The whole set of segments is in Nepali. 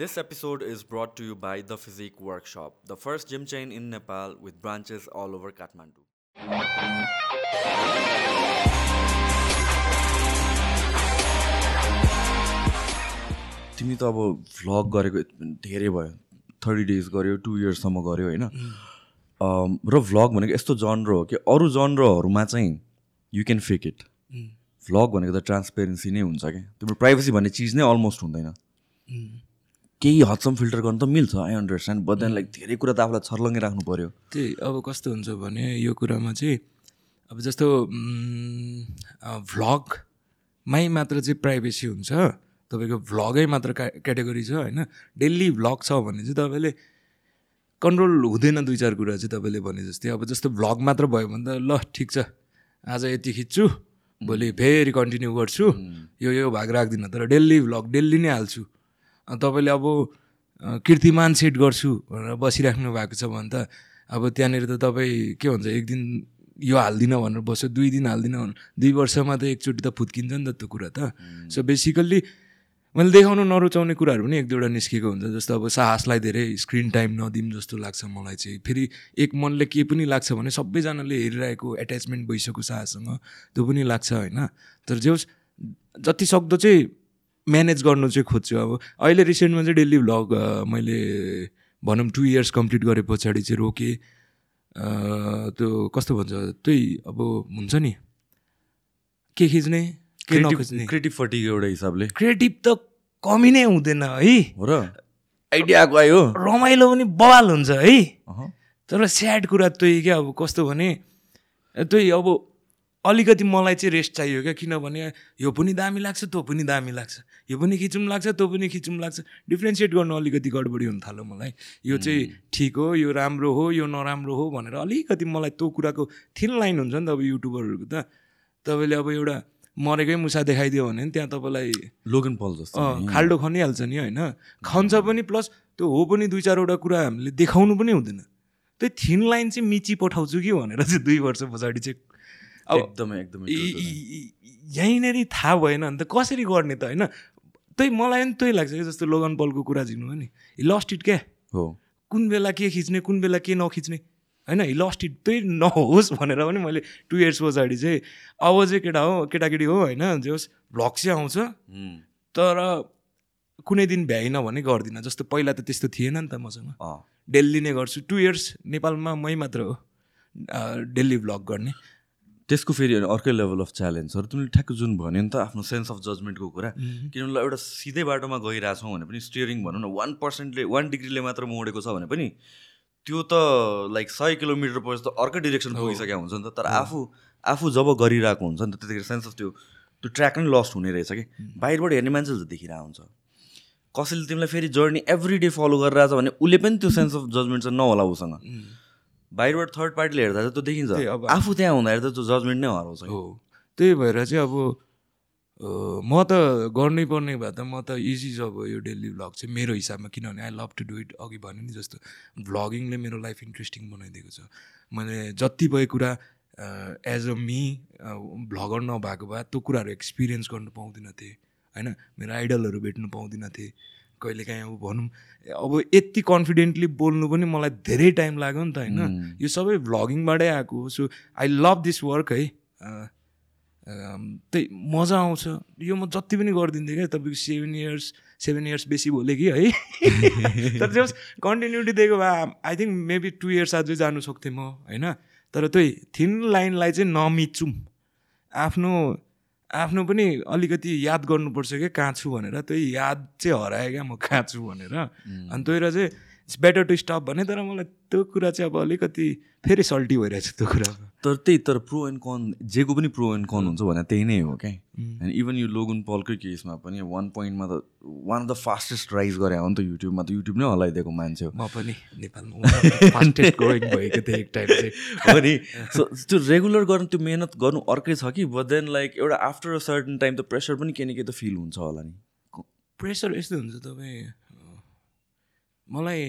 This episode is brought to you by The Physique Workshop, the first gym chain in Nepal with branches all over Kathmandu. तिमी त अब भ्लग गरेको धेरै भयो थर्टी डेज गऱ्यो टु इयर्ससम्म गऱ्यो होइन? अम, र भ्लग भनेको यस्तो जनर हो कि अरू जनरहरूमा चाहिँ you can fake it vlog भनेको त ट्रान्सपेरेन्सी नै हुन्छ क्या तिम्रो प्राइभेसी भन्ने चिज नै अलमोस्ट हुँदैन। केही हदसम्म फिल्टर गर्नु त मिल्छ I understand but then like धेरै कुरा त आफूलाई छर्लङ्गै राख्नु पऱ्यो त्यही अब कस्तो हुन्छ भने यो कुरामा चाहिँ अब जस्तो भ्लगमै मात्र चाहिँ प्राइभेसी हुन्छ तपाईँको भ्लगै मात्र का क्याटेगोरी छ होइन? डेली भ्लग छ भने चाहिँ तपाईँले कन्ट्रोल हुँदैन दुई चार कुरा चाहिँ तपाईँले भने जस्तै अब जस्तो भ्लग मात्र भयो भने त ल ठिक छ आज यति खिच्छु भोलि फेरि कन्टिन्यू गर्छु यो यो भाग राख्दिनँ तर डेली भ्लग डेली नै हाल्छु। तपाईँले अब कीर्तिमान सेट गर्छु भनेर बसिराख्नु भएको छ भने त अब त्यहाँनिर त तपाईँ के भन्छ एक दिन यो हाल्दिनँ भनेर बस्यो दुई दिन हाल्दिनँ दुई वर्षमा त एकचोटि त फुत्किन्छ नि त त्यो कुरा त। सो बेसिकल्ली मैले देखाउनु नरुचाउने कुराहरू पनि एक दुईवटा निस्केको हुन्छ जस्तो अब साहसलाई धेरै स्क्रिन टाइम नदिउँ जस्तो लाग्छ मलाई चाहिँ। फेरि एक मनले के पनि लाग्छ भने सबैजनाले हेरिरहेको एट्याचमेन्ट भइसक्यो साहससँग त्यो पनि लाग्छ होइन। तर जे होस् जति सक्दो चाहिँ म्यानेज गर्नु चाहिँ खोज्छु। अब अहिले रिसेन्टमा चाहिँ डेली भ्लग मैले भनौँ टु इयर्स कम्प्लिट गरे पछाडि चाहिँ रोकेँ। त्यो कस्तो भन्छ त्यही अब हुन्छ नि। के खिच्ने के नखिच्ने। क्रिएटिभ फटिक एउटा हिसाबले। क्रिएटिभ त कमी नै हुँदैन है। हो र? आइडिया आएको आयो? रमाइलो पनि बवाल हुन्छ है। तर स्याड कुरा त्यही क्या अब कस्तो भने त्यही अब अलिकति मलाई चाहिँ रेस्ट चाहियो क्या? किनभने यो पनि दामी लाग्छ त्यो पनि दामी लाग्छ। यो पनि खिचौँ लाग्छ त्यो पनि खिचौँ लाग्छ। डिफ्रेन्सिएट गर्नु अलिकति गडबडी हुन थाल्यो मलाई। यो चाहिँ ठिक हो यो राम्रो हो यो नराम्रो हो भनेर अलिकति मलाई त्यो कुराको थिन लाइन हुन्छ नि त अब युट्युबरहरूको त। तपाईँले अब एउटा मरेकै मुसा देखाइदियो भने नि त्यहाँ तपाईँलाई लोगन पल जस्तो खाल्डो खनिहाल्छ नि होइन। खन्छ पनि प्लस त्यो हो पनि दुई चारवटा कुरा हामीले देखाउनु पनि हुँदैन। त्यो थिन लाइन चाहिँ मिची पठाउँछु कि भनेर चाहिँ दुई वर्ष पछाडि चाहिँ एकदमै एकदमै यहीँनिर थाहा भएन भने त कसरी गर्ने त होइन? त्यही मलाई पनि त्यही लाग्छ कि जस्तो लोगन पलको कुरा झिक्नु हो नि। लस्ट इट क्या? हो। कुन बेला के खिच्ने कुन बेला के नखिच्ने होइन? लस्ट इट त्यही नहोस् भनेर पनि मैले टु इयर्स पछाडि चाहिँ अब चाहिँ केटा हो केटाकेटी हो होइन? जे होस् भ्लग चाहिँ आउँछ। तर कुनै दिन भ्याइन भने गर्दिनँ जस्तो पहिला त त्यस्तो थिएन नि त मसँग। डेली नै गर्छु। टु इयर्स नेपालमा मै मात्र हो डेली भ्लग गर्ने। त्यसको फेरि अर्कै लेभल अफ च्यालेन्जहरू तिमीले ठ्याक्क जुन भन्यो नि त आफ्नो सेन्स अफ जजमेन्टको कुरा किनभने एउटा सिधै बाटोमा गइरहेछौँ भने पनि स्टियरिङ भनौँ न वान पर्सेन्टले वान डिग्रीले मात्र मोडेको छ भने पनि त्यो त लाइक सय किलोमिटर पछि त अर्कै डिरेक्सन पुगिसकेको हुन्छ नि त। तर आफू आफू जब गरिरहेको हुन्छ नि त त्यतिखेर सेन्स अफ त्यो त्यो ट्र्याक नै लस्ट हुने रहेछ कि। बाहिरबाट हेर्ने मान्छेले त देखिरहेको हुन्छ। कसैले तिमीलाई फेरि जर्नी एभ्री डे फलो गरिरहेछ भने उसले पनि त्यो सेन्स अफ जजमेन्ट चाहिँ नहोला उसँग। बाहिरबाट थर्ड पार्टीले हेर्दा चाहिँ त्यो देखिन्छ। अब- आफू त्यहाँ हुँदाखेरि त त्यो जजमेन्ट नै हराउँछ। हो। त्यही भएर चाहिँ अब म त गर्नै पर्ने भए त म त इजी छ अब यो डेली भ्लग चाहिँ मेरो हिसाबमा किनभने I love to do it अघि भने नि जस्तो। भ्लगिङले मेरो लाइफ इन्ट्रेस्टिङ बनाइदिएको छ। मैले जति भयो कुरा एज अ मी भ्लगर नभएको भए त्यो कुराहरू एक्सपिरियन्स गर्नु पाउँदिनँ थिएँ। होइन मेरो आइडलहरू भेट्नु पाउँदिनँ थिएँ। कहिलेकाहीँ अब भनौँ अब यति कन्फिडेन्टली बोल्नु पनि मलाई धेरै टाइम लाग्यो नि त होइन। यो सबै भ्लगिङबाटै आएको हो। So I love this work है। त्यही मजा आउँछ। यो म जति पनि गरिदिन्थेँ क्या तपाईँको सेभेन इयर्स सेभेन इयर्स बेसी बोलेँ कि है। तर जस कन्टिन्युटी दिएको भए I think maybe two years अझै जानु सक्थेँ म होइन। तर त्यही थिन लाइनलाई चाहिँ नमिचौँ आफ्नो आफ्नो पनि अलिकति याद गर्नुपर्छ क्या कहाँ छु भनेर। त्यही याद चाहिँ हरायो क्या म कहाँ छु भनेर। अनि त्यही र चाहिँ इट्स बेटर टु स्टप भने तर मलाई त्यो कुरा चाहिँ अब अलिकति फेरि सल्टी भइरहेछ त्यो कुरा। तर त्यही तर प्रो एन्ड कन जेको पनि प्रो एन्ड कन हुन्छ भने त्यही नै हो क्या अनि इभन यो लोगन पलकै केसमा पनि वान पोइन्टमा त one of the fastest rise गरे हो नि त युट्युबमा त। युट्युब नै हल्लाइदिएको मान्छे हो। म पनि नेपालमा फास्टेस्ट ग्रोइङ भएको थिएँ एक टाइम चाहिँ। हो नि सो त्यो रेगुलर गर्नु त्यो मेहनत गर्नु अर्कै छ कि? बट देन लाइक एउटा आफ्टर अ सर्टन टाइम त प्रेसर पनि केही न केही त फिल हुन्छ होला नि। प्रेसर यस्तो हुन्छ तपाईँ मलाई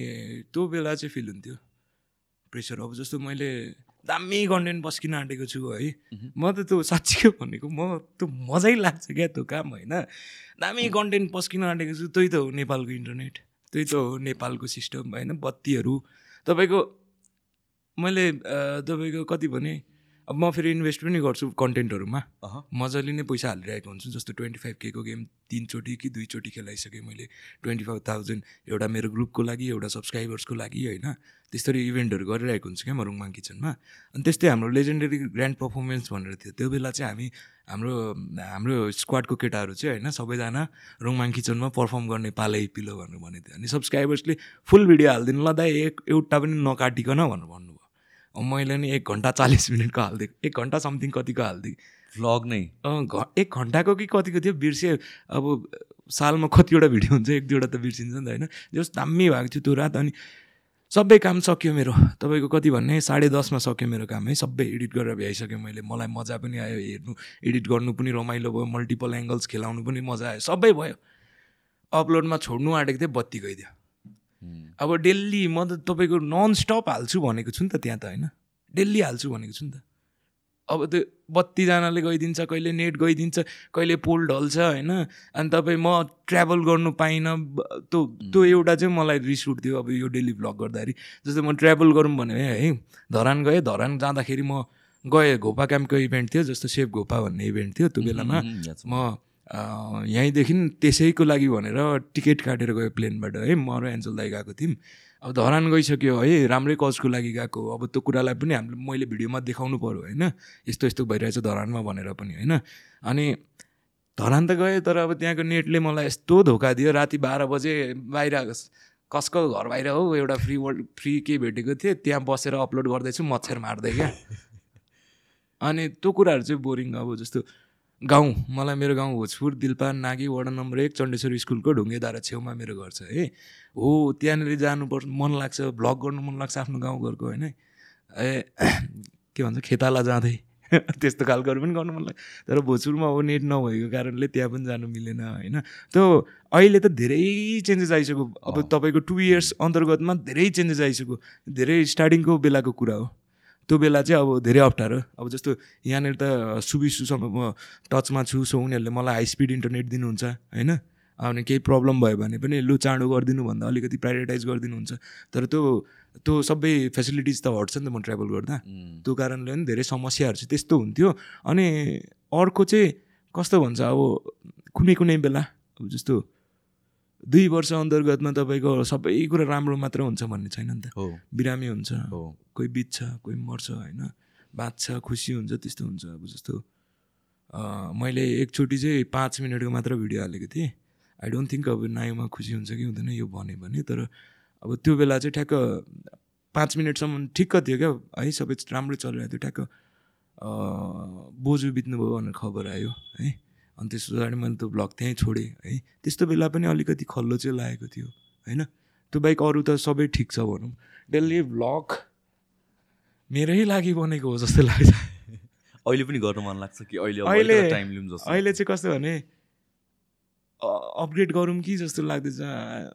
त्यो बेला चाहिँ फिल हुन्थ्यो। प्रेसर अब जस्तो मैले दामी कन्टेन्ट बस्किन आँटेको छु है। म त त्यो साँच्चीकै भनेको म त्यो मजै लाग्छ क्या त्यो काम होइन। दामी कन्टेन्ट पस्किन आँटेको छु त्यही त हो नेपालको इन्टरनेट त्यही त हो नेपालको सिस्टम होइन बत्तीहरू। तपाईँको मैले तपाईँको कति भने अब म फेरि इन्भेस्ट पनि गर्छु कन्टेन्टहरूमा। मजाले नै पैसा हालिरहेको हुन्छु जस्तो ट्वेन्टी फाइभ केको गेम तिनचोटि कि दुईचोटि खेलाइसकेँ मैले। ट्वेन्टी फाइभ थाउजन्ड एउटा मेरो ग्रुपको लागि एउटा सब्सक्राइबर्सको लागि होइन? त्यस्तरी इभेन्टहरू गरिरहेको हुन्छु क्या म रुङमाङ किचनमा। अनि त्यस्तै हाम्रो लेजेन्डरी ग्रान्ड पर्फर्मेन्स भनेर थियो। त्यो बेला चाहिँ हामी हाम्रो हाम्रो स्क्वाडको केटाहरू चाहिँ होइन? सबैजना रुङमाङ किचनमा पर्फर्म गर्ने पालै पिलो भनेर भनेको थियो। अनि सब्सक्राइबर्सले फुल भिडियो हालिदिनु ल दाइ एक एउटा पनि नकाटिकन भनेर भन्नुभयो। मैले नि एक घन्टा चालिस मिनटको हालिदिएको एक घन्टा समथिङ कतिको हालिदिएँ भ्लग नै। एक घन्टाको कि कतिको थियो? बिर्सेँ अब सालमा कतिवटा भिडियो हुन्छ एक दुईवटा त बिर्सिन्छ नि त होइन? जस दामी भएको थियो त्यो रात अनि सबै काम सक्यो मेरो। तपाईँको कति भन्ने? साढे दसमा सक्यो मेरो काम है? सबै एडिट गरेर भ्याइसकेँ मैले। मलाई मजा पनि आयो हेर्नु एडिट गर्नु पनि रमाइलो भयो मल्टिपल एङ्गल्स खेलाउनु पनि मजा आयो। सबै भयो। अपलोडमा छोड्नु आँटेको थिएँ बत्ती गइदियो। अब डेली म त तपाईँको नन स्टप हाल्छु भनेको छु नि त त्यहाँ त होइन। डेली हाल्छु भनेको छु नि त। अब त्यो बत्तीजनाले गइदिन्छ कहिले नेट गइदिन्छ कहिले पोल ढल्छ होइन। अनि तपाईँ म ट्राभल गर्नु पाइनँ त्यो त्यो एउटा चाहिँ मलाई रिस उठ्थ्यो अब यो डेली भ्लग गर्दाखेरि। जस्तै म ट्राभल गरौँ भने है धरान गएँ धरान जाँदाखेरि म गएँ घोपा क्याम्पको इभेन्ट थियो जस्तो सेफ घोपा भन्ने इभेन्ट थियो त्यो बेलामा। म यहीँदेखि त्यसैको लागि भनेर टिकट काटेर गयो प्लेनबाट। है म र एन्जल दाई गएको थियौँ। अब धरान गइसक्यो है राम्रै कजको लागि गएको। अब त्यो कुरालाई पनि हामीले मैले भिडियोमा देखाउनु पऱ्यो होइन? यस्तो यस्तो भइरहेछ धरानमा भनेर पनि होइन? अनि धरान त गएँ तर अब त्यहाँको नेटले मलाई यस्तो धोका दियो राति बाह्र बजे बाहिर कसको घर बाहिर हो एउटा फ्री वर्ल्ड फ्री के भेटेको थिएँ। त्यहाँ बसेर अपलोड गर्दैछु मच्छर मार्दै क्या। अनि त्यो कुराहरू चाहिँ बोरिङ अब जस्तो। गाउँ मलाई मेरो गाउँ भोजपुर दिलपान नागी वडा नम्बर एक चण्डेश्वर स्कुलको ढुङ्गेधारा छेउमा मेरो घर छ है। हो त्यहाँनिर जानुपर्छ मन लाग्छ भ्लग गर्नु मन लाग्छ आफ्नो गाउँघरको होइन। ए के भन्छ खेताला जाँदै। त्यस्तो खालकोहरू पनि गर्नु मन लाग्छ तर भोजपुरमा अब नेट नभएको कारणले त्यहाँ पनि जानु मिलेन होइन। त्यो अहिले त धेरै चेन्जेस आइसक्यो। अब तपाईँको टु इयर्स अन्तर्गतमा धेरै चेन्जेस आइसक्यो। धेरै स्टार्टिङको बेलाको कुरा हो। त्यो बेला चाहिँ अब धेरै अप्ठ्यारो। अब जस्तो यहाँनिर त सुबिसुसँग म टचमा छु सो उनीहरूले मलाई हाई स्पिड इन्टरनेट दिनुहुन्छ होइन? अनि केही प्रब्लम भयो भने पनि लु चाँडो गरिदिनु भन्दा अलिकति प्रायोरिटाइज गरिदिनुहुन्छ। तर त्यो त्यो सबै फेसिलिटिज त हट्छ नि त म ट्राभल गर्दा। त्यो कारणले पनि धेरै समस्याहरू चाहिँ त्यस्तो हुन्थ्यो। अनि अर्को चाहिँ कस्तो भन्छ अब कुनै कुनै बेला अब जस्तो दुई वर्ष अन्तर्गतमा तपाईँको सबै कुरा राम्रो मात्र हुन्छ भन्ने छैन नि त। हो। बिरामी हुन्छ। हो। कोही बित्छ कोही मर्छ होइन? बाँच्छ खुसी हुन्छ त्यस्तो हुन्छ अब जस्तो। मैले एकचोटि चाहिँ पाँच मिनटको मात्र भिडियो हालेको थिएँ। आई डोन्ट थिङ्क अब नायोमा खुसी हुन्छ कि हुँदैन यो भन्यो भने तर अब त्यो बेला चाहिँ ठ्याक्क पाँच मिनटसम्म ठिक्क थियो क्या। है सबै राम्रै चलिरहेको थियो। ठ्याक्क अँ, बोजू बित्नुभयो भनेर खबर आयो है? अनि त्यस पछाडि मैले त्यो भ्लग त्यहीँ छोडेँ है। त्यस्तो बेला पनि अलिकति खल्लो चाहिँ लागेको थियो होइन। त्यो बाहेक अरू त सबै ठिक छ भनौँ। डेली भ्लग मेरै लागि बनेको हो जस्तो लाग्छ। अहिले पनि गर्न मन लाग्छ कि अहिले अहिले टाइम अहिले चाहिँ कस्तो भने अपग्रेड गरौँ कि जस्तो लाग्दैछ।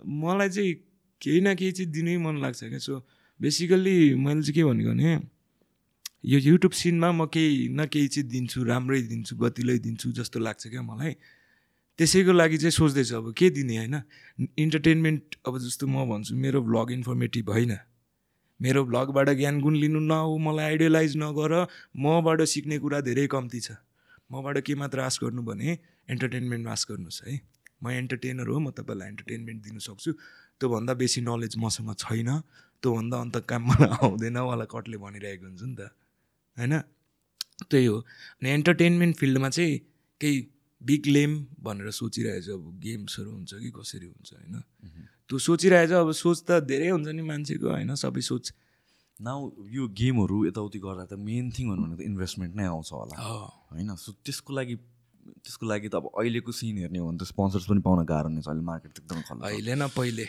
मलाई चाहिँ केही न केही चाहिँ दिनै मन लाग्छ क्या। सो बेसिकल्ली मैले चाहिँ के भनेको भने यो युट्युब सिनमा म केही न केही चाहिँ दिन्छु राम्रै दिन्छु गतिलै दिन्छु जस्तो लाग्छ क्या मलाई। त्यसैको लागि चाहिँ सोच्दैछु अब के दिने होइन? इन्टरटेनमेन्ट अब जस्तो म भन्छु मेरो भ्लग इन्फर्मेटिभ होइन। मेरो भ्लगबाट ज्ञान गुण लिनु नहो मलाई आइडियलाइज नगर मबाट सिक्ने कुरा धेरै कम्ती छ। मबाट के मात्र आश गर्नु भने एन्टरटेनमेन्ट आश गर्नुहोस् है। म एन्टरटेनर हो म तपाईँलाई एन्टरटेनमेन्ट दिनु सक्छु। त्योभन्दा बेसी नलेज मसँग छैन त्योभन्दा अन्त काम मलाई आउँदैन वाला कटले भनिरहेको हुन्छ नि त। होइन? त्यही हो। अनि एन्टरटेनमेन्ट फिल्डमा चाहिँ केही बिग लेम भनेर सोचिरहेछ अब गेम्सहरू हुन्छ कि कसरी हुन्छ होइन? त्यो सोचिरहेछ अब सोच त धेरै हुन्छ नि मान्छेको होइन? सबै सोच। नाउ यो गेमहरू यताउति गर्दा त मेन थिङ भनेको त इन्भेस्टमेन्ट नै आउँछ होला। होइन? सो त्यसको लागि त्यसको लागि त अब अहिलेको सिन हेर्ने हो भने त स्पोन्सर्स पनि पाउन गाह्रो नै छ। अहिले मार्केट त एकदम खल्लो। अहिले न पहिले।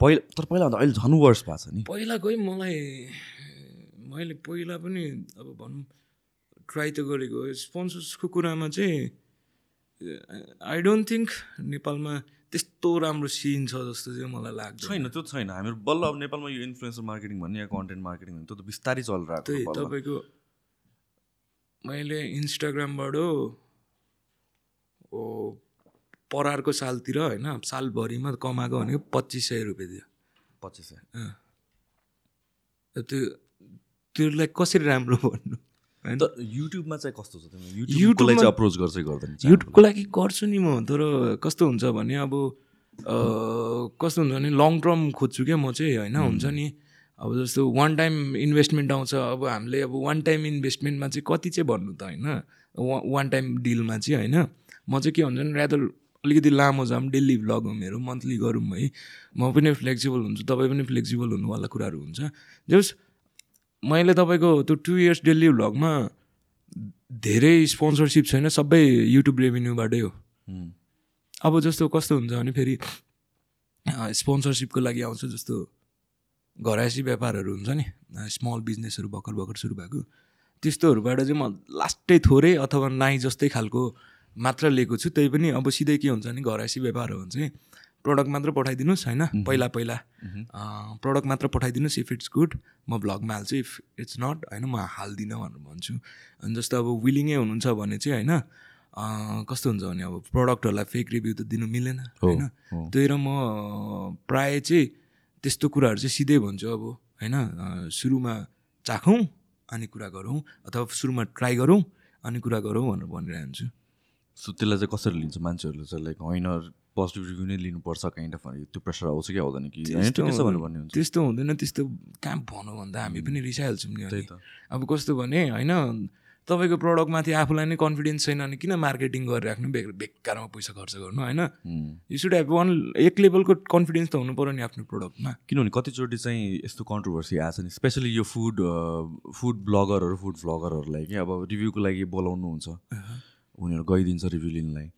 पहिला तर पहिला भन्दा अहिले झन् वर्स भएको छ नि। पहिला गइ मलाई मैले पहिला पनि अब भनौँ ट्राई त गरेको। स्पोन्सर्सको कुरामा चाहिँ आई डोन्ट थिङ्क नेपालमा त्यस्तो राम्रो सिन छ जस्तो चाहिँ मलाई लाग्छ छैन त्यो छैन। हामीहरू बल्ल अब नेपालमा यो इन्फ्लुएन्सर मार्केटिङ भन्ने या कन्टेन्ट मार्केटिङ भन्ने त्यो त बिस्तारै चलिरहेको त्यही बल्ल। तपाईँको मैले इन्स्टाग्रामबाट ओ पर अर्को सालतिर होइन सालभरिमा कमाएको भनेको पच्चिस सय रुपियाँ दियो पच्चिस सय। त्यो त्योलाई कसरी राम्रो भन्नु? होइन? युट्युबमा चाहिँ कस्तो छ? लागि चाहिँ अप्रोच गर्छै गर्दैन? युट्युबको लागि गर्छु नि म तर कस्तो हुन्छ भने अब कस्तो हुन्छ भने लङ टर्म खोज्छु क्या म चाहिँ होइन? हुन्छ नि? अब जस्तो वान टाइम इन्भेस्टमेन्ट आउँछ अब हामीले अब वान टाइम इन्भेस्टमेन्टमा चाहिँ कति चाहिँ भन्नु त होइन? वान टाइम डिलमा चाहिँ होइन? म चाहिँ के हुन्छ भने rather अलिकति लामो जाऊँ डेली भ्लग हो मेरो मन्थली गरौँ है। म पनि फ्लेक्सिबल हुन्छु तपाईँ पनि फ्लेक्सिबल हुनुवाला कुराहरू हुन्छ। जस मैले तपाईँको त्यो टु इयर्स डेली भ्लगमा धेरै स्पोन्सरसिप छैन सबै युट्युब रेभेन्यूबाटै हो हुँ। अब जस्तो कस्तो हुन्छ भने फेरि स्पोन्सरसिपको लागि आउँछ जस्तो घरायसी व्यापारहरू हुन्छ नि स्मल बिजनेसहरू भर्खर भर्खर सुरु भएको त्यस्तोहरूबाट चाहिँ म लास्टै थोरै अथवा नाइ जस्तै खालको मात्र लिएको छु त्यही पनि अब सिधै के हुन्छ भने घरायसी व्यापार हो भने चाहिँ प्रडक्ट मात्र पठाइदिनुहोस् होइन? पहिला पहिला प्रडक्ट मात्र पठाइदिनुहोस् इफ इट्स गुड म भ्लगमा हाल्छु इफ इट्स नट होइन म हाल्दिनँ भनेर भन्छु। अनि जस्तो अब विलिङै हुनुहुन्छ भने चाहिँ होइन कस्तो हुन्छ भने अब प्रडक्टहरूलाई फेक रिभ्यू त दिनु मिलेन होइन। त्यही र म प्राय चाहिँ त्यस्तो कुराहरू चाहिँ सिधै भन्छु अब होइन? सुरुमा चाखौँ अनि कुरा गरौँ अथवा सुरुमा ट्राई गरौँ अनि कुरा गरौँ भनेर भनिरहन्छु। सो त्यसलाई चाहिँ कसरी लिन्छ मान्छेहरूले? चाहिँ लाइक होइन पोजिटिभ रिभ्यू नै लिनुपर्छ काइन्ड अफ त्यो प्रेसर आउँछ कि आउँदैन कि? त्यस्तो हुँदैन- हुन्छ। त्यस्तो कहाँ भनौँ भन्दा हामी पनि रिसाइहाल्छौँ नि। त। अब कस्तो भने होइन तपाईँको प्रडक्टमाथि आफूलाई नै कन्फिडेन्स छैन भने किन मार्केटिङ गरिराख्नु? बे बेकारमा पैसा खर्च गर्नु होइन। यु सुड हेभ वान एक लेभलको कन्फिडेन्स त हुनु पऱ्यो नि आफ्नो प्रडक्टमा किनभने कतिचोटि चाहिँ यस्तो कन्ट्रोभर्सी आएको छ नि स्पेसली यो फुड फुड ब्लगरहरू फुड भ्लगरहरूलाई कि अब रिभ्यूको लागि बोलाउनुहुन्छ। उनीहरू गइदिन्छ रिभ्यू लिनलाई।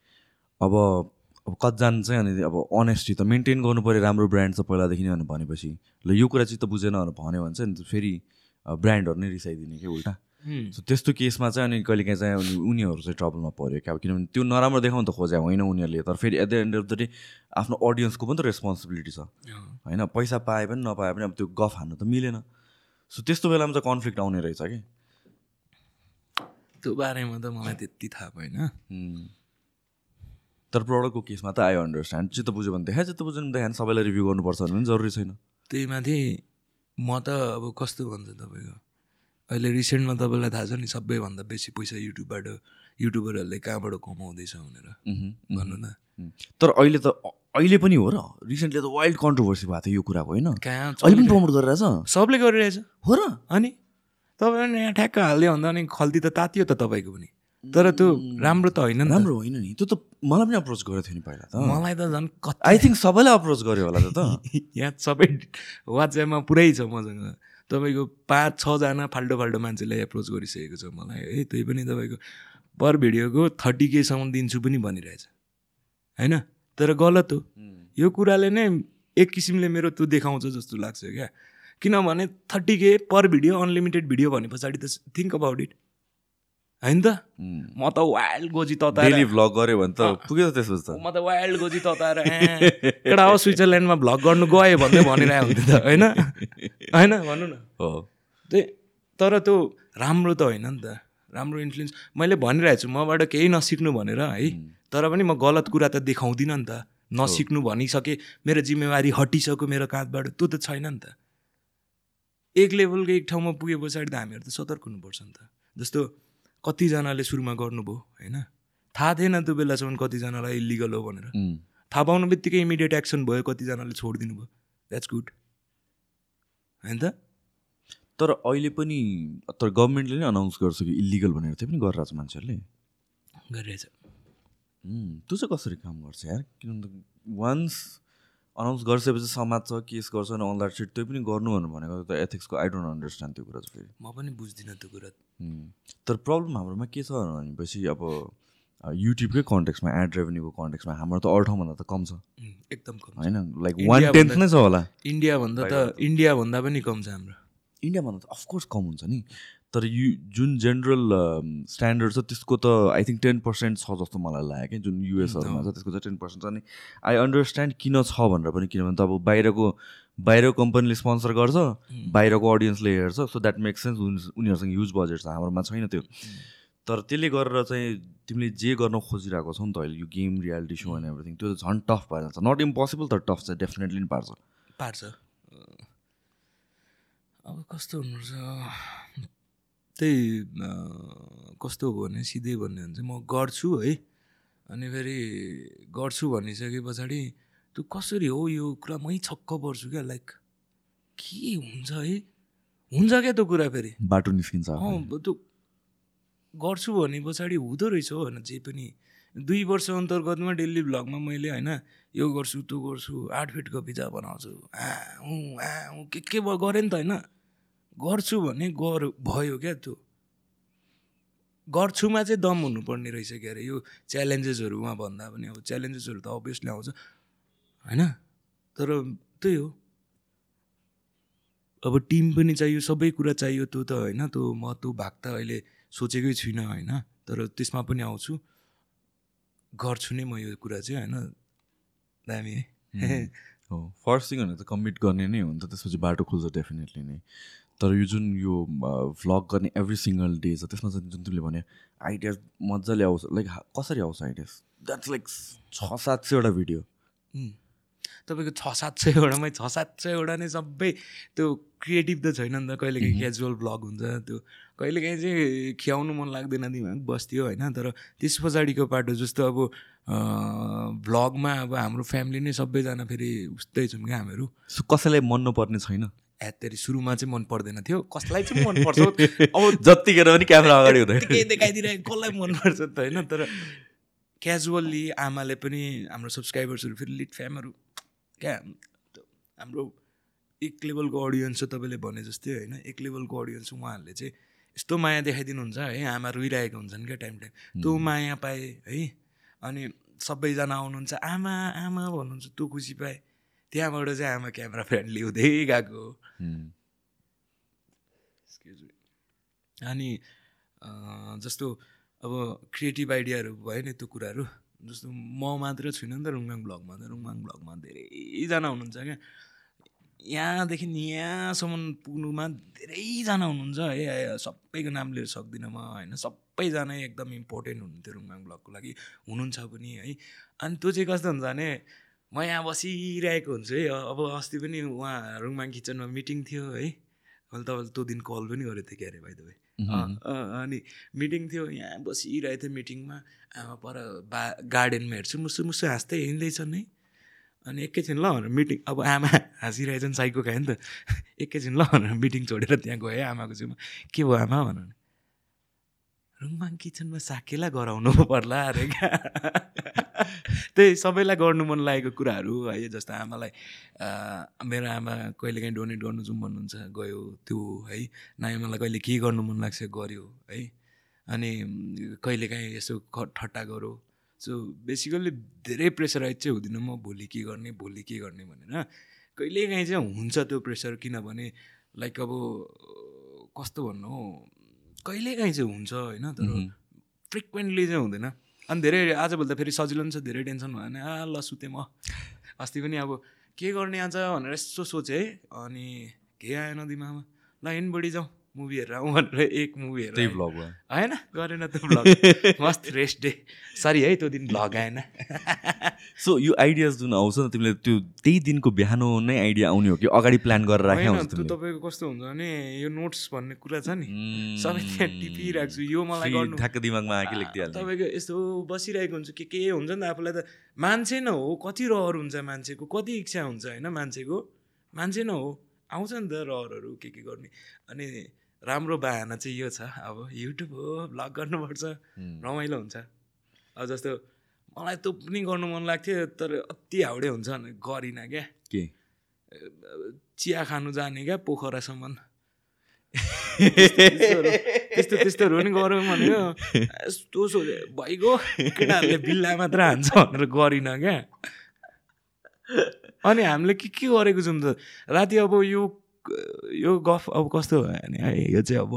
अब अब कतिजना चाहिँ अनि अब अनेस्टी त मेन्टेन गर्नु पऱ्यो राम्रो ब्रान्ड छ पहिलादेखि नै भनेपछि। ल यो कुरा चाहिँ त बुझेन भनेर भन्यो भने चाहिँ फेरि ब्रान्डहरू नै रिसाइदिने कि उल्टा। सो त्यस्तो केसमा चाहिँ अनि कहिलेकाहीँ चाहिँ अनि उनीहरू चाहिँ ट्रबलमा पऱ्यो क्या। अब किनभने त्यो नराम्रो देखाउनु त खोजे होइन उनीहरूले। तर फेरि at the end of the day आफ्नो अडियन्सको पनि त रेस्पोन्सिबिलिटी छ। होइन पैसा पाए पनि नपाए पनि अब त्यो गफ हान्नु त मिलेन। सो त्यस्तो बेलामा चाहिँ कन्फ्लिक्ट आउने रहेछ कि? त्यो बारेमा त मलाई त्यति थाहा भएन. तर प्रडक्टको केसमा त आई अन्डरस्ट्यान्ड चित्त बुझ्यो भने देखाए चित्त बुझ्यो भने देखाएन सबैलाई रिभ्यू गर्नुपर्छ भने जरुरी छैन। त्यही माथि म त अब कस्तो भन्छ तपाईँको? अहिले रिसेन्टमा तपाईँलाई थाहा छ नि सबैभन्दा बेसी पैसा युट्युबबाट युट्युबरहरूले कहाँबाट कमाउँदैछ भनेर। भन्नु न. तर अहिले त अहिले पनि हो र। रिसेन्टली त वाइल्ड कन्ट्रोभर्सी भएको थियो यो कुराको होइन? कहाँ अहिले पनि प्रमोट गरिरहेछ? सबले गरिरहेछ। हो र? अनि? तपाईँले यहाँ ठ्याक्क हालिदियो भन्दा अनि खल्ती त तातियो त तपाईँको पनि। तर त्यो राम्रो त होइन। राम्रो होइन नि। त्यो त मलाई पनि अप्रोच गरेको थियो नि पहिला त। मलाई त झन् आई थिङ्क सबैलाई अप्रोच गर्यो होला त यहाँ सबै वाट्सएपमा पुरै छ मसँग। तपाईँको पाँच छजना फाल्टो फाल्टो मान्छेले एप्रोच गरिसकेको छ मलाई। है त्यही पनि तपाईँको पर भिडियोको थर्टी केसम्म दिन्छु पनि भनिरहेछ। होइन? तर गलत हो। यो कुराले नै एक किसिमले मेरो त्यो देखाउँछ जस्तो लाग्छ क्या। किनभने थर्टी के पर भिडियो अनलिमिटेड भिडियो भने पछाडि त थिङ्क अबाउट इट होइन त? म त वाइल्ड गोजी तताएर। डेली भ्लग गऱ्यो भने त पुग्यो त्यसपछि त म त वाइल्ड गोजी तताएर एउटा हो स्विजरल्यान्डमा भ्लग गर्नु गएँ भन्दै भनिरहेको हुन्थ्यो त होइन? होइन भन्नु न। हो। त्यही तर त्यो राम्रो त होइन नि त। राम्रो इन्फ्लुएन्स मैले भनिरहेको छु मबाट केही नसिक्नु भनेर है। तर पनि म गलत कुरा त देखाउँदिनँ नि त। नसिक्नु भनिसकेँ मेरो जिम्मेवारी हटिसक्यो मेरो काँधबाट त्यो त छैन नि त। एक लेभलको एक ठाउँमा पुगे पछाडि त हामीहरू त सतर्क हुनुपर्छ नि त। जस्तो कतिजनाले सुरुमा गर्नुभयो होइन? थाहा थिएन त्यो बेलासम्म कतिजनालाई इलिगल हो भनेर. थाहा पाउनु बित्तिकै इमिडिएट एक्सन भयो कतिजनाले छोडिदिनु भयो द्याट्स गुड होइन त? तर अहिले पनि तर गभर्मेन्टले नै अनाउन्स गर्छ कि इलिगल भनेर त्यो पनि गरिरहेको छ मान्छेहरूले। गरिरहेछ। त्यो चाहिँ कसरी काम गर्छ यार? किनभने वान्स अनाउन्स गरिसकेपछि समाज छ केस गर्छ अनि द्याट सिट त्यो पनि गर्नु भनेर भनेको त एथिक्सको आई डोन्ट अन्डरस्ट्यान्ड त्यो कुरा चाहिँ फेरि। म पनि बुझ्दिनँ त्यो कुरा. तर प्रब्लम हाम्रोमा के छ भनेपछि अब युट्युबकै कन्टेक्समा एड रेभेन्यूको कन्टेक्समा हाम्रो त अरू ठाउँभन्दा त कम छ। एकदम कम। होइन? लाइक वान टेन्थ नै छ होला। इन्डियाभन्दा त इन्डियाभन्दा पनि कम छ हाम्रो। इन्डियाभन्दा त अफकोर्स कम हुन्छ नि। तर यु जुन जेनरल स्ट्यान्डर्ड छ त्यसको त आई थिङ्क टेन पर्सेन्ट छ जस्तो मलाई लाग्यो कि जुन युएसहरूमा छ त्यसको चाहिँ टेन पर्सेन्ट छ। अनि आई अन्डरस्ट्यान्ड किन छ भनेर पनि किनभने त अब बाहिरको बाहिरको कम्पनीले स्पोन्सर गर्छ बाहिरको अडियन्सले हेर्छ सो द्याट मेक्स सेन्स उनीहरूसँग युज बजेट छ हाम्रोमा छैन त्यो। तर त्यसले गरेर चाहिँ तिमीले जे गर्न खोजिरहेको छौ नि त अहिले यो game reality show and everything त्यो त झन् टफ भएर जान्छ नट इम्पोसिबल तर टफ चाहिँ डेफिनेटली नि पार्छ। पार्छ। अब कस्तो हुनुपर्छ? त्यही कस्तो हो भने सिधै भन्यो भने चाहिँ म गर्छु है। अनि फेरि गर्छु भनिसके पछाडि त्यो कसरी हो यो कुरा मै छक्क पर्छु क्या? लाइक के हुन्छ है? हुन्छ क्या त्यो कुरा फेरि? बाटो निस्किन्छ। त्यो गर्छु भने पछाडि हुँदो रहेछ हो होइन जे पनि। दुई वर्ष अन्तर्गतमा डेली भ्लगमा मैले होइन यो गर्छु त्यो गर्छु आठ फिटको पिज्जा बनाउँछु। आ हुँ आ हुँ के के गरेँ नि त होइन। गर्छु भने गर भयो क्या त्यो। गर्छुमा चाहिँ दम हुनुपर्ने रहेछ क्या अरे। यो च्यालेन्जेसहरूमा भन्दा पनि अब च्यालेन्जेसहरू त अभियसली आउँछ होइन? तर त्यही हो। अब टिम पनि चाहियो सबै कुरा चाहियो त्यो त होइन त्यो म त्यो भाग त अहिले सोचेकै छुइनँ होइन? तर त्यसमा पनि आउँछु। गर्छु नै म यो कुरा चाहिँ होइन? दामी है। हो। फर्स्ट थिङ भनेको त कमिट गर्ने नै हो नि त त्यसपछि बाटो खुल्छ डेफिनेटली नै। तर यो जुन यो भ्लग गर्ने एभ्री सिङ्गल डे छ त्यसमा चाहिँ जुन तिमीले भने आइडियाज मजाले आउँछ लाइक कसरी आउँछ आइडियाज द्याट्स लाइक छ सात सयवटा भिडियो. तपाईँको छ सात सयवटामै छ सात सयवटा नै सबै त्यो क्रिएटिभ त छैन नि त कहिलेकाहीँ क्याजुअल भ्लग हुन्छ त्यो कहिलेकाहीँ चाहिँ खियाउनु मन लाग्दैन दिमाग बस्थ्यो होइन तर त्यस पछाडिको पाटो जस्तो अब भ्लगमा अब हाम्रो फ्यामिली नै सबैजना फेरि उस्तै छौँ क्या हामीहरू कसैलाई मन नपर्ने छैन? एतेरी सुरुमा चाहिँ मन पर्दैन थियो। कसलाई चाहिँ मन पर्छ? हो? अब जतिखेर पनि क्यामेरा अगाडि हुँदैन। केही देखाइदिरहेको कसलाई मनपर्छ त होइन? तर क्याजुअल्ली आमाले पनि हाम्रो सब्सक्राइबर्सहरू फेरि लिड फ्यामहरू क्या? हाम्रो एक लेभलको अडियन्स छ तपाईँले भने जस्तै होइन एक लेभलको अडियन्स उहाँहरूले चाहिँ यस्तो माया देखाइदिनुहुन्छ है? आमा रोइरहेको हुन्छन् क्या टाइम टाइम। त्यो माया पाएँ है? अनि सबैजना आउनुहुन्छ आमा आमा भन्नुहुन्छ त्यो खुसी पाएँ। त्यहाँबाट चाहिँ आमा क्यामेरा फ्रेन्डली हुँदै गएको. अनि जस्तो अब क्रिएटिभ आइडियाहरू भयो नि त्यो कुराहरू जस्तो म मात्र छुइनँ नि त रुङमाङ ब्लगमा त। रुङमाङ ब्लगमा धेरैजना हुनुहुन्छ क्या। यहाँदेखि यहाँसम्म पुग्नुमा धेरैजना हुनुहुन्छ। है सबैको नाम लिएर सक्दिनँ म होइन? सबैजना एकदम इम्पोर्टेन्ट हुनुहुन्थ्यो रुङमाङ ब्लगको लागि। हुनुहुन्छ पनि है? अनि त्यो चाहिँ कस्तो हुन्छ भने म यहाँ बसिरहेको हुन्छु है। अब अस्ति पनि उहाँ रुङमाङ किचनमा मिटिङ थियो है। मैले तपाईँलाई त्यो दिन कल पनि गरेको थिएँ क्यारे भाइ तपाईँ अनि मिटिङ थियो यहाँ बसिरहेको थियो मिटिङमा। आमा पर बा गार्डनमा हेर्छु मुसु मुसु हाँस्दै हिँड्दैछन् है। अनि एकैछिन ल भनेर मिटिङ अब आमा हाँसिरहेछन् साइको खायो नि त। एकैछिन ल भनेर मिटिङ छोडेर त्यहाँ गएँ आमाको छेउमा। के भयो आमा? भनेर। रुङमाङ किचनमा साकेला गराउनु पर्ला अरे क्या त्यही सबैलाई गर्नु मन लागेको कुराहरू है जस्तो आमालाई मेरो आमा कहिलेकाहीँ डोनेट गर्नु जाउँ भन्नुहुन्छ गयो त्यो है नाइमालाई कहिले के गर्नु मन लाग्छ गऱ्यो है अनि उम्, कहिलेकाहीँ यसो ठट्टा गरौँ सो बेसिकल्ली धेरै प्रेसराइज चाहिँ हुँदिनँ म भोलि के गर्ने भोलि के गर्ने भनेर। कहिलेकाहीँ चाहिँ हुन्छ त्यो प्रेसर किनभने लाइक अब कस्तो भन्नु हौ, कहिलेकाहीँ चाहिँ हुन्छ होइन तर फ्रिक्वेन्टली चाहिँ हुँदैन। अनि धेरै आजभोलि त फेरि सजिलो पनि छ धेरै टेन्सन भयो भने आ ल सुतेँ म। अस्ति पनि अब के गर्ने आज भनेर यसो सोचेँ। है अनि केही आएन दिमागमा ल हिँड बढी जाउँ मुभी हेरेर आउँ भनेर एक मुभी हेरेर त्यही। भ्लग भयो आएन गरेन त्यो भ्लग मस्त रेस्ट डे सरी है त्यो दिन भ्लग आएन। सो यो आइडियाज जुन आउँछ नि तिमीले त्यो त्यही दिनको बिहान नै आइडिया आउने हो कि? अगाडि प्लान गरेर राखे होइन हुन्छ त्यो तपाईँको कस्तो हुन्छ भने यो नोट्स भन्ने कुरा छ नि। सबै त्यहाँ टिपिरहेको छु। यो मलाई गर्नु ठ्याक्क दिमागमा आएकै लेखिदिइहाल्ने। तपाईँको यस्तो बसिरहेको हुन्छ के के हुन्छ नि त आफूलाई त। मान्छे न हो कति रहर हुन्छ मान्छेको कति इच्छा हुन्छ होइन मान्छेको। मान्छे न हो आउँछ नि त रहरहरू के के गर्ने। अनि राम्रो बाहना चाहिँ यो छ। अब युट्युब हो भ्लग गर्नुपर्छ रमाइलो हुन्छ। अब जस्तो मलाई त्यो पनि गर्नु मन लाग्थ्यो तर अति हाउडे हुन्छ भने गरिनँ क्या। के? चिया खानु जाने क्या पोखरासम्म। त्यस्तो त्यस्तोहरू पनि गरौँ भनेको। यस्तो सोचे भइगयो केटाहरूले बिल्ला मात्र हान्छ भनेर गरिनँ क्या। अनि हामीले के के गरेको छौँ त? राति अब यो यो गफ अब कस्तो भयो भने है यो चाहिँ अब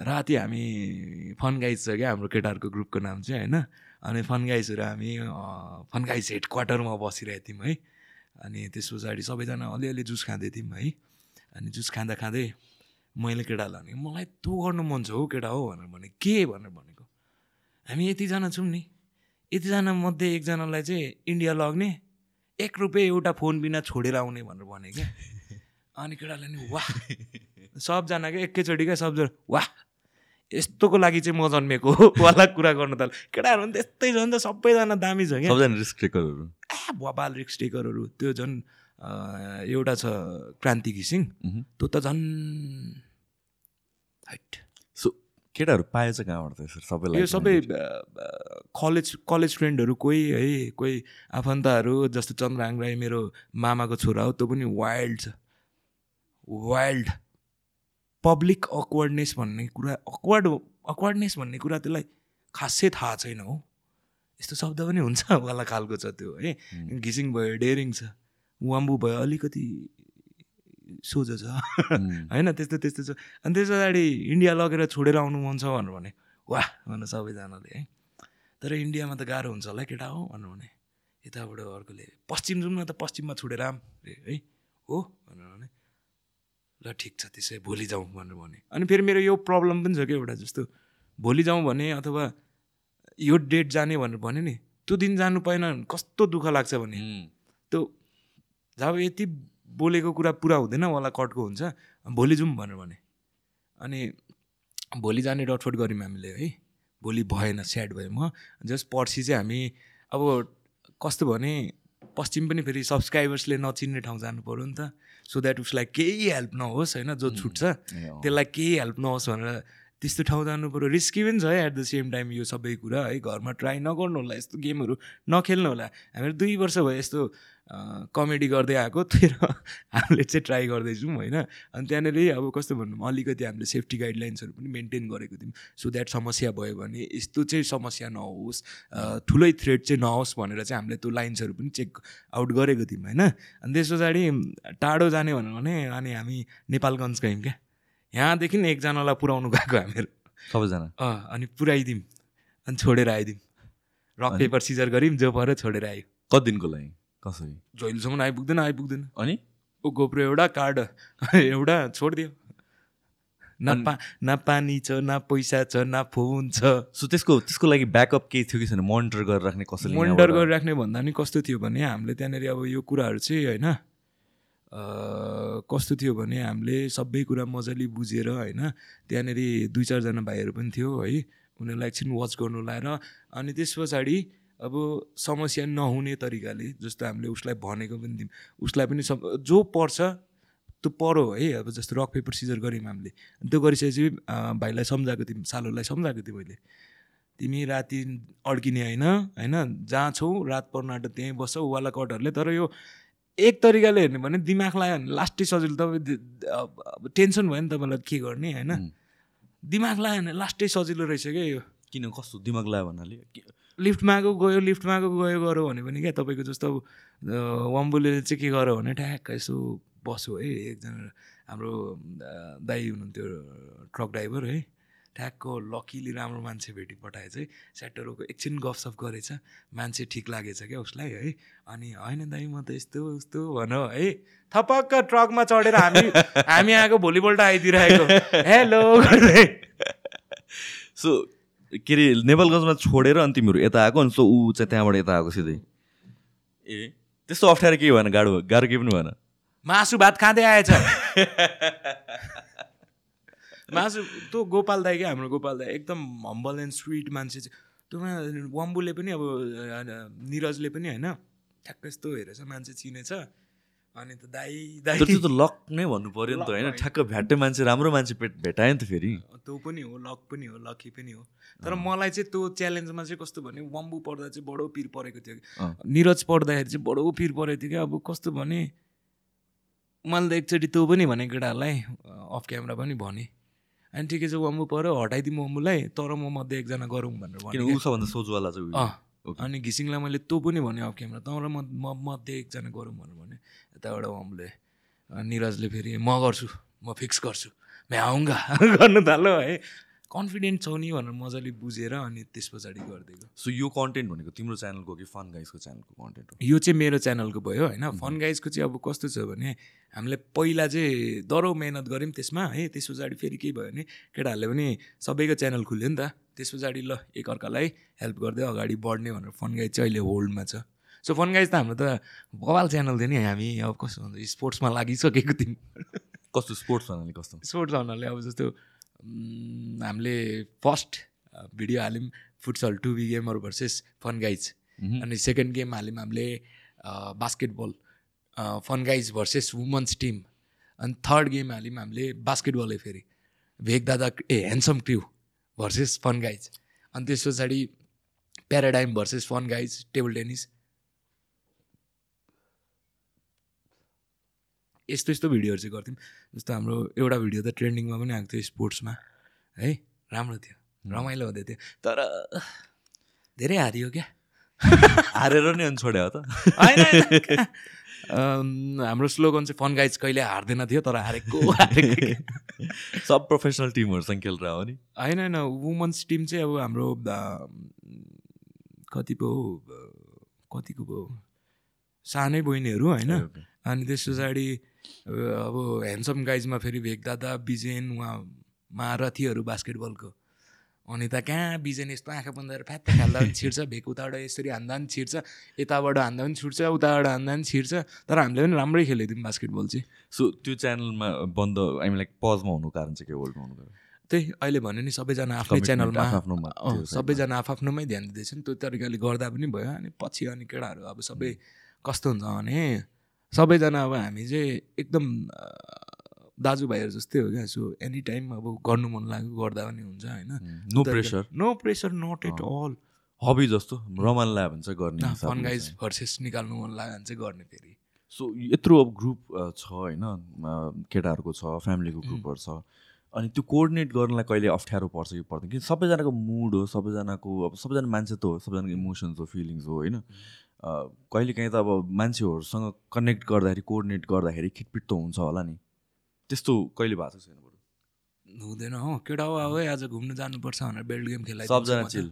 राति हामी फन गाइज छ क्या हाम्रो केटाहरूको ग्रुपको नाम चाहिँ होइन। अनि फन हामी फन गाइज हेड क्वार्टरमा बसिरहेको थियौँ है। अनि त्यस पछाडि सबैजना अलिअलि जुस खाँदै थियौँ है। अनि जुस खाँदा खाँदै मैले केटालाई भने मलाई त्यो गर्नु मन छ हौ केटा हो भनेर भने के? भनेर भनेको। हामी यतिजना छौँ नि। यतिजना मध्ये एकजनालाई चाहिँ इन्डिया लग्ने एक रुपियाँ एउटा फोन बिना छोडेर आउने भनेर भने क्या। अनि केटाले नि वाह। सबजना क्या एकैचोटि क्या सबजना वाह। यस्तोको लागि चाहिँ म जन्मेको वाला कुरा गर्न थाल केटाहरू पनि त्यस्तै छ नि त सबैजना दामी छ क्या। रिस्क टेकरहरू ए बबाल रिक्स टेकरहरू त्यो झन् एउटा छ क्रान्ति घिसिङ। त्यो त झन् हाइट सो केटाहरू पाएछ कहाँबाट त यसरी सबैलाई यो सबै कलेज कलेज फ्रेन्डहरू कोही है कोही आफन्तहरू जस्तो चन्द्रहाङ राई मेरो मामाको छोरा हो त्यो पनि वाइल्ड छ। वाइल्ड पब्लिक अक्वर्डनेस भन्ने कुरा अक्वर्ड अक्वर्डनेस भन्ने कुरा त्यसलाई खासै थाहा छैन हो। यस्तो शब्द पनि हुन्छ वाला खालको छ त्यो है। घिसिङ भयो डेरिङ छ। वाम्बु भयो अलिकति सोझो छ। होइन त्यस्तो त्यस्तो छ। अनि त्यस पछाडि इन्डिया लगेर छोडेर आउनु मन छ भनेर भने वाह! भनेर सबैजनाले है। तर इन्डियामा त गाह्रो हुन्छ होला केटा हो भनेर भने यताबाट अर्कोले पश्चिम जाउँ न त पश्चिममा छोडेर आऊँ रे है। हो? भनेर भने ल ठिक छ त्यसै भोलि जाउँ भनेर भने। अनि फेरि मेरो यो प्रब्लम पनि छ क्या एउटा जस्तो। भोलि जाउँ भने अथवा यो डेट जाने भनेर भने नि त्यो दिन जानु पाएन भने कस्तो दुःख लाग्छ भने। त्यो जब यति बोलेको कुरा पुरा हुँदैन वाला कटको हुन्छ भोलि जाउँ भनेर भने। अनि भोलि जाने डटफट गऱ्यौँ हामीले है। भोलि भएन स्याड भयो म। जस्ट पर्सि चाहिँ हामी अब कस्तो भने पश्चिम पनि फेरि सब्सक्राइबर्सले नचिन्ने ठाउँ जानु पऱ्यो नि त। सो द्याट उसलाई केही हेल्प नहोस् होइन जो छुट्छ। त्यसलाई केही हेल्प नहोस् भनेर त्यस्तो ठाउँ जानु पऱ्यो रिस्की पनि छ है एट द सेम टाइम यो सबै कुरा है घरमा ट्राई नगर्नु होला यस्तो गेमहरू नखेल्नु होला हामीहरू दुई वर्ष भयो यस्तो कमेडी गर्दै आएको तर हामीले चाहिँ ट्राई गर्दैछौँ होइन? अनि त्यहाँनिर अब कस्तो भनौँ अलिकति हामीले सेफ्टी गाइडलाइन्सहरू पनि मेन्टेन गरेको थियौँ। सो द्याट समस्या भयो भने यस्तो चाहिँ समस्या नहोस् ठुलै थ्रेड चाहिँ नहोस् भनेर चाहिँ हामीले त्यो लाइन्सहरू पनि चेक आउट गरेको थियौँ होइन? अनि त्यस पछाडि टाढो जाने भनेर भने अनि हामी नेपालगञ्ज गयौँ क्या। यहाँदेखि एकजनालाई पुऱ्याउनु गएको हामीहरू। सबैजना? अँ अनि पुऱ्याइदिउँ अनि छोडेर आइदिउँ। रक पेपर सिजर गऱ्यौँ जो पऱ्यो छोडेर आयो। कति दिनको लागि? कसरी? जहिलेसम्म आइपुग्दैन आइपुग्दैन। अनि? ऊ गोप्रो एउटा कार्ड एउटा छोडिदियो न पा न पानी छ न पैसा छ न फोन छ। सो त्यसको त्यसको लागि ब्याकअप केही थियो कि छैन? मोनिटर गरेर राख्ने कसैले मोनिटर? गरेर राख्ने भन्दा नि कस्तो थियो भने हामीले त्यहाँनिर अब यो कुराहरू चाहिँ होइन कस्तो थियो भने हामीले सबै कुरा मजाले बुझेर होइन त्यहाँनिर दुई चारजना भाइहरू पनि थियो है उनीहरूलाई एकछिन वाच गर्नु लाएर अनि त्यस पछाडि अब समस्या नहुने तरिकाले जस्तो हामीले उसलाई भनेको पनि थियौँ। उसलाई पनि जो पर्छ त्यो पऱ्यो है। अब जस्तो रक पेपर सिजर गऱ्यौँ हामीले। त्यो गरिसकेपछि भाइलाई सम्झाएको थियौँ सालोलाई सम्झाएको थिएँ मैले। तिमी राति अड्किने होइन होइन? जहाँ छौ रात पर्न आँट्दा त्यहीँ बस्छौ वाला कटहरूले। तर यो एक तरिकाले हेर्ने भने दिमाग लाग्यो भने लास्टै सजिलो तपाईँ अब टेन्सन भयो नि तपाईँलाई के गर्ने होइन. दिमाग लाग्यो भने लास्टै सजिलो रहेछ क्या यो। किन? कस्तो दिमाग लाग्यो भन्नाले? लिफ्टमा आएको गयो लिफ्टमा आएको गयो गऱ्यो भने पनि क्या तपाईँको जस्तो अब वम्बुले चाहिँ के गर्यो भने ठ्याक्क यसो बस्यो है एकजना हाम्रो दाइ हुनुहुन्थ्यो ट्रक ड्राइभर है। ठ्याक्क लकिली राम्रो मान्छे भेटी पठाए चाहिँ स्याटरको एकछिन गफसफ गरेछ मान्छे ठिक लागेछ क्या उसलाई है। अनि होइन दाइ म त यस्तो उस्तो भन है। थपक्क ट्रकमा चढेर हामी हामी आएको भोलिपल्ट आइदिइरहेको। हेलो सो के अरे नेपालगञ्जमा छोडेर अनि तिमीहरू यता आएको अनि सो ऊ चाहिँ त्यहाँबाट यता आएको सिधै? ए। त्यस्तो अप्ठ्यारो केही भएन गाह्रो गाह्रो केही पनि भएन। मासु भात खाँदै आएछ। मासु त्यो गोपाल दाई क्या हाम्रो गोपाल दाई एकदम हम्बल एन्ड स्विट मान्छे चाहिँ त्योमा वम्बुले पनि अब निरजले पनि होइन ठ्याक्क यस्तो हेरेछ मान्छे चिनेछ। अनि त दाई दाई। त्यो त लक नै भन्नु पऱ्यो नि त होइन। ठ्याक्क भ्याट्टे मान्छे राम्रो मान्छे पेट भेटायो नि त फेरि। त्यो पनि हो लक पनि हो लकी पनि हो। तर मलाई चाहिँ त्यो च्यालेन्जमा चाहिँ कस्तो भने वम्बु पढ्दा चाहिँ बडो पिर परेको थियो। निरज पढ्दाखेरि चाहिँ बडो पिर परेको थियो क्या अब कस्तो भने मैले त एकचोटि त्यो पनि भने केटाहरूलाई अफ क्यामेरा पनि भने। अनि ठिकै छ वम्बु पऱ्यो हटाइदिउँ वम्बुलाई तर म मध्ये एकजना गरौँ भनेर भने सबभन्दा सोचवाला चाहिँ। अनि घिसिङलाई मैले त्यो पनि भने अफ क्यामेरा तर म मध्ये एकजना गरौँ भनेर भने। यताबाट अनि निरजले फेरि म गर्छु म फिक्स गर्छु। मैं आउँगा गर्नु थाल्यो है। कन्फिडेन्ट छौ नि भनेर मजाले बुझेर अनि त्यस पछाडि गरिदिएको। सो यो कन्टेन्ट भनेको तिम्रो च्यानलको कि फन गाइसको च्यानलको कन्टेन्ट हो? यो चाहिँ मेरो च्यानलको भयो होइन? फन गाइजको चाहिँ अब कस्तो छ भने हामीले पहिला चाहिँ दह्रो मेहनत गऱ्यौँ त्यसमा है? त्यस पछाडि फेरि के भयो भने केटाहरूले पनि सबैको च्यानल खुल्यो नि त। त्यस पछाडि ल एकअर्कालाई हेल्प गर्दै अगाडि बढ्ने भनेर फन गाइज चाहिँ अहिले होल्डमा छ। सो फन गाइज त हाम्रो त बवाल च्यानल थियो नि हामी अब कस्तो भन्छ स्पोर्ट्समा लागिसकेको थियौँ। कस्तो स्पोर्ट्स भन्नाले कस्तो? स्पोर्ट्स भन्नाले अब जस्तो हामीले फर्स्ट भिडियो हाल्यौँ फुटसल टु बी गेमहरू भर्सेस फन गाइज। अनि सेकेन्ड गेम हाल्यौँ हामीले basketball fun guys versus women's team. अनि थर्ड गेम हाल्यौँ हामीले बास्केटबलै फेरि भेग दादा a handsome crew versus fun guys. अनि त्यस पछाडि paradigm versus fun guys table tennis. यस्तो यस्तो भिडियोहरू चाहिँ गर्थ्यौँ। जस्तो हाम्रो एउटा भिडियो त ट्रेन्डिङमा पनि आएको थियो स्पोर्ट्समा है? राम्रो थियो रमाइलो हुँदै थियो। तर धेरै हारियो क्या? हारेर नि अनि छोड्यो त। हाम्रो स्लोगन चाहिँ फन गाइज कहिले हार्दैन थियो तर हारेको। सब प्रोफेसनल टिमहरूसँग खेलेर हो नि। होइन होइन। वुमन्स टिम चाहिँ अब हाम्रो कति पो कतिको पो? सानै बहिनीहरू होइन. अनि त्यस पछाडि अब ह्यान्डसम गाइजमा फेरि भेग दादा बिजेन उहाँ महारथीहरू बास्केटबलको अनि त कहाँ बिजेन यस्तो आँखा बन्द गरेर फ्यात्त खेल्दा पनि छिर्छ भेक उताबाट यसरी हान्दा पनि छिर्छ यताबाट हान्दा पनि छुट्छ उताबाट हान्दा पनि छिर्छ तर हामीले पनि राम्रै खेलेको बास्केटबल चाहिँ। सो त्यो च्यानलमा बन्द आई मिन लाइक पजमा हुनु कारण चाहिँ के वर्ल्डमा हुनु कारण? त्यही अहिले भन्यो नि सबैजना आफ्नै च्यानलमा सबैजना आफआफ्नोमै ध्यान दिँदैछ नि त्यो तरिकाले गर्दा पनि भयो अनि पछि अनि केटाहरू अब सबै कस्तो हुन्छ भने सबैजना अब हामी चाहिँ एकदम दाजुभाइहरू जस्तै हो क्या सो एनी टाइम अब गर्नु मन लाग्यो गर्दा पनि हुन्छ होइन? No pressure no pressure not at all hobby जस्तो रमाइलो लाग्यो भने चाहिँ गर्ने फन हिसाबले गाइज चाहिँ। भर्सेस निकाल्नु मन लाग्यो भने चाहिँ गर्ने फेरि। सो यत्रो अब ग्रुप छ होइन? केटाहरूको छ फ्यामिलीको ग्रुपहरू छ। अनि त्यो कोअर्डिनेट गर्नलाई कहिले अप्ठ्यारो पर्छ कि पर्दैन? किन सबैजनाको मुड हो सबैजनाको अब सबैजना मान्छे त हो सबैजनाको इमोसन्स हो फिलिङ्स हो होइन? अ, कहिले काहीँ त अब मान्छेहरूसँग कनेक्ट गर्दाखेरि कोअर्डिनेट गर्दाखेरि खिटपिट त हुन्छ होला नि। त्यस्तो कहिले भएको छैन बरु? हुँदैन हो। केटा हो अब है आज घुम्नु जानुपर्छ भनेर बेल्ट गेम खेलाइ सबजना चिल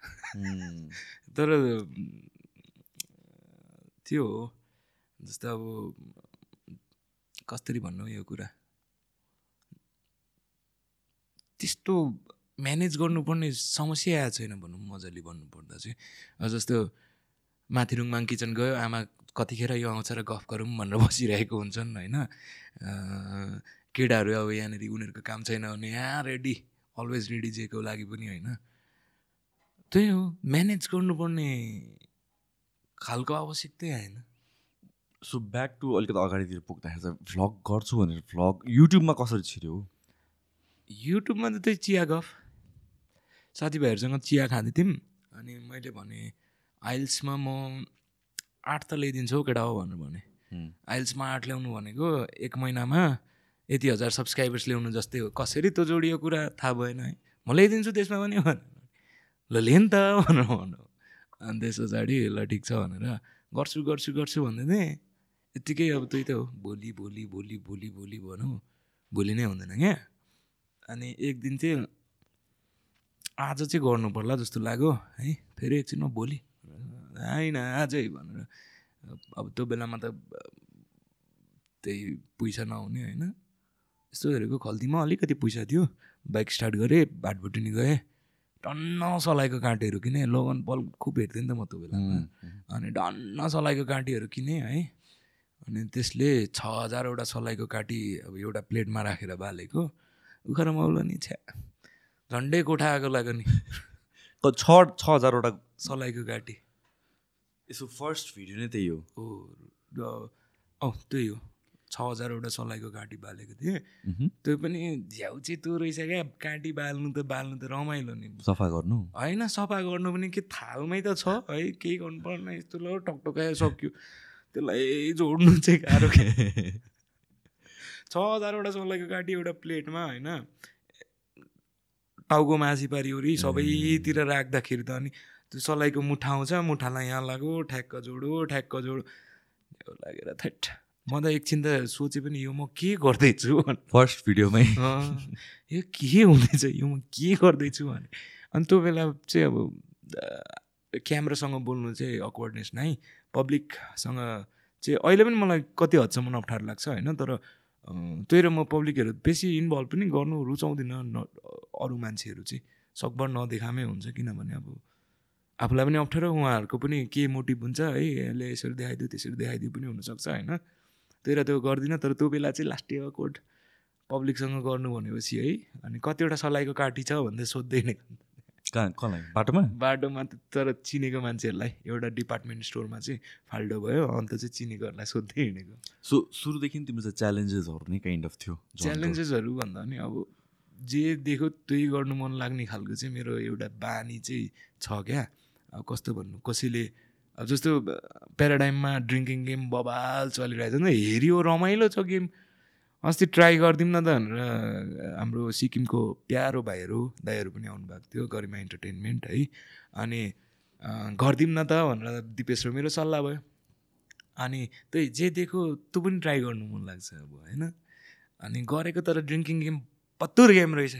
तर त्यो हो। जस्तो अब कसरी भन्नु यो कुरा। त्यस्तो म्यानेज गर्नुपर्ने समस्या आएको छैन भनौँ मजाले भन्नुपर्दा चाहिँ। जस्तो माथिरुङमाङ किचन गयो आमा कतिखेर यो आउँछ र गफ गरौँ भनेर बसिरहेको हुन्छन् होइन? केटाहरू अब यहाँनिर उनीहरूको काम छैन भने यहाँ रेडी अलवेज रेडी जेको लागि पनि होइन? त्यही हो म्यानेज गर्नुपर्ने खालको आवश्यकतै आएन। सो ब्याक टु अलिकति अगाडितिर पुग्दाखेरि चाहिँ भ्लग गर्छु भनेर भ्लग युट्युबमा कसरी छिर्यो? युट्युबमा त त्यही चिया गफ। साथीभाइहरूसँग चिया खाँदै थियौँ अनि मैले भने आइल्समा म आठ त ल्याइदिन्छु हौ केटा हो भनेर भने। आइल्समा आठ ल्याउनु भनेको एक महिनामा यति हजार सब्सक्राइबर्स ल्याउनु जस्तै हो। कसरी त्यो जोडियो कुरा थाहा भएन है। म ल्याइदिन्छु त्यसमा पनि भनेर ल ले नि त भनेर भन्नु अनि त्यस पछाडि ल ठिक छ भनेर गर्छु गर्छु गर्छु भन्दै थिएँ यत्तिकै अब त्यही त हो। भोलि भोलि भोलि भोलि भोलि भनौँ। भोलि नै हुँदैन क्या। अनि एक दिन चाहिँ आज चाहिँ गर्नु पर्ला जस्तो लाग्यो है? फेरि एकछिनमा भोलि। होइन आजै भनेर। अब त्यो बेलामा त त्यही पैसा नहुने होइन? यस्तो हेरेको खल्तीमा अलिकति पैसा थियो। बाइक स्टार्ट गरेँ भाटभुटिनी गएँ। टन्न सलाइको काँटीहरू किनेँ। लोगन पल खुब हेर्थेँ नि त म त्यो बेलामा। अनि डन्न सलाइको काँटीहरू किनेँ है? अनि त्यसले छ हजारवटा सलाइको काँटी अब एउटा प्लेटमा राखेर बालेको। उखाएर मौलो नि छ्या। झन्डै कोठा आएको लाग्यो नि? क- छ छ हजारवटा सलाइको काँटी यसो फर्स्ट भिडियो नै त्यही हो। औ त्यही हो। छ हजारवटा सलाइको काँटी बालेको थिएँ। त्यो पनि झ्याउची त्यो रहेछ क्या। काँटी बाल्नु त बाल्नु त रमाइलो नि। सफा गर्नु? होइन सफा गर्नु पनि के थालमै त छ। है केही गर्नु पर्दैन। यस्तो ल टकटकाए सक्यो। त्यसलाई जोड्नु चाहिँ गाह्रो के छ हजारवटा सलाइको काँटी एउटा प्लेटमा होइन। टाउको मासी पारिवरी सबैतिर राख्दाखेरि त अनि त्यो सलाइको मुठा आउँछ मुठालाई यहाँ लाग्यो ठ्याक्क जोडो ठ्याक्क जोडो। लागेर थेट म त एकछिन त सोचेँ पनि यो म के गर्दैछु फर्स्ट भिडियोमै यो के हुँदैछ यो म के गर्दैछु भने अनि त्यो बेला चाहिँ अब क्यामेरासँग बोल्नु चाहिँ अक्वर्डनेस नै। पब्लिकसँग चाहिँ अहिले पनि मलाई कति हदसम्म अप्ठ्यारो लाग्छ होइन तर त्यही र म पब्लिकहरू बेसी इन्भल्भ पनि गर्नु रुचाउँदिनँ न अरू मान्छेहरू चाहिँ। सकभर नदेखामै हुन्छ किनभने अब आफूलाई पनि अप्ठ्यारो उहाँहरूको पनि के मोटिभ हुन्छ है यसले यसरी देखाइदियो त्यसरी देखाइदियो पनि हुनसक्छ होइन? त्यही र त्यो गर्दिनँ तर त्यो बेला चाहिँ लास्ट इयर कोड पब्लिकसँग गर्नु भनेपछि है अनि कतिवटा सलाइको काटी छ भन्दै सोध्दै हिँडेको कहाँ बाटोमा? बाटोमा तर चिनेको मान्छेहरूलाई एउटा डिपार्टमेन्ट स्टोरमा चाहिँ फाल्टो भयो अन्त चाहिँ चिनेकोहरूलाई सोध्दै हिँडेको। सो सुरुदेखि तिम्रो चाहिँ च्यालेन्जेसहरू नै काइन्ड अफ थियो। च्यालेन्जेसहरू भन्दा पनि अब जे देख्यो त्यही गर्नु मन लाग्ने खालको चाहिँ मेरो एउटा बानी चाहिँ छ क्या। अब कस्तो भन्नु कसैले अब जस्तो प्याराडाइममा ड्रिङ्किङ गेम बबाल चलिरहेको छ नि हेऱ्यो रमाइलो छ गेम अस्ति ट्राई गरिदिउँ न त भनेर हाम्रो सिक्किमको प्यारो भाइहरू दाइहरू पनि आउनुभएको थियो गरिमा इन्टरटेनमेन्ट है। अनि गरिदिउँ न त भनेर दिपेश र मेरो सल्लाह भयो। अनि त्यही जे देखो त्यो पनि ट्राई गर्नु मन लाग्छ अब होइन। अनि गरेको तर ड्रिङ्किङ गेम पत्तुर गेम रहेछ।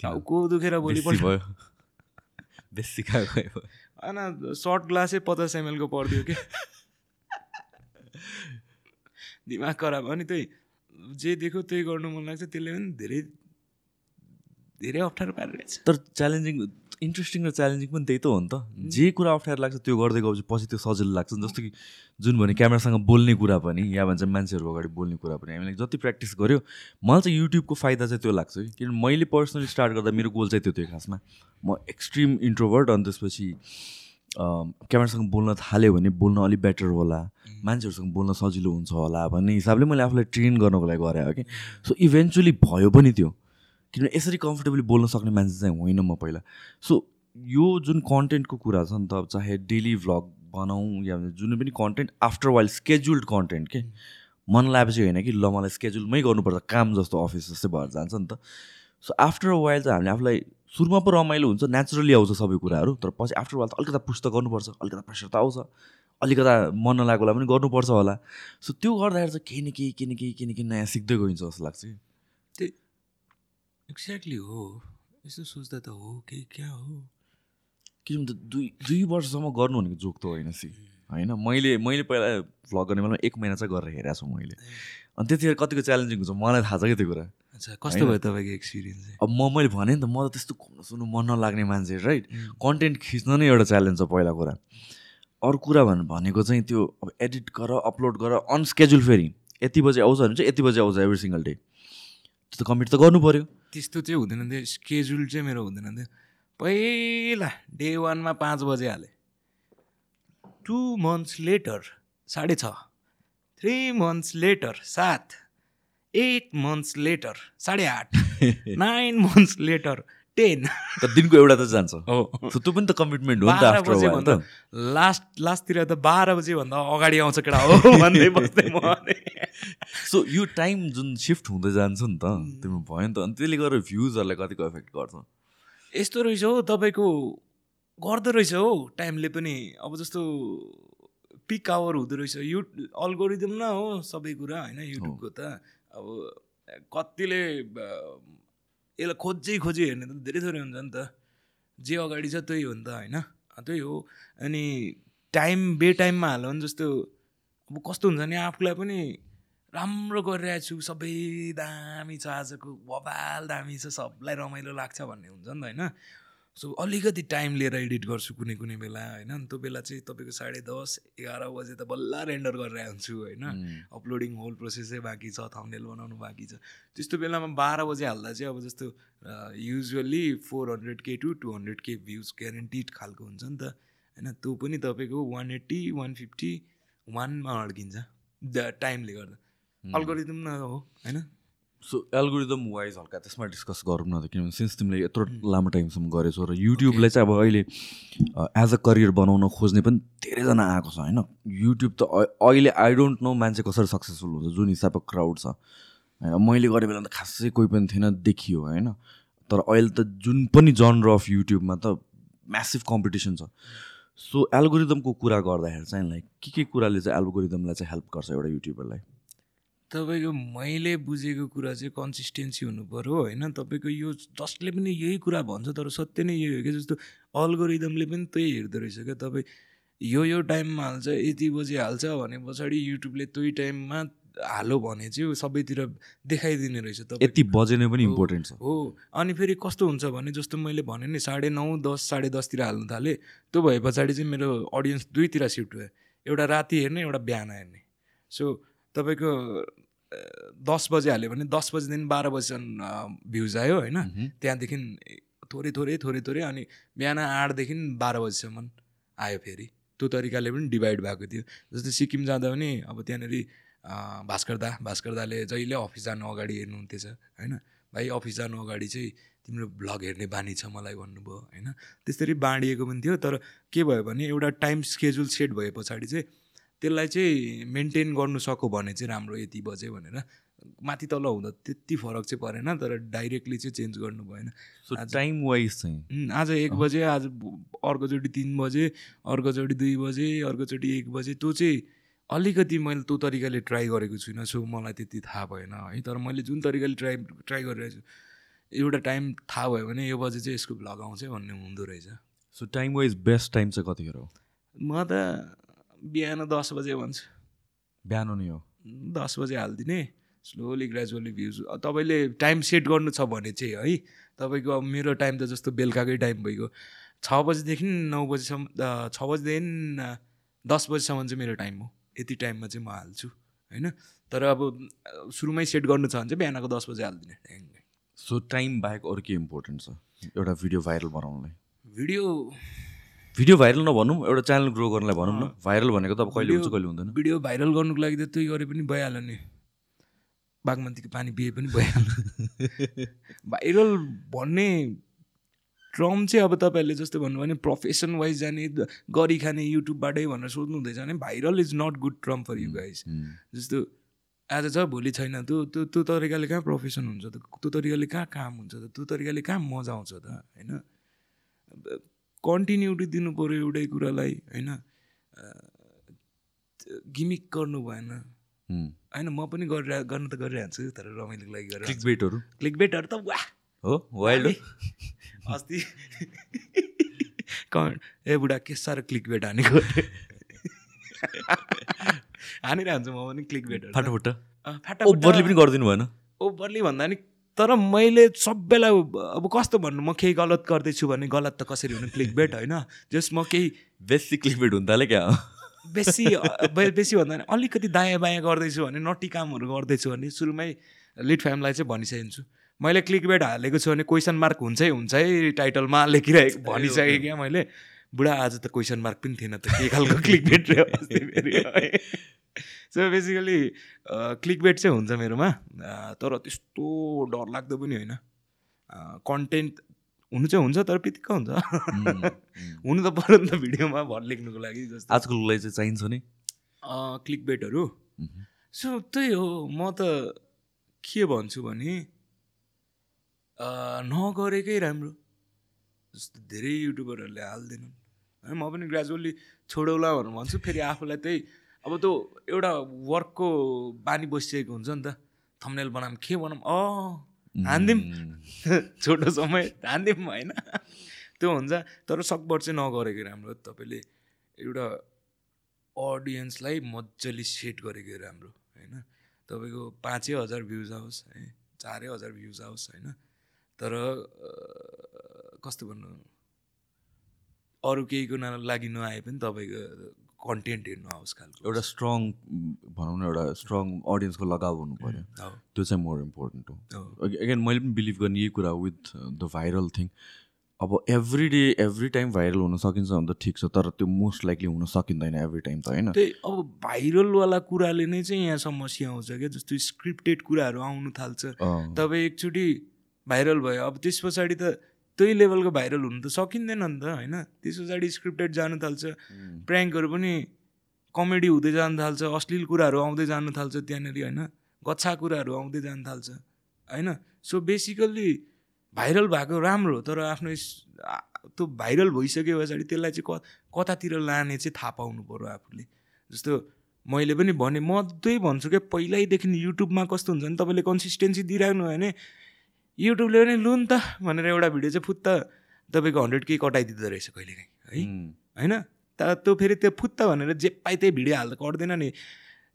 टाउको दुखेर भोलिपल्ट? भयो। बेसी होइन सर्ट ग्लासै पचास एमएलको परिदियो कि? दिमाग खराब अनि त्यही। जे देख्यो त्यही गर्नु मन लाग्छ। त्यसले पनि धेरै धेरै अप्ठ्यारो पारिरहेछ तर च्यालेन्जिङ इन्ट्रेस्टिङ र च्यालेन्जिङ पनि त्यही त हो नि त। जे कुरा अप्ठ्यारो लाग्छ त्यो गर्दै गएपछि पछि त्यो सजिलो लाग्छ। जस्तो कि जुन भने क्यामेरासँग बोल्ने कुरा पनि या भन्छ मान्छेहरू अगाडि बोल्ने कुरा पनि हामीले जति प्र्याक्टिस गऱ्यो मलाई चाहिँ युट्युबको फाइदा चाहिँ त्यो लाग्छ कि किनभने मैले पर्सनली स्टार्ट गर्दा मेरो गोल चाहिँ त्यो थियो खासमा। म एक्सट्रिम इन्ट्रोभर्ट अनि त्यसपछि क्यामेरासँग बोल्न थाल्यो भने बोल्न अलिक बेटर होला। मान्छेहरूसँग बोल्न सजिलो हुन्छ होला भन्ने हिसाबले मैले आफूलाई ट्रेन गर्नको लागि गरेँ हो कि सो इभेन्चुली भयो पनि त्यो। किनभने यसरी कम्फर्टेबली बोल्न सक्ने मान्छे चाहिँ होइन म पहिला। सो यो जुन कन्टेन्टको कुरा छ नि त चाहे डेली भ्लग बनाऊँ या जुनै पनि content after while scheduled content के मन लागेपछि होइन कि ल मलाई स्केड्युलमै गर्नुपर्छ। काम जस्तो अफिस जस्तै भएर जान्छ नि त। सो आफ्टर वाइल चाहिँ हामीले आफूलाई सुरुमा पो रमाइलो हुन्छ नेचुरली आउँछ सबै कुराहरू तर पछि आफ्टर वाइल त अलिकता पुस्ट त गर्नुपर्छ अलिकता प्रेसर त आउँछ अलिकता मन नलागेकोलाई पनि गर्नुपर्छ होला। सो त्यो गर्दाखेरि चाहिँ केही न केही केही न केही केही न केही नयाँ सिक्दै गइन्छ जस्तो लाग्छ कि। त्यही एक्ज्याक्टली हो। यसो सोच्दा त हो कि क्या हो? किनभने त दुई दुई वर्षसम्म गर्नु भनेको जोक त होइन सी। होइन? मैले मैले पहिला भ्लग गर्ने बेलामा एक महिना चाहिँ गरेर हेरेको छु मैले। अनि त्यतिखेर कतिको च्यालेन्जिङ हुन्छ मलाई थाहा छ कि त्यो कुरा। अच्छा कस्तो भयो तपाईँको एक्सपिरियन्स अब म मैले भने नि त म त त्यस्तो घुम्नु सुन्नु मन नलाग्ने मान्छे राइट कन्टेन्ट खिच्न नै एउटा च्यालेन्ज छ पहिला कुरा। अरू कुरा भन् भनेको चाहिँ त्यो अब एडिट गर अपलोड गर अनस्केड्युल फेरि। यति बजी आउँछ भने चाहिँ यति बजी आउँछ एभ्री सिङ्गल डे त्यो त कमिट त गर्नु पऱ्यो त्यस्तो चाहिँ हुँदैन थियो स्केड्युल चाहिँ मेरो हुँदैन थियो पहिला डे वानमा पाँच बजे हालेँ। टु मन्थ्स लेटर साढे छ। थ्री मन्थ्स लेटर सात। एट मन्थ्स लेटर साढे आठ। Nine months letter ten. दिनको एउटा त जान्छ। हो। त्यो पनि त कमिटमेन्ट हो नि त लास्ट लास्टतिर त बाह्र बजेभन्दा अगाडि आउँछ केटा हो भन्दै बस्दै म। सो यो टाइम जुन सिफ्ट हुँदै जान्छ नि त तिम्रो भयो नि त। अनि त्यसले गर्दा भ्युजहरूलाई कतिको एफेक्ट गर्छ? यस्तो रहेछ हौ तपाईँको गर्दो रहेछ हौ टाइमले पनि। अब जस्तो पिक आवर हुँदो रहेछ। यु अल्गोरिदम न हो सबै कुरा होइन युट्युबको त। अब कतिले यसलाई खोजी खोजी हेर्ने त धेरै थोरै हुन्छ नि त। जे अगाडि छ त्यही हो नि त होइन? त्यही हो। अनि टाइम बे टाइममा हाल्यो भने जस्तो अब कस्तो हुन्छ नि आफूलाई पनि राम्रो गरिरहेको छु। सबै दामी छ आजको बबाल दामी छ सबलाई रमाइलो लाग्छ भन्ने हुन्छ नि त होइन? सो अलिकति टाइम लिएर एडिट गर्छु कुनै कुनै बेला होइन? त्यो बेला चाहिँ तपाईँको साढे दस एघार बजे त बल्ल रेन्डर गरेर हुन्छु होइन? अपलोडिङ होल प्रोसेसै बाँकी छ थम्नेल बनाउनु बाँकी छ। त्यस्तो बेलामा बाह्र बजे हाल्दा चाहिँ अब जस्तो usually four hundred K to two hundred K views guaranteed खालको हुन्छ नि त होइन? त्यो पनि तपाईँको वान एट्टी वान फिफ्टी वानमा अड्किन्छ द टाइमले गर्दा। अल्गोरिदम न हो होइन? सो एल्गोरिदम वाइज हल्का त्यसमा डिस्कस गरौँ न त किनभने सिन्स तिमीले यत्रो लामो टाइमसम्म गरेछौ र युट्युबलाई चाहिँ अब अहिले एज अ करियर बनाउन खोज्ने पनि धेरैजना आएको छ होइन? युट्युब त अहिले आई डोन्ट नो मान्छे कसरी सक्सेसफुल हुन्छ जुन हिसाबको क्राउड छ। होइन मैले गर्ने बेला त खासै कोही पनि थिएन देखियो होइन? तर अहिले त जुन पनि जनर अफ युट्युबमा त म्यासिभ कम्पिटिसन छ। सो एल्गोरिदमको कुरा गर्दाखेरि चाहिँ लाइक के के कुराले चाहिँ एल्गोरिदमलाई चाहिँ हेल्प गर्छ एउटा युट्युबरलाई तपाईँको मैले बुझेको कुरा चाहिँ कन्सिस्टेन्सी हुनु पऱ्यो होइन? तपाईँको यो जसले पनि यही कुरा भन्छ तर सत्य नै यही हो क्या? जस्तो अल्गोरिदमले पनि त्यही हेर्दो रहेछ क्या? तपाईँ यो यो टाइममा हाल्छ यति बजी हाल्छ भने पछाडि युट्युबले त्यही टाइममा हालो भने चाहिँ सबैतिर देखाइदिने रहेछ तपाईँ यति बजेने पनि इम्पोर्टेन्ट छ। हो। अनि फेरि कस्तो हुन्छ भने जस्तो मैले भने नि साढे नौ दस साढे दसतिर हाल्नु थालेँ त्यो भए पछाडि चाहिँ मेरो अडियन्स दुईतिर सिफ्ट भयो। एउटा राति हेर्ने एउटा बिहान हेर्ने। सो तपाईँको दस बजे हाल्यो भने दस बजीदेखि बाह्र बजीसम्म भ्युज आयो होइन। त्यहाँदेखि थोरै थोरै थोरै थोरै अनि बिहान आठदेखि बाह्र बजीसम्म आयो फेरि। त्यो तरिकाले पनि डिभाइड भएको थियो। जस्तै सिक्किम जाँदा पनि अब त्यहाँनिर अ, भास्कर दा भास्कर दाले जहिले अफिस जानु अगाडि हेर्नुहुन्थेछ होइन? भाइ अफिस जानु अगाडि चाहिँ तिम्रो भ्लग हेर्ने बानी छ मलाई भन्नुभयो होइन? त्यसरी बाँडिएको पनि थियो। तर के भयो भने एउटा टाइम स्केड्युल सेट भए पछाडि चाहिँ त्यसलाई चाहिँ मेन्टेन गर्नु सक्यो भने चाहिँ राम्रो यति बजे भनेर। माथि तल हुँदा त्यति फरक चाहिँ परेन तर डाइरेक्टली चाहिँ चेन्ज गर्नु भएन। टाइम वाइज चाहिँ? आज एक बजे आज अर्कोचोटि तिन बजे अर्कोचोटि दुई बजे अर्कोचोटि एक बजे त्यो चाहिँ अलिकति मैले त्यो तरिकाले ट्राई गरेको छुइनँ। सो मलाई त्यति थाहा भएन है। तर मैले जुन तरिकाले ट्राई ट्राई गरिरहेको छु एउटा टाइम थाहा भयो भने यो बजे चाहिँ यसको भ्लग आउँछ भन्ने हुँदो रहेछ। So time wise best time चाहिँ कतिखेर हो? म त बिहान दस बजे भन्छु। बिहान नै हो। दस बजे हालिदिने। स्लोली ग्रेजुअली भ्युज तपाईँले टाइम सेट गर्नु छ भने चाहिँ है तपाईँको अब मेरो टाइम त जस्तो बेलुकाकै टाइम भइगयो। छ बजीदेखि नौ बजीसम्म छ बजीदेखि दस बजीसम्म चाहिँ मेरो टाइम हो। यति टाइममा चाहिँ म हाल्छु होइन? तर अब सुरुमै सेट गर्नु छ भने चाहिँ बिहानको दस बजे हालिदिने। सो टाइम बाहेक अरू के इम्पोर्टेन्ट छ? एउटा भिडियो भाइरल बनाउनलाई। भिडियो भिडियो भाइरल नभनौँ एउटा च्यानल ग्रो गर्नलाई भनौँ न। भाइरल भनेको त अब कहिले हुन्छ कहिले हुँदैन। भिडियो भाइरल गर्नुको लागि त त्यही गरे पनि भइहाल्यो नि। बागमतीको पानी पिए पनि भइहाल्यो। भाइरल भन्ने ट्रम चाहिँ अब तपाईँहरूले जस्तो भन्नुभयो भने प्रोफेसन वाइज जाने गरी खाने युट्युबबाटै भनेर सोध्नु हुँदैछ भने viral is not good term for you guys जस्तो आज छ भोलि छैन त्यो त्यो त्यो तरिकाले कहाँ प्रोफेसन हुन्छ त? त्यो तरिकाले कहाँ काम हुन्छ त? त्यो तरिकाले कहाँ मजा आउँछ त? होइन? कन्टिन्युटी दिनु पऱ्यो एउटै कुरालाई होइन? गिमिक गर्नु भएन। होइन म पनि गरिरह गर्नु त गरिरहन्छु तर रमाइलोको लागि गरेर। क्लिक बेटहरू क्लिक बेटहरू त वाह! हो? वाइल्ड अस्ति ए बुढा के साह्रो क्लिक बेट हानेको? हानिरहन्छु म पनि क्लिक बेटहरू फाटाफुट्ट? फाटा ओभरली पनि गरिदिनु भएन? ओभरली भन्दा नि तर मैले सबैलाई अब कस्तो भन्नु म केही गलत गर्दैछु भने गलत त कसरी हुनु क्लिक बेट होइन। जस म केही बेसी क्लिक बेट हुन थाल्यो क्या? बेसी बेसी भन्दा अलिकति दायाँ बायाँ गर्दैछु भने नटी कामहरू गर्दैछु भने सुरुमै लिड फ्यामलाई चाहिँ भनिसकेको मैले क्लिक बेट हालेको छु भने क्वेसन मार्क हुन्छै हुन्छ है टाइटलमा लेखिरहेको भनिसकेँ क्या मैले। बुढा आज त क्वेसन मार्क पनि थिएन त के खालको click bait so basically click bait चाहिँ हुन्छ मेरोमा। अँ, तर त्यस्तो डर लाग्दो पनि होइन। कन्टेन्ट हुनु चाहिँ हुन्छ तर पितिक्क हुन्छ। हुनु त पऱ्यो नि त भिडियोमा भर लेख्नुको लागि जस्तो। आजकलको लागि चाहिँ चाहिन्छ नि। क्लिक बेटहरू। सो त्यही हो म त के भन्छु भने अँ, नगरेकै राम्रो। जस्तो धेरै युट्युबरहरूले हाल्दैनन् है म पनि ग्रेजुअली छोडौला भनेर भन्छु फेरि आफूलाई त्यही अब त्यो एउटा वर्कको बानी बसिसकेको हुन्छ नि त। थम्नेल बनाऊँ के बनाऊँ? अँ हानिदिउँ छोटो समय हानिदिउँ होइन। त्यो हुन्छ। तर सकभर चाहिँ नगरेको राम्रो तपाईँले एउटा अडियन्सलाई मजाले सेट गरेको राम्रो होइन? तपाईँको पाँचै हजार भ्युज आओस् है? चारै हजार भ्युज आओस् होइन? तर कस्तो भन्नु? अरू केहीको लागि नआए पनि तपाईँको कन्टेन्ट हेर्नु आओस् खालको एउटा स्ट्रङ भनौँ न एउटा स्ट्रङ अडियन्सको लगाव हुनु पऱ्यो त्यो चाहिँ मोर इम्पोर्टेन्ट हो। अगेन मैले पनि बिलिभ गर्ने यही कुरा विथ द भाइरल थिङ अब every day every time viral हुन सकिन्छ भने त ठिक छ तर त्यो मोस्ट लाइकली हुन सकिँदैन एभ्री टाइम त होइन? त्यही अब भाइरलवाला कुराले नै चाहिँ यहाँ समस्या आउँछ क्या जस्तो स्क्रिप्टेड कुराहरू आउनु थाल्छ। तपाईँ एकचोटि भाइरल भयो अब त्यस पछाडि त त्यही लेभलको भाइरल हुनु त सकिँदैन नि त होइन? त्यस पछाडि स्क्रिप्टेड जानु थाल्छ प्र्याङ्कहरू पनि कमेडी हुँदै जानु थाल्छ अश्लील कुराहरू आउँदै जानु थाल्छ त्यहाँनिर होइन? गच्छा कुराहरू आउँदै जानु थाल्छ होइन? सो बेसिकल्ली भाइरल भएको राम्रो तर आफ्नो त्यो भाइरल भइसके पछाडि त्यसलाई चाहिँ क कतातिर लाने चाहिँ थाहा पाउनु पऱ्यो आफूले। जस्तो मैले पनि भने म त्यही भन्छु क्या पहिल्यैदेखि युट्युबमा कस्तो हुन्छ भने तपाईँले कन्सिस्टेन्सी दिइराख्नु भयो भने युट्युबले पनि लु नि त भनेर एउटा भिडियो चाहिँ फुत्त तपाईँको हन्ड्रेड के कटाइदिँदो रहेछ कहिलेकाहीँ है? होइन? त त्यो फेरि त्यो फुत्त भनेर जे पाइ त्यही भिडियो हाल्दा गर्दैन नि।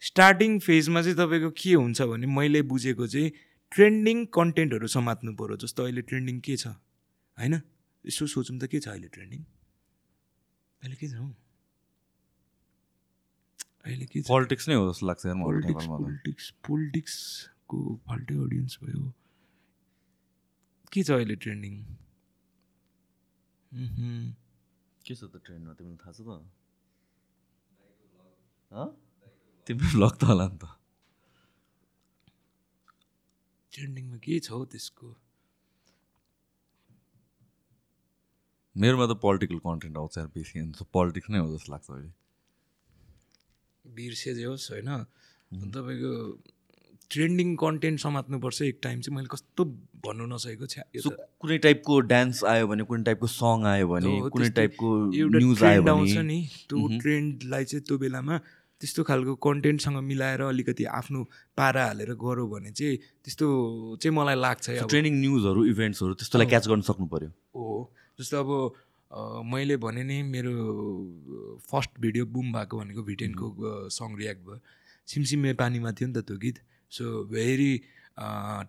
स्टार्टिङ फेजमा चाहिँ तपाईँको के हुन्छ भने मैले बुझेको चाहिँ ट्रेन्डिङ कन्टेन्टहरू समात्नु पऱ्यो जस्तो अहिले ट्रेन्डिङ के छ? होइन? यसो सोचौँ त के छ अहिले ट्रेन्डिङ? अहिले के छ? हौ अहिले के पोलिटिक्स नै हो जस्तो लाग्छ पोलिटिक्स। पोलिटिक्स पोलिटिक्सको फाल्टै अडियन्स भयो। के छ अहिले ट्रेन्डिङ? के छ त ट्रेन्डमा? तिमीलाई थाहा छ त? हँ? तिम्रो भ्लग त होला नि त। ट्रेन्डिङमा के छ हौ त्यसको? मेरोमा त पोलिटिकल कन्टेन्ट आउँछ यार बेसी अन्त पोलिटिक्स नै हो जस्तो लाग्छ अहिले। बिर्से जे होस् होइन? तपाईँको ट्रेन्डिङ कन्टेन्ट समात्नुपर्छ एक टाइम चाहिँ। मैले कस्तो भन्नु नसकेको छ्या त। कुनै टाइपको डान्स आयो भने कुनै टाइपको सङ आयो भने कुनै टाइपको एउटा न्युज आयो ट्रेन्ड आउँछ नि त्यो ट्रेन्डलाई चाहिँ त्यो बेलामा त्यस्तो खालको कन्टेन्टसँग मिलाएर अलिकति आफ्नो पारा हालेर गऱ्यो भने चाहिँ त्यस्तो चाहिँ मलाई लाग्छ अब। ट्रेनिङ न्युजहरू इभेन्ट्सहरू त्यस्तोलाई क्याच गर्न सक्नु पर्यो हो जस्तो अब मैले भने नि मेरो फर्स्ट भिडियो बुम भएको भनेको भिटेनको सङ रियाक्ट भयो। सिमसिमे पानीमा थियो नि त त्यो गीत। सो भेरी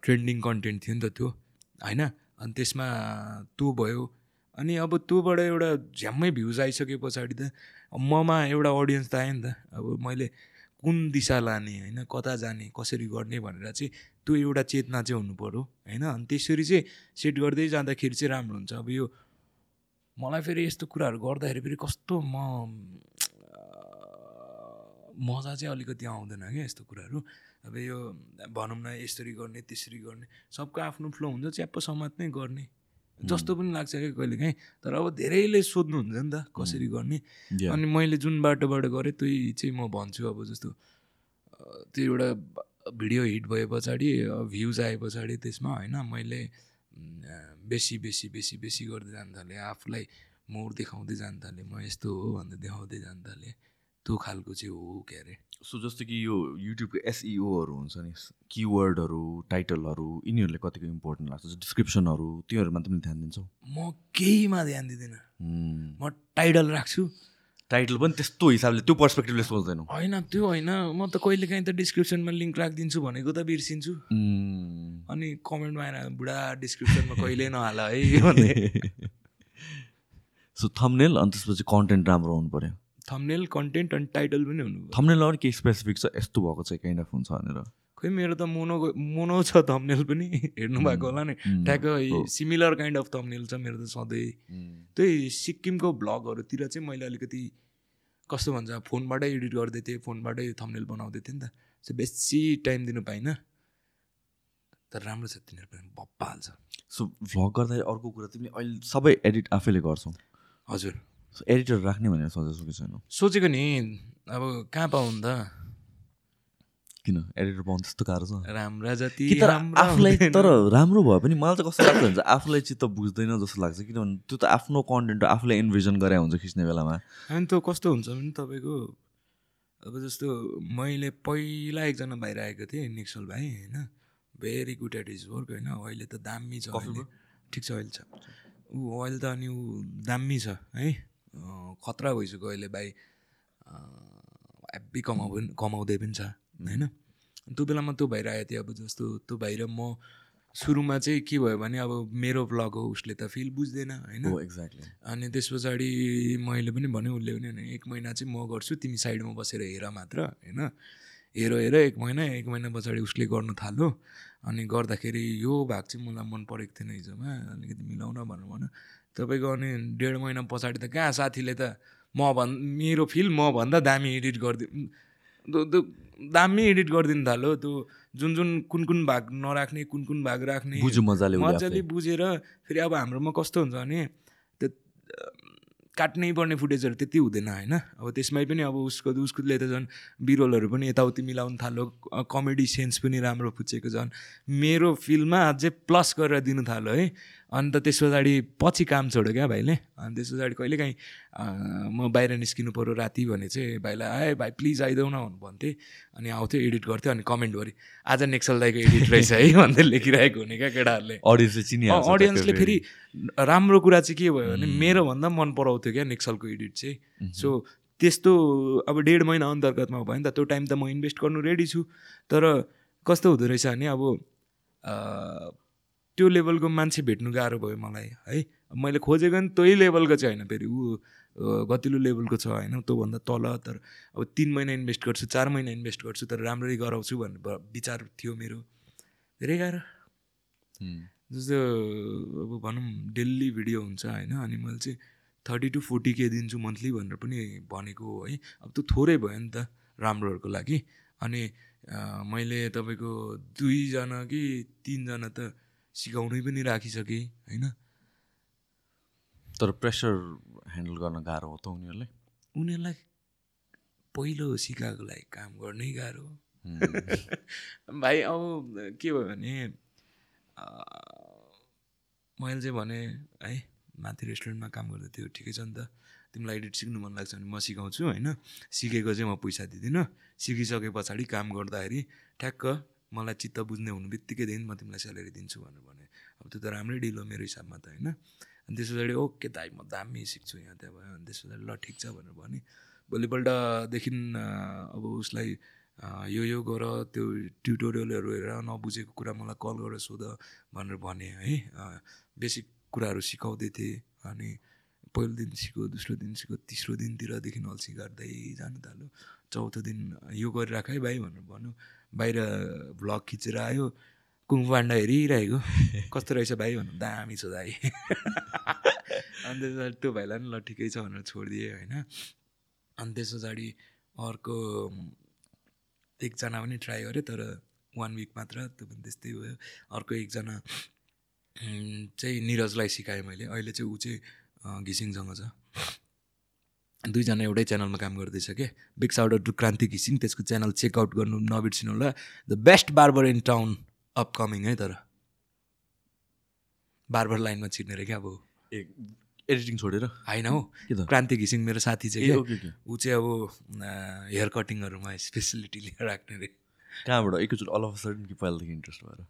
ट्रेन्डिङ कन्टेन्ट थियो नि त त्यो होइन? अनि त्यसमा त्यो भयो अनि अब त्योबाट एउटा झ्याम्मै भ्युज आइसके पछाडि त ममा एउटा अडियन्स त आयो नि त। अब मैले कुन दिशा लाने होइन? कता जाने कसरी गर्ने भनेर चाहिँ त्यो एउटा चेतना चाहिँ हुनु पऱ्यो होइन? अनि त्यसरी चाहिँ सेट गर्दै जाँदाखेरि चाहिँ राम्रो हुन्छ। अब यो मलाई फेरि यस्तो कुराहरू गर्दाखेरि फेरि कस्तो म मजा चाहिँ अलिकति आउँदैन क्या यस्तो कुराहरू। अब यो भनौँ न यसरी गर्ने त्यसरी गर्ने सबको आफ्नो फ्लो हुन्छ च्याप्प समात्नै गर्ने। जस्तो पनि लाग्छ क्या कहिले काहीँ तर अब धेरैले सोध्नुहुन्छ नि त कसरी गर्ने. अनि मैले जुन बाटोबाट गरेँ त्यही चाहिँ म भन्छु अब जस्तो त्यो एउटा भिडियो हिट भए पछाडि भ्युज आए पछाडि त्यसमा होइन मैले बेसी बेसी बेसी बेसी गर्दै जान थालेँ आफूलाई मोड देखाउँदै जान थालेँ म यस्तो हो भनेर देखाउँदै जान थालेँ। त्यो खालको चाहिँ हो के अरे? सो जस्तो कि यो युट्युबको एसइओहरू हुन्छ नि किवर्डहरू टाइटलहरू यिनीहरूले कतिको इम्पोर्टेन्ट लाग्छ डिस्क्रिप्सनहरू त्योहरूमा तिमीले ध्यान दिन्छौ? म केहीमा ध्यान दिँदिनँ. म टाइटल राख्छु। टाइटल पनि त्यस्तो हिसाबले त्यो पर्सपेक्टिभले सोच्दैनौ। होइन त्यो होइन। म त कहिले काहीँ त डिस्क्रिप्सनमा लिङ्क राखिदिन्छु भनेको त बिर्सिन्छु. अनि कमेन्टमा आएर बुढा डिस्क्रिप्सनमा कहिले नहाल है भन्ने। सो थम्नेल अनि त्यसपछि कन्टेन्ट राम्रो हुनु पऱ्यो थम्नेल कन्टेन्ट अनि टाइटल पनि हुनु थम्नेलमा पनि केही स्पेसिफिक छ? यस्तो भएको चाहिँ काइन्ड अफ हुन्छ भनेर। खोइ मेरो त मोनो मोनो छ थम्नेल पनि। हेर्नु भएको होला नि। ठ्याक्क सिमिलर काइन्ड अफ थम्नेल छ मेरो त सधैँ। त्यही सिक्किमको भ्लगहरूतिर चाहिँ मैले अलिकति कस्तो भन्छ फोनबाटै एडिट गर्दै थिएँ फोनबाटै थम्नेल बनाउँदै थिएँ नि त। सो बेसी टाइम दिनु पाइनँ। तर राम्रो छ तिनीहरू पनि बप्पा हाल्छ सो भ्लग गर्दाखेरि अर्को कुरा तिमीले अहिले सबै एडिट आफैले गर्छौ? हजुर। एडिटर राख्ने भनेर सोचेको कि छैनौ? सोचेको नि। अब कहाँ पाउनु त? किन? एडिटर पाउनु त्यस्तो गाह्रो छ। राम्रा जति तर आफूलाई। तर राम्रो भयो पनि मलाई चाहिँ कस्तो लाग्छ भने चाहिँ आफूलाई चित्त बुझ्दैन जस्तो लाग्छ। किनभने त्यो त आफ्नो कन्टेन्ट आफूलाई इन्भिजन गरे हुन्छ खिच्ने बेलामा। अनि त्यो कस्तो हुन्छ भने तपाईँको अब जस्तो मैले पहिला एकजना बाहिर आएको थिएँ निक्सल भाइ होइन? Very good at his work होइन? अहिले त दामी छ। ठिक छ अहिले छ। ऊ अहिले त अनि ऊ दामी छ है? खतरा भइसक्यो अहिले भाइ। हेब्बी कमाउ पनि कमाउँदै पनि छ होइन? त्यो बेलामा त्यो भाइर आएको थियो अब जस्तो त्यो भाइ र म सुरुमा चाहिँ के भयो भने अब मेरो भ्लग हो उसले त फिल बुझ्दैन होइन? एक्ज्याक्टली अनि त्यस पछाडि मैले पनि भने उसले पनि भने एक महिना चाहिँ म गर्छु तिमी साइडमा बसेर हेर मात्र होइन? हेर हेर एक महिना एक महिना पछाडि उसले गर्नु थाल्यो। अनि गर्दाखेरि यो भाग चाहिँ मलाई मन परेको थिएन हिजोमा अलिकति मिलाउन भनेर भन्यो। तपाईँको अनि डेढ महिना पछाडि त कहाँ साथीले त म भन् मेरो फिल म भन्दा दामी एडिट गरिदिनु दामी एडिट गरिदिनु थाल्यो। त्यो जुन जुन कुन कुन भाग नराख्ने कुन कुन भाग राख्ने मजाले मजाले बुझेर फेरि अब हाम्रोमा कस्तो हुन्छ भने त्यो काट्नै पर्ने फुटेजहरू त्यति हुँदैन होइन? अब त्यसमै पनि अब उसको उसकोले त झन् बिरोलहरू पनि यताउति मिलाउनु थाल्यो। कमेडी सेन्स पनि राम्रो फुचेको झन्। मेरो फिल्ममा अझै प्लस गरेर दिनु थाल्यो है। अन्त त्यस पछाडि पछि काम छोड्यो क्या भाइले। अनि त्यस पछाडि कहिले काहीँ म बाहिर निस्किनु पऱ्यो राति भने चाहिँ भाइलाई आए भाइ प्लिज आइदेऊ न भन्नु भन्थेँ। अनि आउँथ्यो एडिट गर्थ्यो अनि कमेन्ट गरी आज नेक्सल दाईको एडिट रहेछ है भन्दै लेखिरहेको हुने क्या केटाहरूले। अडियन्सले चिनिहाल्छ अडियन्सले फेरि राम्रो कुरा चाहिँ के भयो भने मेरो भन्दा मन पराउँथ्यो क्या नेक्सलको एडिट चाहिँ। सो त्यस्तो अब डेढ महिना अन्तर्गतमा भयो नि त त्यो टाइम त म इन्भेस्ट गर्नु रेडी छु। तर कस्तो हुँदो रहेछ भने अब त्यो लेभलको मान्छे भेट्नु गाह्रो भयो मलाई है। मैले खोजेको नि त्यही लेभलको चाहिँ होइन फेरि ऊ गतिलो लेभलको छ होइन त्योभन्दा तल तर अब तिन महिना इन्भेस्ट गर्छु चार महिना इन्भेस्ट गर्छु तर राम्ररी गराउँछु भन्ने विचार थियो मेरो। धेरै गाह्रो। जस्तो अब भनौँ डेली भिडियो हुन्छ होइन अनि मैले चाहिँ थर्टी टु फोर्टी के दिन्छु मन्थली भनेर पनि भनेको हो अब त्यो थोरै भयो नि त राम्रोहरूको लागि। अनि मैले तपाईँको दुईजना कि तिनजना त सिकाउनै पनि राखिसकेँ होइन? तर प्रेसर ह्यान्डल गर्न गाह्रो हो त उनीहरूलाई? उनीहरूलाई पहिलो सिकाएको लागि काम गर्नै गाह्रो भाइ अब के भयो भने मैले चाहिँ भने है माथि रेस्टुरेन्टमा काम गर्दा थियो ठिकै छ नि त। तिमीलाई एडिट सिक्नु मन लाग्छ भने म सिकाउँछु होइन? सिकेको चाहिँ म पैसा दिँदिनँ। सिकिसके पछाडि काम गर्दाखेरि ठ्याक्क मलाई चित्त बुझ्ने हुनु बित्तिकैदेखि म तिमीलाई स्यालेरी दिन्छु भनेर भने। अब त्यो त राम्रै डिल हो मेरो हिसाबमा त होइन। अनि त्यस पछाडि ओके दाइ म दामी सिक्छु यहाँ त्यहाँ भयो। अनि त्यस पछाडि ल ठिक छ भनेर भने। भोलिपल्टदेखि अब उसलाई यो यो गर त्यो ट्युटोरियलहरू हेरेर नबुझेको कुरा मलाई कल गरेर सोध भनेर भने है। बेसिक कुराहरू सिकाउँदै थिएँ। अनि पहिलो दिन सिक्यो दोस्रो दिन सिक्यो तेस्रो दिनतिरदेखि अल्छी गर्दै जानु थाल्यो। चौथो दिन यो गरिराख है भाइ भनेर भन्यो। बाहिर भ्लग खिचेर आयो कुङ पाण्डा हेरिरहेको। कस्तो रहेछ भाइ भन्नु दामी छ दाइ। अनि त्यस पछाडि त्यो भाइलाई पनि ल ठिकै छ भनेर छोडिदिएँ होइन। अनि त्यस पछाडि अर्को एकजना पनि ट्राई गरेँ तर वान विक मात्र त्यो पनि त्यस्तै भयो। अर्को एकजना चाहिँ निरजलाई सिकाएँ मैले। अहिले चाहिँ ऊ चाहिँ घिसिङसँग छ। दुईजना एउटै च्यानलमा काम गर्दैछ के? बिग साउडर टु क्रान्ति घिसिङ त्यसको च्यानल चेकआउट गर्नु नबिर्सिनु होला। The best barber in town upcoming है तर। बार्बर लाइनमा छिर्ने रे क्या अब। एडिटिङ छोडेर? होइन हौ। क्रान्ति घिसिङ मेरो साथी चाहिँ ऊ चाहिँ अब हेयर कटिङहरूमा स्पेसलिटी लिएर राख्ने रे। कहाँबाट? एकैचोटि अल अफ सडन कि पहिलादेखि इन्ट्रेस्ट भएर।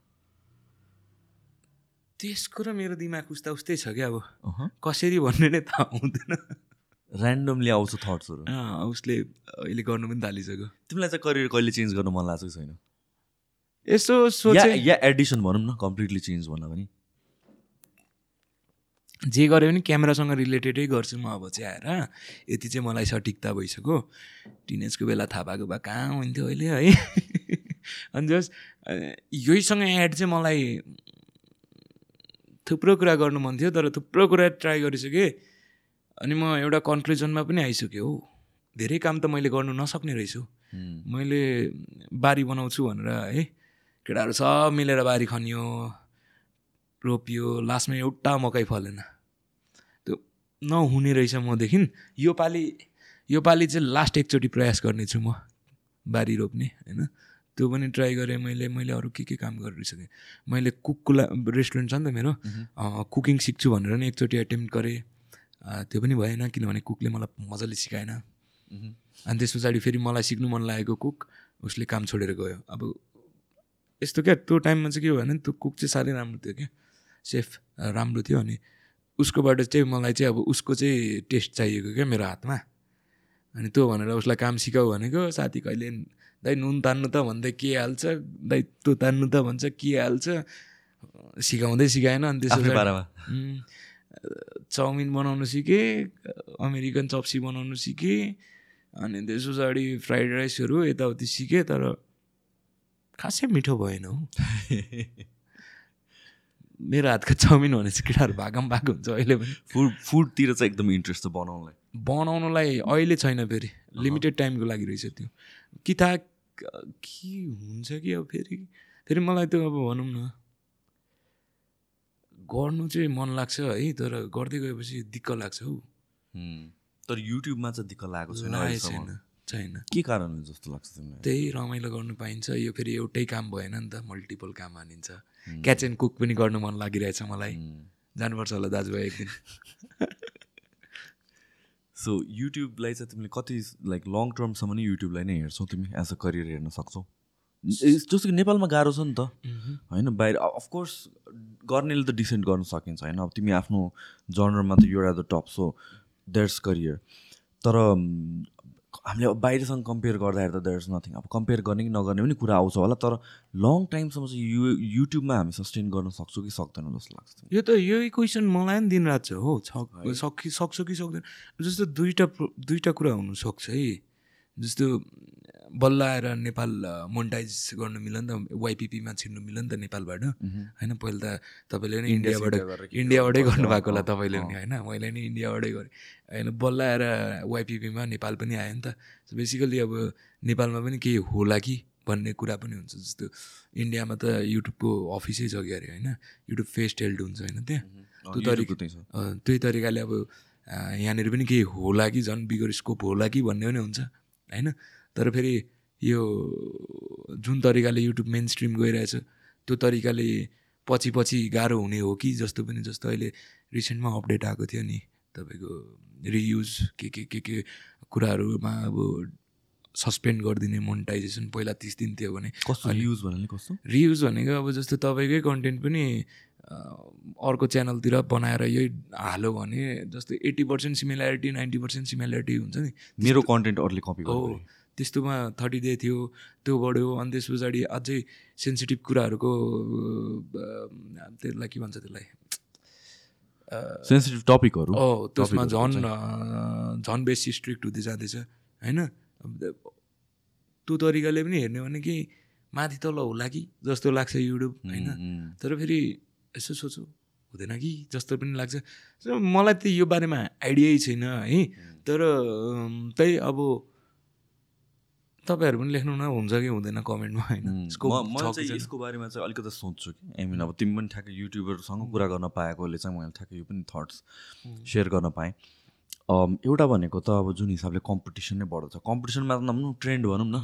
त्यसको र मेरो दिमाग उस्ता उस्तै छ क्या अब। कसरी भन्ने नै थाहा हुँदैन। ऱ्यान्डमली आउँछ थट्सहरू उसले अहिले गर्नु पनि थालिसक्यो। तिमीलाई चाहिँ करियर कहिले चेन्ज गर्नु मन लागेको छैन? यसो सोचे या एडिसन भनौँ न कम्प्लिटली चेन्ज भन्दा पनि। जे गरे पनि क्यामेरासँग रिलेटेडै गर्छु म अब चाहिँ आएर। यति चाहिँ मलाई सठिकता भइसक्यो। टिनेजको बेला थाहा भएको भए कहाँ हुन्थ्यो अहिले है? अनि जस यहीसँग एड चाहिँ मलाई थुप्रो कुरा गर्नु मन थियो तर थुप्रो कुरा ट्राई गरिसकेँ। अनि म एउटा कन्क्लुजनमा पनि आइसक्यो हौ। धेरै काम त मैले गर्नु नसक्ने रहेछु। मैले बारी बनाउँछु भनेर है केटाहरू सब मिलेर बारी खनियो रोपियो लास्टमा एउटा मकै फलेन। त्यो नहुने रहेछ मदेखि यो पालि यो पालि चाहिँ लास्ट एकचोटि प्रयास गर्नेछु म बारी रोप्ने होइन। त्यो पनि ट्राई गरेँ मैले मैले अरू के के काम गरिसकेँ। मैले कुकको रेस्टुरेन्ट छ नि त मेरो कुकिङ सिक्छु भनेर नि एकचोटि एटेम्प गरेँ। त्यो पनि भएन किनभने कुकले मलाई मजाले सिकाएन। अनि त्यस पछाडि फेरि मलाई सिक्नु मन लागेको कुक उसले काम छोडेर गयो। अब यस्तो क्या त्यो टाइममा चाहिँ के भयो भने त्यो कुक चाहिँ साह्रै राम्रो थियो क्या। सेफ राम्रो थियो अनि उसकोबाट चाहिँ मलाई चाहिँ अब उसको चाहिँ टेस्ट चाहिएको क्या मेरो हातमा। अनि त्यो भनेर उसलाई काम सिकाऊ भनेको साथी कहिले दाइ नुन तान्नु त भन्दै के हाल्छ? दाइ त्यो तान्नु त भन्छ के हाल्छ? सिकाउँदै सिकाएन अनि त्यस चाउमिन बनाउनु सिकेँ अमेरिकन चप्सी बनाउनु सिकेँ अनि त्यस पछाडि फ्राइड राइसहरू यताउति सिकेँ तर खासै मिठो भएन हौ। मेरो हातको चाउमिन भने चाहिँ केटाहरू भागम भाग हुन्छ अहिले पनि। फुड फुडतिर चाहिँ एकदम इन्ट्रेस्ट छ बनाउनलाई। बनाउनुलाई अहिले छैन फेरि लिमिटेड टाइमको लागि रहेछ त्यो। कि थाहा के हुन्छ कि अब फेरि? फेरि मलाई त्यो अब भनौँ न। गर्नु चाहिँ मन लाग्छ है तर गर्दै गएपछि दिक्क लाग्छ हौ। तर युट्युबमा चाहिँ दिक्क लागेको छैन। छैन के कारण हो जस्तो लाग्छ त्यही रमाइलो गर्नु पाइन्छ यो फेरि एउटै काम भएन नि त मल्टिपल काम हानिन्छ क्याच एन्ड कुक पनि गर्नु मन लागिरहेछ मलाई। जानुपर्छ होला दाजुभाइ एक दिन। सो युट्युबलाई चाहिँ तिमीले कति लाइक लङ टर्मसम्म नै युट्युबलाई नै हेर्छौ तिमी एज अ करियर हेर्न सक्छौ? जस्तो कि नेपालमा गाह्रो छ नि त। होइन बाहिर अफकोर्स गर्नेले त डिसेन्ट गर्न सकिन्छ होइन? अब तिमी आफ्नो जनरमा त at the top so that's career तर हामीले अब बाहिरसँग कम्पेयर गर्दाखेरि त देयर इज नथिङ अब कम्पेयर गर्ने कि नगर्ने पनि कुरा आउँछ होला तर लङ टाइमसम्म चाहिँ यु युट्युबमा हामी सस्टेन गर्न सक्छौँ कि सक्दैनौँ जस्तो लाग्छ यो त यही क्वेसन मलाई पनि दिनरात छ हो? छ सकि सक्छ कि सक्दैन? जस्तो दुईवटा दुईवटा कुरा हुनसक्छ है। जस्तो बल्ल आएर नेपाल मोनिटाइज गर्नु मिल्यो नि त वाइपिपीमा छिर्नु मिल्यो नि त नेपालबाट। होइन पहिला त तपाईँले नै इन्डियाबाट इन्डियाबाटै गर्नु गर्नुभएको होला तपाईँले। पनि होइन? मैले नि इन्डियाबाटै गरेँ। होइन बल्ल आएर वाइपिपीमा नेपाल पनि आयो नि त। बेसिकली अब नेपालमा पनि केही होला कि भन्ने कुरा पनि हुन्छ। जस्तो इन्डियामा त युट्युबको अफिसै छ कि अरे होइन? युट्युब फेस्ट हेल्ड हुन्छ होइन त्यहाँ? त्यो तरिका त्यही तरिकाले अब यहाँनिर पनि केही होला कि झन् बिगर स्कोप होला कि भन्ने पनि हुन्छ होइन? तर फेरि यो जुन तरिकाले युट्युब मेन स्ट्रिम गइरहेछ त्यो तरिकाले पछि पछि गाह्रो हुने हो कि जस्तो पनि जस्तो अहिले रिसेन्टमा अपडेट आएको थियो नि तपाईँको रियुज के के के के कुराहरूमा अब सस्पेन्ड गरिदिने मोनिटाइजेसन पहिला तिस दिन थियो भने कस्तो युज भन्नाले कस्तो? रियुज भनेको अब जस्तो तपाईँकै कन्टेन्ट पनि अर्को च्यानलतिर बनाएर यही हाल्यो भने जस्तो eighty percent similarity ninety percent similarity हुन्छ नि। मेरो कन्टेन्ट अरूले कपी हो त्यस्तोमा थर्टी डे थियो त्यो बढ्यो। अनि त्यस पछाडि अझै सेन्सिटिभ कुराहरूको त्यसलाई के भन्छ त्यसलाई? सेन्सिटिभ टपिकहरू त्यसमा झन् झन् बेसी स्ट्रिक्ट हुँदै जाँदैछ होइन? त्यो तरिकाले पनि हेर्ने भने कि माथि तल होला कि जस्तो लाग्छ युट्युब होइन? तर फेरि यसो सोचो हुँदैन कि जस्तो पनि लाग्छ। मलाई त यो बारेमा आइडियै छैन है? तर त्यही अब तपाईँहरू पनि लेख्नु न हुन्छ कि हुँदैन कमेन्टमा होइन। म- चाहिँ? यसको बारेमा चाहिँ अलिकति सोध्छु कि। आई मिन अब तिमी पनि ठ्याक्कै युट्युबरसँग कुरा गर्न पाएकोले चाहिँ मैले ठ्याक्कै यो पनि थट्स सेयर गर्न पाएँ। एउटा भनेको त अब जुन हिसाबले कम्पिटिसन नै बढ्छ कम्पिटिसनमा त नभनौँ ट्रेन्ड भनौँ न।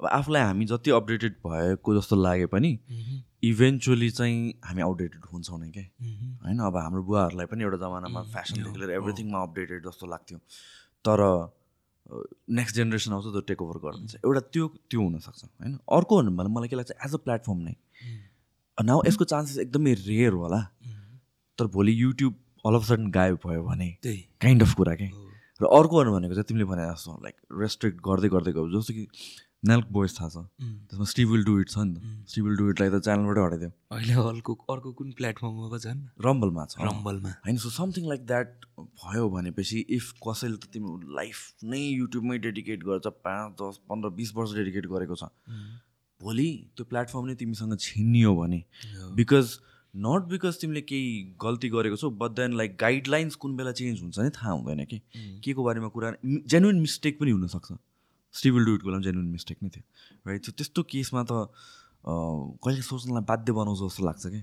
अब आफूलाई हामी जति अपडेटेड भएको जस्तो लागे पनि इभेन्चुली चाहिँ हामी आउटडेटेड हुन्छौँ नै क्या होइन अब हाम्रो बुवाहरूलाई पनि एउटा जमानामा फेसनदेखि लिएर एभ्रिथिङमा अपडेटेड जस्तो लाग्थ्यो। तर नेक्स्ट जेनेरेसन आउँछ त्यो टेक ओभर गरिदिन्छ एउटा त्यो त्यो हुनसक्छ होइन? अर्को भन्नु भने मलाई के लाग्छ एज अ प्लेटफर्म नै। नाउ यसको चान्सेस एकदमै रेयर होला। मह्म, तर भोलि युट्युब अल अफ सडन गायब भयो भने त्यही। काइन्ड अफ कुरा के। र अर्को भन्नु भनेको चाहिँ तिमीले भने जस्तो लाइक रेस्ट्रिक्ट गर्दै गर्दै गयो। जस्तो कि नेल्क बोइस थाहा छ। त्यसमा स्टिभ विल डु इट छ नि। त। स्टिभ विल डु इटलाई त च्यानलबाटै हटाइदियो। अहिले अर्को अर्को कुन प्लेटफर्ममा पो छन् रम्बलमा छ। रम्बलमा होइन सो समथिङ लाइक द्याट भयो भनेपछि इफ कसैले त तिम्रो लाइफ नै युट्युबमै डेडिकेट गर्छ पाँच दस पन्ध्र बिस वर्ष डेडिकेट गरेको छ। भोलि त्यो प्लेटफर्म नै तिमीसँग छिनियो भने। बिकज नट बिकज तिमीले केही गल्ती गरेको छौ बट देन लाइक गाइडलाइन्स कुन बेला चेन्ज हुन्छ नि थाहा हुँदैन कि। के को बारेमा कुरा जेन्युन मिस्टेक पनि हुनसक्छ। स्टिभल डुइटको बेला जेन्युन मिस्टेक नै थियो राइट सो त्यस्तो केसमा त कहिले सोच्नलाई बाध्य बनाउँछ जस्तो लाग्छ कि?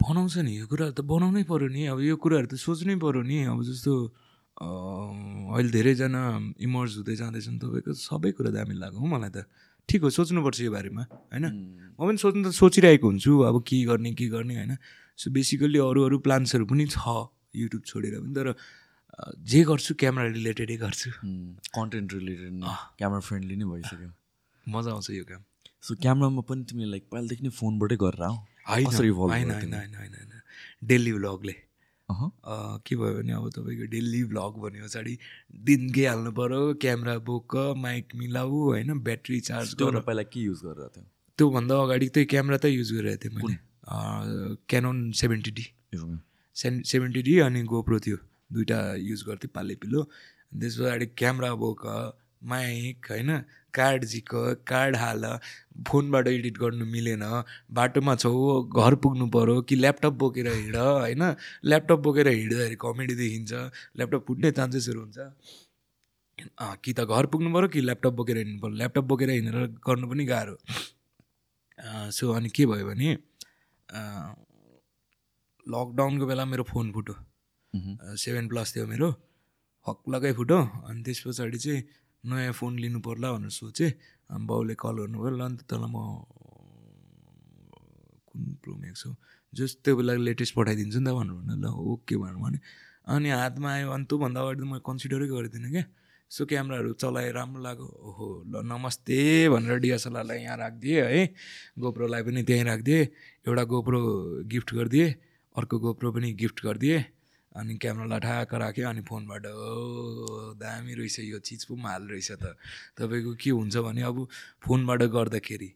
बनाउँछ नि यो कुराहरू त बनाउनै पऱ्यो नि अब यो कुराहरू त सोच्नै पऱ्यो नि अब जस्तो अहिले धेरैजना इमर्स हुँदै जाँदैछन् तपाईँको सबै कुरा दामी लाग्यो हो मलाई त। ठिक हो सोच्नुपर्छ यो बारेमा होइन? म पनि सोच्नु त सोचिरहेको हुन्छु अब के गर्ने के गर्ने होइन? सो बेसिकल्ली अरू अरू प्लान्सहरू पनि छ युट्युब छोडेर पनि तर जे गर्छु क्यामेरा रिलेटेडै गर्छु। कन्टेन्ट रिलेटेड क्यामरा फ्रेन्डली नै भइसक्यो। मजा आउँछ यो काम सो क्यामरामा पनि तिमीले लाइक पहिलादेखि नै फोनबाटै गरेर आऊ। होइन होइन होइन डेली भ्लगले के भयो भने अब तपाईँको डेली भ्लग भने पछाडि दिनकै हाल्नु पऱ्यो क्यामेरा बोक माइक मिलाऊ होइन ब्याट्री चार्ज त्योभन्दा गर। पहिला के युज गरेर थियो? त्योभन्दा अगाडि त्यही क्यामेरा त युज गरिरहेको थिएँ मैले। Canon seventy D seventy D अनि गोप्रो थियो। दुइटा युज गर्थेँ पाले पिलो त्यस पछाडि क्यामेरा बोक माइक होइन? कार्ड झिक कार्ड हाल फोनबाट एडिट गर्नु मिलेन। बाटोमा छौ घर पुग्नु पऱ्यो कि ल्यापटप बोकेर हिँड होइन? ल्यापटप बोकेर हिँड्दाखेरि कमेडी देखिन्छ। ल्यापटप फुट्ने चान्सेसहरू हुन्छ। कि त घर पुग्नु पऱ्यो कि ल्यापटप बोकेर हिँड्नु पऱ्यो ल्यापटप बोकेर हिँडेर गर्नु पनि गाह्रो। सो अनि के भयो भने लकडाउनको बेला मेरो फोन फुट्यो। सेभेन प्लस थियो मेरो। हक्लकै फुट्यो। अनि त्यस पछाडि चाहिँ नयाँ फोन लिनु पर्ला भनेर सोचेँ। अनि बाउले कल गर्नुभयो ल अन्त तँलाई म कुन प्रोमेक्स हो? जस त्यो बेला लेटेस्ट पठाइदिन्छु नि त भनेर भने ल ओके भनेर भने अनि हातमा आयो। अनि त्योभन्दा अगाडि त मैले कन्सिडरै गरिदिनँ क्या। सो क्यामराहरू चलाएँ राम्रो लाग्यो। ओहो ल नमस्ते भनेर डिएसएलआरलाई यहाँ राखिदिएँ है। गोप्रोलाई पनि त्यहीँ राखिदिएँ। एउटा गोप्रो गिफ्ट गरिदिएँ। अर्को गोप्रो पनि गिफ्ट गरिदिएँ। अनि क्यामेरालाई ठ्याक्क राख्यो अनि फोनबाट ओ दामी रहेछ यो चिज पो माल रहेछ त। तपाईँको के हुन्छ भने अब फोनबाट गर्दाखेरि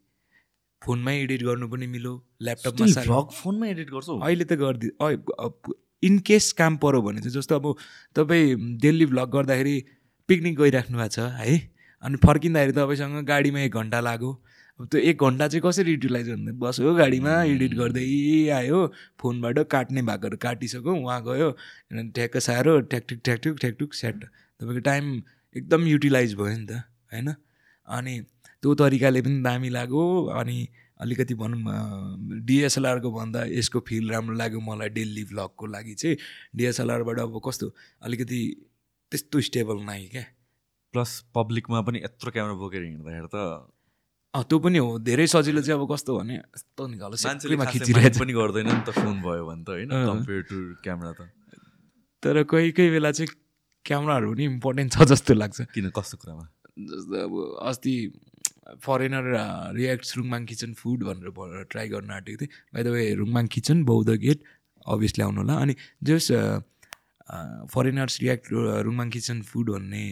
फोनमै एडिट गर्नु पनि मिलो ल्यापटपमा फोनमै एडिट गर्छौ? अहिले त गरिदिए इन केस काम पऱ्यो भने चाहिँ जस्तो अब तपाईँ दिल्ली भ्लग गर्दाखेरि पिकनिक गइराख्नु भएको छ है? अनि फर्किँदाखेरि तपाईँसँग गाडीमा एक घन्टा लाग्यो त्यो एक घन्टा चाहिँ कसरी युटिलाइज गर्नु? बस्यो गाडीमा एडिट गर्दै आयो फोनबाट काट्ने भागहरू काटिसक्यो उहाँ गयो ठ्याक्क सारो ठ्याकठिक ठ्याकठिक ठ्याकठुक सेट तपाईँको टाइम एकदम युटिलाइज भयो नि त होइन? अनि त्यो तरिकाले पनि दामी लाग्यो अनि अलिकति भनौँ डिएसएलआरको भन्दा यसको फिल राम्रो लाग्यो मलाई डेली भ्लगको लागि चाहिँ। डिएसएलआरबाट अब कस्तो अलिकति त्यस्तो स्टेबल नै क्या। प्लस पब्लिकमा पनि यत्रो क्यामेरा बोकेर हिँड्दाखेरि त त्यो पनि हो। धेरै सजिलो चाहिँ अब कस्तो भने यस्तो निकालो पनि गर्दैन नि त फोन भयो भने त होइन। कम्पेयर टु क्यामेरा त। तर कोही कोही बेला चाहिँ क्यामराहरू पनि इम्पोर्टेन्ट छ जस्तो लाग्छ। किन कस्तो कुरामा? जस्तो अब अस्ति फरेनर रियाक्ट्स रुङमाङ किचन फुड भनेर ट्राई गर्न आँटेको थिएँ। बाई द वे रुङमाङ किचन बौद्ध गेट अभियसली आउनु होला। अनि जस फरेनर्स रियाक्ट रुङमाङ किचन फुड भन्ने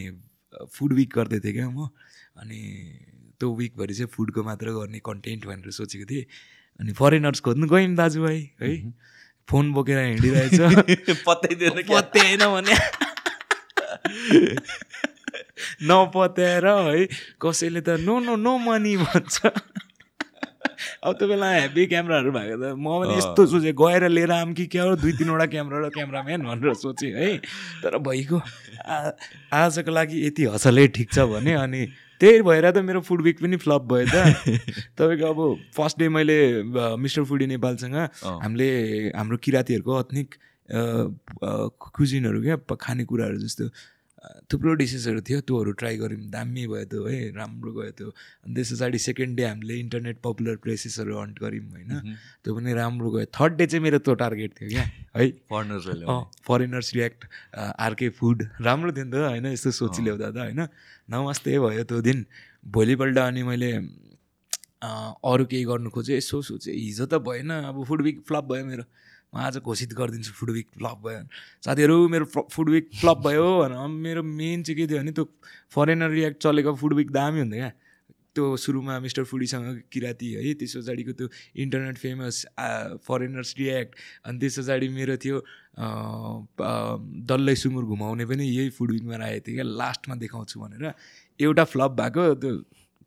फुड विक गर्दै थिएँ क्या म। अनि त्यो विकभरि चाहिँ फुडको मात्र गर्ने कन्टेन्ट भनेर सोचेको थिएँ। अनि फरेनर्स खोज्नु गयौँ दाजुभाइ है? फोन बोकेर हिँडिरहेछ। पत्याइदिएन पत्याएन भने। नपत्याएर है? कसैले त नो नो नो मनी भन्छ। अब त्यो बेला हेभी क्यामराहरू भएको त म पनि यस्तो सोचेँ गएर लिएर आऊँ कि क्या हो? दुई तिनवटा क्यामरा र क्यामराम्यान भनेर सोचेँ है? तर भइगयो। आजको लागि यति हसलै ठिक छ भने अनि त्यही भएर त मेरो फुड विक पनि फ्लप भयो त तपाईँको अब फर्स्ट डे मैले मिस्टर फुडी नेपालसँग। हामीले हाम्रो किराँतीहरूको अथनिक कुजिनहरू क्या खानेकुराहरू जस्तो थुप्रो डिसेसहरू थियो त्योहरू ट्राई गऱ्यौँ दामी भयो त्यो है राम्रो गयो त्यो अनि त्यस पछाडि सेकेन्ड डे हामीले इन्टरनेट पपुलर प्लेसेसहरू हन्ट गऱ्यौँ होइन। त्यो पनि राम्रो गयो थर्ड डे चाहिँ मेरो त्यो टार्गेट थियो क्या है। फरेनर्सहरूले फरेनर्स रियाक्ट आरके फुड राम्रो थियो नि त होइन यस्तो सोची ल्याउँदा त होइन। नमस्ते भयो त्यो दिन। भोलिपल्ट अनि मैले अरू केही गर्नु खोजेँ यसो सोचेँ हिजो त भएन अब फुड विक फ्लप भयो मेरो। म आज घोषित गरिदिन्छु फुड विक फ्लप भयो साथीहरू मेरो फुड विक फ्लप भयो भनेर मेरो मेन चाहिँ के थियो भने त्यो फरेनर रियाक्ट चलेको फुड विक दामी हुन्थ्यो क्या। त्यो सुरुमा मिस्टर फुडीसँग किराती है त्यस पछाडिको त्यो इन्टरनेट फेमस फरेनर्स रियाक्ट अनि त्यस पछाडि मेरो थियो डल्लै सुँगुर घुमाउने पनि यही फुड विकमा राखेको थियो क्या लास्टमा देखाउँछु भनेर। एउटा फ्लप भएको त्यो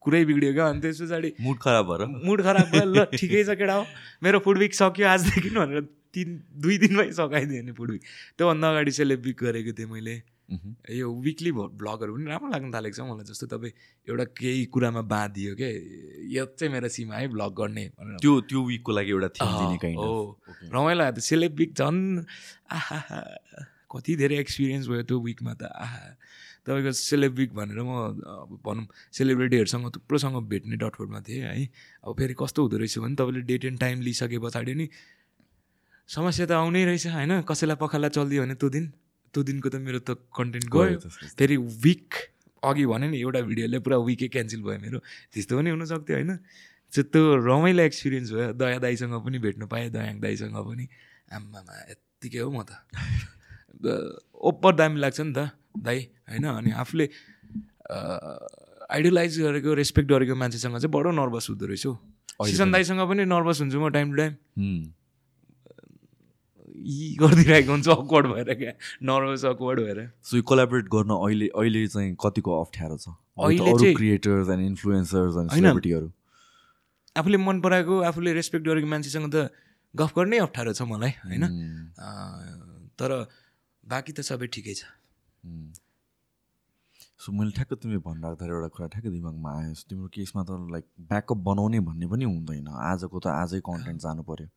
कुरै बिग्रियो क्या अनि त्यस पछाडि मुड खराब भएर। मुड खराब भयो ल ठिकै छ केटा हो। मेरो फुड विक सक्यो आजदेखि भनेर तिन दुई दिनमै सकाइदिएँ नि फुड विक। त्योभन्दा अगाडि सेलेब विक गरेको थिएँ मैले। यो विकली भ्लगहरू पनि राम्रो लाग्न थालेको छ मलाई जस्तो। तपाईँ एउटा केही कुरामा बाँधियो क्या यो चाहिँ मेरो सीमा है भ्लग गर्ने त्यो त्यो विकको लागि एउटा हो। रमाइलो लाग्यो विक झन् आहा कति धेरै एक्सपिरियन्स भयो त्यो विकमा त। आहा। तपाईँको सेलेब विक भनेर म अब भनौँ सेलिब्रिटीहरूसँग थुप्रोसँग भेट्ने डटफोर्डमा थिएँ है। अब फेरि कस्तो हुँदो रहेछ भने तपाईँले डेट एन्ड टाइम लिइसके पछाडि नि समस्या त आउनै रहेछ होइन। कसैलाई पखाला चलिदियो भने त्यो दिन त्यो दिनको त मेरो त कन्टेन्ट गयो। फेरि विक अघि भने नि एउटा भिडियोले पुरा विकै क्यान्सल भयो मेरो। त्यस्तो पनि हुनसक्थ्यो होइन। त्यो रमाइलो एक्सपिरियन्स भयो। दया दाईसँग पनि भेट्नु पाएँ दयाङ दाईसँग पनि। आम्मामा यत्तिकै हो म त। ओप्पर दामी लाग्छ नि त। दाई होइन? अनि आफूले आइडलाइज गरेको रेस्पेक्ट गरेको मान्छेसँग चाहिँ बडो नर्भस हुँदो रहेछ हौ। सिसन दाईसँग पनि नर्भस हुन्छु म टाइम टु टाइम यी गरिदिइरहेको हुन्छ अक्वर्ड भएर क्या। नर्भस अक्वर्ड भएर। सो यो कोलाबरेट गर्न अहिले अहिले चाहिँ कतिको अप्ठ्यारो छ? अहिले क्रिएटर्स एन्ड इन्फ्लुएन्सर्स एन्ड। सेलिब्रिटीहरू आफूले मन पराएको आफूले रेस्पेक्ट गरेको मान्छेसँग त गफ गर्नै अप्ठ्यारो छ मलाई होइन? तर बाँकी त सबै ठिकै छ। सो मैले ठ्याक्क तिमी भनिराख्दाखेरि एउटा कुरा ठ्याक्क दिमागमा आयो। सो तिम्रो केसमा त लाइक ब्याकअप बनाउने भन्ने पनि हुँदैन। आजको त आजै कन्टेन्ट जानु पऱ्यो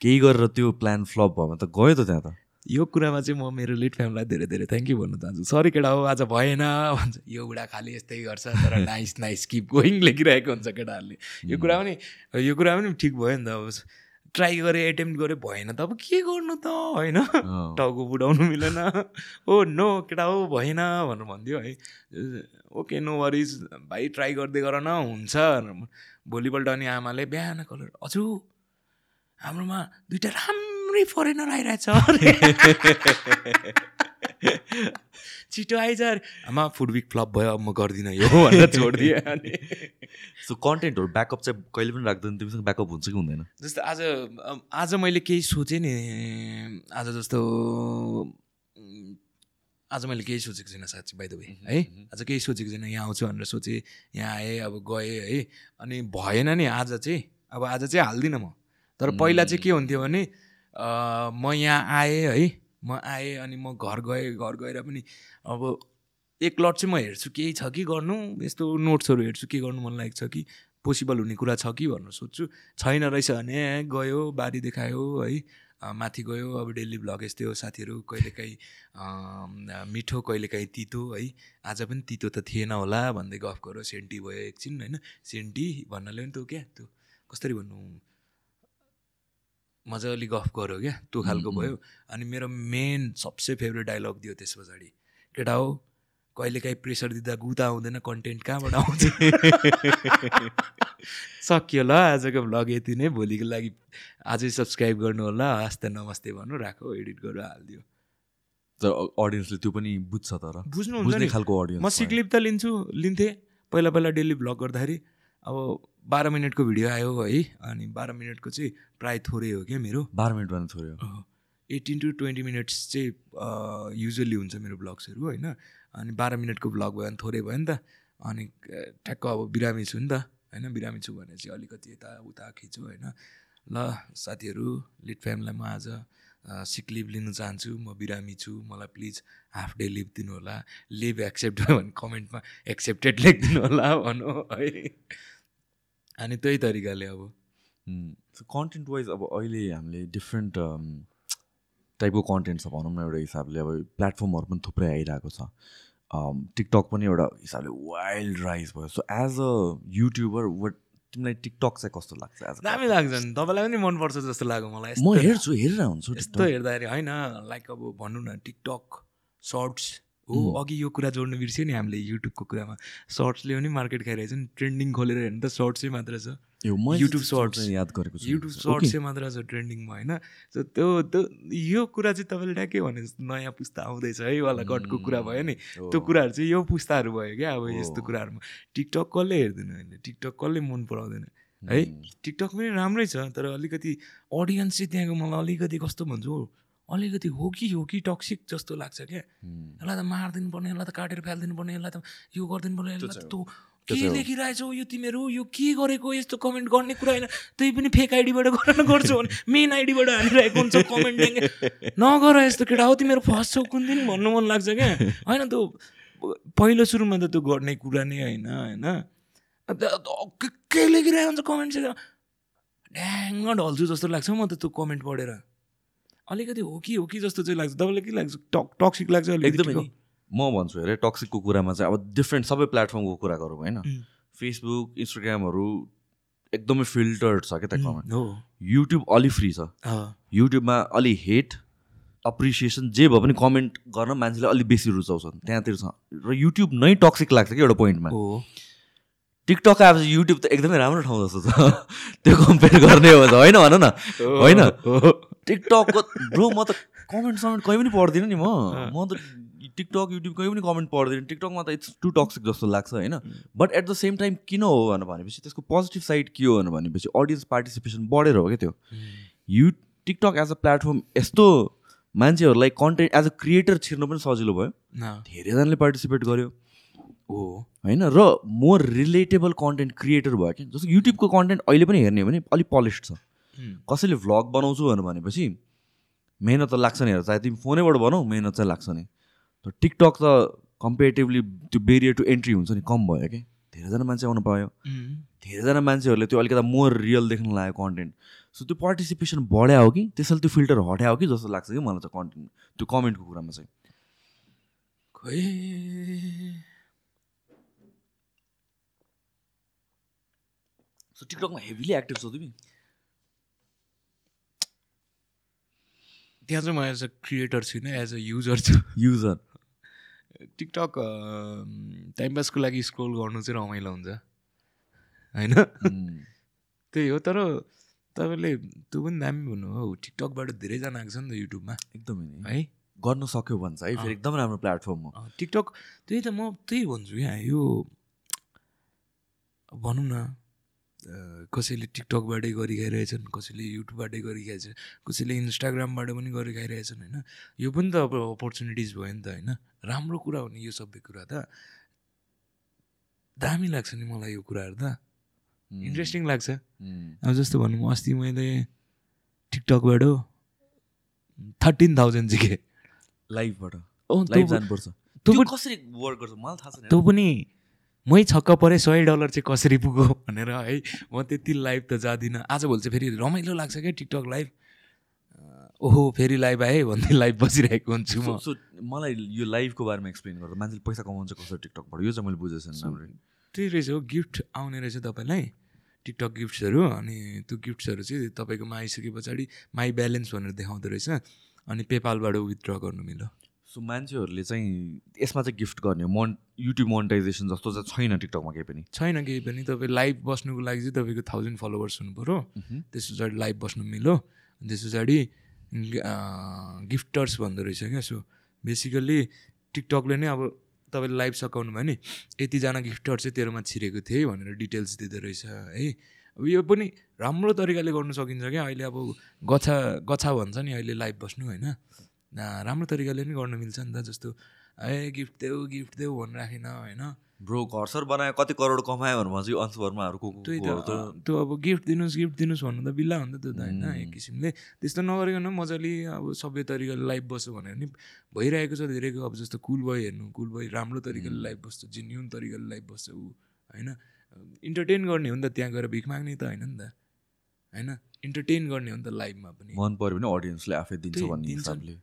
केही गरेर त्यो प्लान फ्लप भयो भने त गयो त त्यहाँ त। यो कुरामा चाहिँ म मेरो लिड फ्यामिलीलाई धेरै धेरै थ्याङ्क यू भन्न चाहन्छु। सरी केटा हो आज भएन। भन्छ यो बुढा खालि यस्तै गर्छ तर नाइस नाइस किप गोइङ लेखिरहेको हुन्छ केटाहरूले। यो कुरा पनि यो कुरा पनि ठिक भयो नि त। अब ट्राई गरेँ एटेम्प्ट गरेँ भएन त अब के गर्नु त होइन। टाउको बुढाउनु मिलेन। ओ नो केटा हो भएन भनेर भनिदियो है। ओके नो वरिज भाइ ट्राई गर्दै गर न हुन्छ भोलिपल्ट अनि आमाले बिहान कलर हजुर हाम्रोमा दुइटा राम्रो फरेनर आइरहेछ छिटो आइज आमा फुड विक फ्लप भयो अब म गर्दिनँ यो भनेर छोडिदिएँ अनि। सो कन्टेन्टहरू ब्याकअप चाहिँ कहिले पनि राख्दैन तिमीसँग ब्याकअप हुन्छ कि हुँदैन? जस्तो आज आज मैले केही सोचेँ नि आज जस्तो आज मैले केही सोचेको छुइनँ साँच्ची बाई द वे है? आज केही सोचेको छुइनँ यहाँ आउँछु भनेर सोचेँ यहाँ आएँ अब गएँ है? अनि भएन नि आज चाहिँ अब आज चाहिँ हाल्दिनँ म। तर पहिला चाहिँ के हुन्थ्यो भने म यहाँ आएँ है? म आएँ अनि म घर गएँ घर गएर पनि अब एक लट चाहिँ म हेर्छु केही छ कि गर्नु यस्तो नोट्सहरू हेर्छु के गर्नु मन लागेको छ कि पोसिबल हुने कुरा छ कि भनेर सोध्छु। छैन रहेछ भने गयो बारी देखायो है माथि गयो अब डेली भ्लग यस्तै हो साथीहरू कहिलेकाहीँ मिठो कहिलेकाहीँ तितो है आज पनि तितो त थिएन होला भन्दै गफ गऱ्यो सेन्टी भयो एकछिन होइन? सेन्टी भन्नाले पनि त्यो क्या त्यो कसरी भन्नु? मजाले गफ गऱ्यो क्या? त्यो खालको भयो। अनि मेरो मेन सबसे फेभरेट डायलग दियो त्यस पछाडि। केटा हो कहिलेकाहीँ प्रेसर दिँदा गुता आउँदैन कन्टेन्ट कहाँबाट आउँछ? सकियो ल आजको भ्लग यति नै। भोलिको लागि आजै सब्सक्राइब गर्नु होला हस्ते नमस्ते भन्नु राखो एडिट गरेर हालिदियो। तर अडियन्सले त्यो पनि बुझ्छ तर। बुझ्नुहुन्छ बुझ्ने खालको म अडियन्स सिक्लिप त लिन्छु। लिन्थेँ। पहिला पहिला डेली भ्लग गर्दाखेरि। अब बाह्र मिनटको भिडियो आयो है अनि बाह्र मिनटको चाहिँ प्रायः थोरै हो क्या मेरो? बाह्र मिनट भन्न छोड्यो एटिन टु ट्वेन्टी मिनट्स चाहिँ युजली हुन्छ मेरो ब्लग्सहरू होइन? अनि बाह्र मिनटको भ्लग भयो भने थोरै भयो नि त। अनि ठ्याक्क अब बिरामी छु नि त होइन? बिरामी छु भने चाहिँ अलिकति यता उता खिच्छु होइन? ल साथीहरू लिड फ्यामिलीलाई म आज सिक लिभ लिनु चाहन्छु। म बिरामी छु मलाई प्लिज हाफ डे लिभ दिनु होला लिभ एक्सेप्ट भयो भने कमेन्टमा एक्सेप्टेड लेखिदिनु होला भनौँ है। अनि त्यही तरिकाले अब। कन्टेन्ट वाइज अब अहिले हामीले डिफ्रेन्ट टाइपको कन्टेन्ट छ भनौँ न एउटा हिसाबले अब प्लेटफर्महरू पनि थुप्रै आइरहेको छ। टिकटक पनि एउटा हिसाबले वाइल्ड राइज भयो। So as a YouTuber what तिमीलाई टिकटक चाहिँ कस्तो लाग्छ एज दामी लाग्छ नि। तपाईँलाई पनि मनपर्छ जस्तो लाग्यो मलाई। म हेर्छु हेरेर हुन्छु यस्तो हेर्दाखेरि होइन लाइक अब भनौँ न टिकटक सर्ट्स। हो अघि यो कुरा जोड्नु बिर्स्यो नि हामीले युट्युबको कुरामा। सर्ट्सले पनि मार्केट खाइरहेछ नि ट्रेन्डिङ खोलेर हेर्नु त सर्ट्सै मात्र छ। यो मैले YouTube चाहिँ Shorts। चाहिँ याद गरेको छु। युट्युब. सर्ट्सै मात्र छ ट्रेन्डिङमा होइन? सो त्यो त्यो यो कुरा चाहिँ तपाईँले ट्याक्कै भने जस्तो नयाँ पुस्ता आउँदैछ है वाला कटको कुरा भयो नि। त्यो कुराहरू चाहिँ यो पुस्ताहरू भयो क्या अब यस्तो कुराहरूमा। टिकटक कसले हेर्दैन होइन टिकटक कसले मन पराउँदैन? है? टिकटक पनि राम्रै छ तर अलिकति अडियन्स चाहिँ त्यहाँको मलाई अलिकति कस्तो भन्छु हौ, अलिकति हो कि हो कि टक्सिक जस्तो लाग्छ क्या। यसलाई त मारिदिनु पर्ने यसलाई त काटेर फालिदिनु पर्ने यसलाई त यो गरिदिनु पर्ने यसलाई त के लेखिरहेछौ यो तिमीहरू? यो के गरेको? यस्तो कमेन्ट गर्ने कुरा होइन। त्यही पनि फेक आइडीबाट गरेर गर्छौ भने मेन आइडीबाट हानिरहेको हुन्छ कमेन्ट नगर यस्तो केटा। हो तिमीहरू फस्छौ कुन दिन भन्नु मन लाग्छ क्या। होइन त्यो पहिलो सुरुमा त त्यो गर्ने कुरा नै होइन होइन। के लेखिरहेको हुन्छ कमेन्ट चाहिँ। ड्याङ्ग ढल्छु जस्तो लाग्छ म त त्यो कमेन्ट पढेर। अलिकति हो कि हो कि जस्तो चाहिँ लाग्छ। तपाईँलाई के लाग्छ? टक टक्सिक लाग्छ एकदमै म भन्छु अरे टक्सिकको कुरामा चाहिँ अब डिफ्रेन्ट सबै प्लेटफर्मको कुरा गरौँ होइन. फेसबुक इन्स्टाग्रामहरू एकदमै फिल्टर्ड छ क्या त्यहाँ हो। युट्युब अलि फ्री छ। युट्युबमा अलि हेट अप्रिसिएसन जे भए पनि कमेन्ट गर्न मान्छेले अलिक बेसी रुचाउँछन्। त्यहाँतिर छ। र युट्युब नै टक्सिक लाग्छ कि एउटा पोइन्टमा हो। टिकटक आएपछि युट्युब त एकदमै राम्रो ठाउँ जस्तो छ। त्यो कम्पेयर गर्ने हो त होइन भन न। होइन? टिकटकको ब्रो म त कमेन्ट समेन्ट कहीँ पनि पढ्दिनँ नि म। म त टिकटक युट्युब कहीँ पनि कमेन्ट पढ्दिनँ टिकटकमा त इट्स टु टक्सिक जस्तो लाग्छ होइन? But at the same time किन हो भनेर भनेपछि त्यसको पोजिटिभ साइड के हो भनेर भनेपछि अडियन्स पार्टिसिपेसन बढेर हो क्या त्यो। You TikTok as a platform यस्तो मान्छेहरूलाई कन्टेन्ट एज अ क्रिएटर छिर्नु पनि सजिलो भयो। धेरैजनाले पार्टिसिपेट गर्यो। हो होइन? र मोर रिलेटेबल कन्टेन्ट क्रिएटर भयो कि जस्तो युट्युबको कन्टेन्ट अहिले पनि हेर्ने हो भने अलिक पोलिस्ड छ। कसैले भ्लग बनाउँछु भनेर भनेपछि मेहनत त लाग्छ नि हेर चाहे तिमी फोनैबाट बनाऊ मेहनत चाहिँ लाग्छ नि। तर टिकटक त कम्पेरिटिभली त्यो बेरियर टु एन्ट्री हुन्छ नि कम भयो कि धेरैजना मान्छे आउनु पायो। धेरैजना मान्छेहरूले त्यो अलिकति मोर रियल देख्न लाग्यो कन्टेन्ट सो त्यो पार्टिसिपेसन बढ्या हो कि त्यसैले त्यो फिल्टर हट्या हो कि जस्तो लाग्छ कि मलाई चाहिँ कन्टेन्ट त्यो कमेन्टको कुरामा चाहिँ। खोइ। सो टिकटकमा हेभिली एक्टिभ छौ तिमी? त्यहाँ चाहिँ म एज अ क्रिएटर छुइनँ एज अ युजर छु। युजर टिकटक टाइम पासको लागि स्क्रोल गर्नु चाहिँ रमाइलो हुन्छ। होइन? त्यही हो तर तपाईँले त्यो पनि दामी भन्नु हो। टिकटकबाट धेरैजना आएको छ नि त युट्युबमा एकदमै नि। है? गर्न सक्यो भन्छ है फेरि एकदम राम्रो प्लेटफर्म हो। टिकटक त्यही त म त्यही भन्छु क्या यो भनौँ न कसैले टिकटकबाटै गरी खाइरहेछन् कसैले युट्युबबाटै गरी खाइरहेछ कसैले इन्स्टाग्रामबाट पनि गरी खाइरहेछन् होइन? यो पनि त अब अपर्च्युनिटिज भयो नि त होइन? राम्रो कुरा हो नि यो सबै कुरा त। दामी लाग्छ नि मलाई यो कुराहरू त। इन्ट्रेस्टिङ लाग्छ। अब जस्तो भनौँ अस्ति मैले टिकटकबाट थर्टिन थाउजन्ड जिकेँ। लाइभबाट लाइभ जानुपर्छ। तँ त्यो पनि- मै छक्क परेँ सय डलर चाहिँ कसरी पुग्यो भनेर है म त्यति लाइभ त जाँदिनँ। आजभोलि चाहिँ फेरि रमाइलो लाग्छ क्या टिकटक लाइभ। ओहो फेरि लाइभ आएँ भन्दै लाइभ बसिरहेको हुन्छु म। सो मलाई यो लाइभको बारेमा एक्सप्लेन गर्दा मान्छेले पैसा कमाउँछ कसरी टिकटकबाट यो चाहिँ मैले बुझेको छैन त्यही रहेछ हो गिफ्ट आउने रहेछ तपाईँलाई टिकटक गिफ्ट्सहरू अनि त्यो गिफ्ट्सहरू चाहिँ तपाईँकोमा आइसके पछाडि माई ब्यालेन्स भनेर देखाउँदो रहेछ अनि पेपालबाट विथड्र गर्नु मिल्यो। सो मान्छेहरूले चाहिँ यसमा चाहिँ गिफ्ट गर्ने मन युट्युब मोनिटाइजेसन जस्तो चाहिँ छैन टिकटकमा केही पनि। छैन केही पनि। तपाईँ लाइभ बस्नुको लागि चाहिँ तपाईँको थाउजन्ड फलोवर्स हुनु पऱ्यो त्यस पछाडि लाइभ बस्नु मिल्यो। अनि त्यस पछाडि गिफ्टर्स भन्दो रहेछ क्या। सो बेसिकल्ली टिकटकले नै अब तपाईँले लाइभ सकाउनु भयो नि यतिजना गिफ्टर चाहिँ तेरोमा छिरेको थिएँ भनेर डिटेल्स दिँदो रहेछ है। अब यो पनि राम्रो तरिकाले गर्नु सकिन्छ क्या। अहिले अब गछा गछा भन्छ नि अहिले लाइभ बस्नु होइन। राम्रो तरिकाले पनि गर्नु मिल्छ नि त जस्तो ए गिफ्ट देऊ गिफ्ट देऊ भनिराखेन राखेन होइन। ब्रो घर सर बनायो कति करोड कमायो भनेर चाहिँ अंश वर्माहरू को को त्यही को हो त अँ, त्यो अब गिफ्ट दिनुहोस् गिफ्ट दिनुहोस् भन्नु त बिल्ला हो नि त त्यो त होइन एक किसिमले। त्यस्तो नगरिकन मजाले अब सभ्य तरिकाले लाइभ बस्यो भनेर नि भइरहेको छ धेरैको अब जस्तो कुल बोय हेर्नु कुल बोय राम्रो तरिकाले लाइभ बस्छ जेन्युन तरिकाले लाइभ बस्छ ऊ होइन। इन्टरटेन गर्ने हो नि त त्यहाँ गएर भिख माग्ने त होइन नि त होइन। इन्टरटेन गर्ने हो नि त लाइभमा पनि। मन पऱ्यो भने अडियन्सले आफै दिन्छ भन्ने। हिसाबले।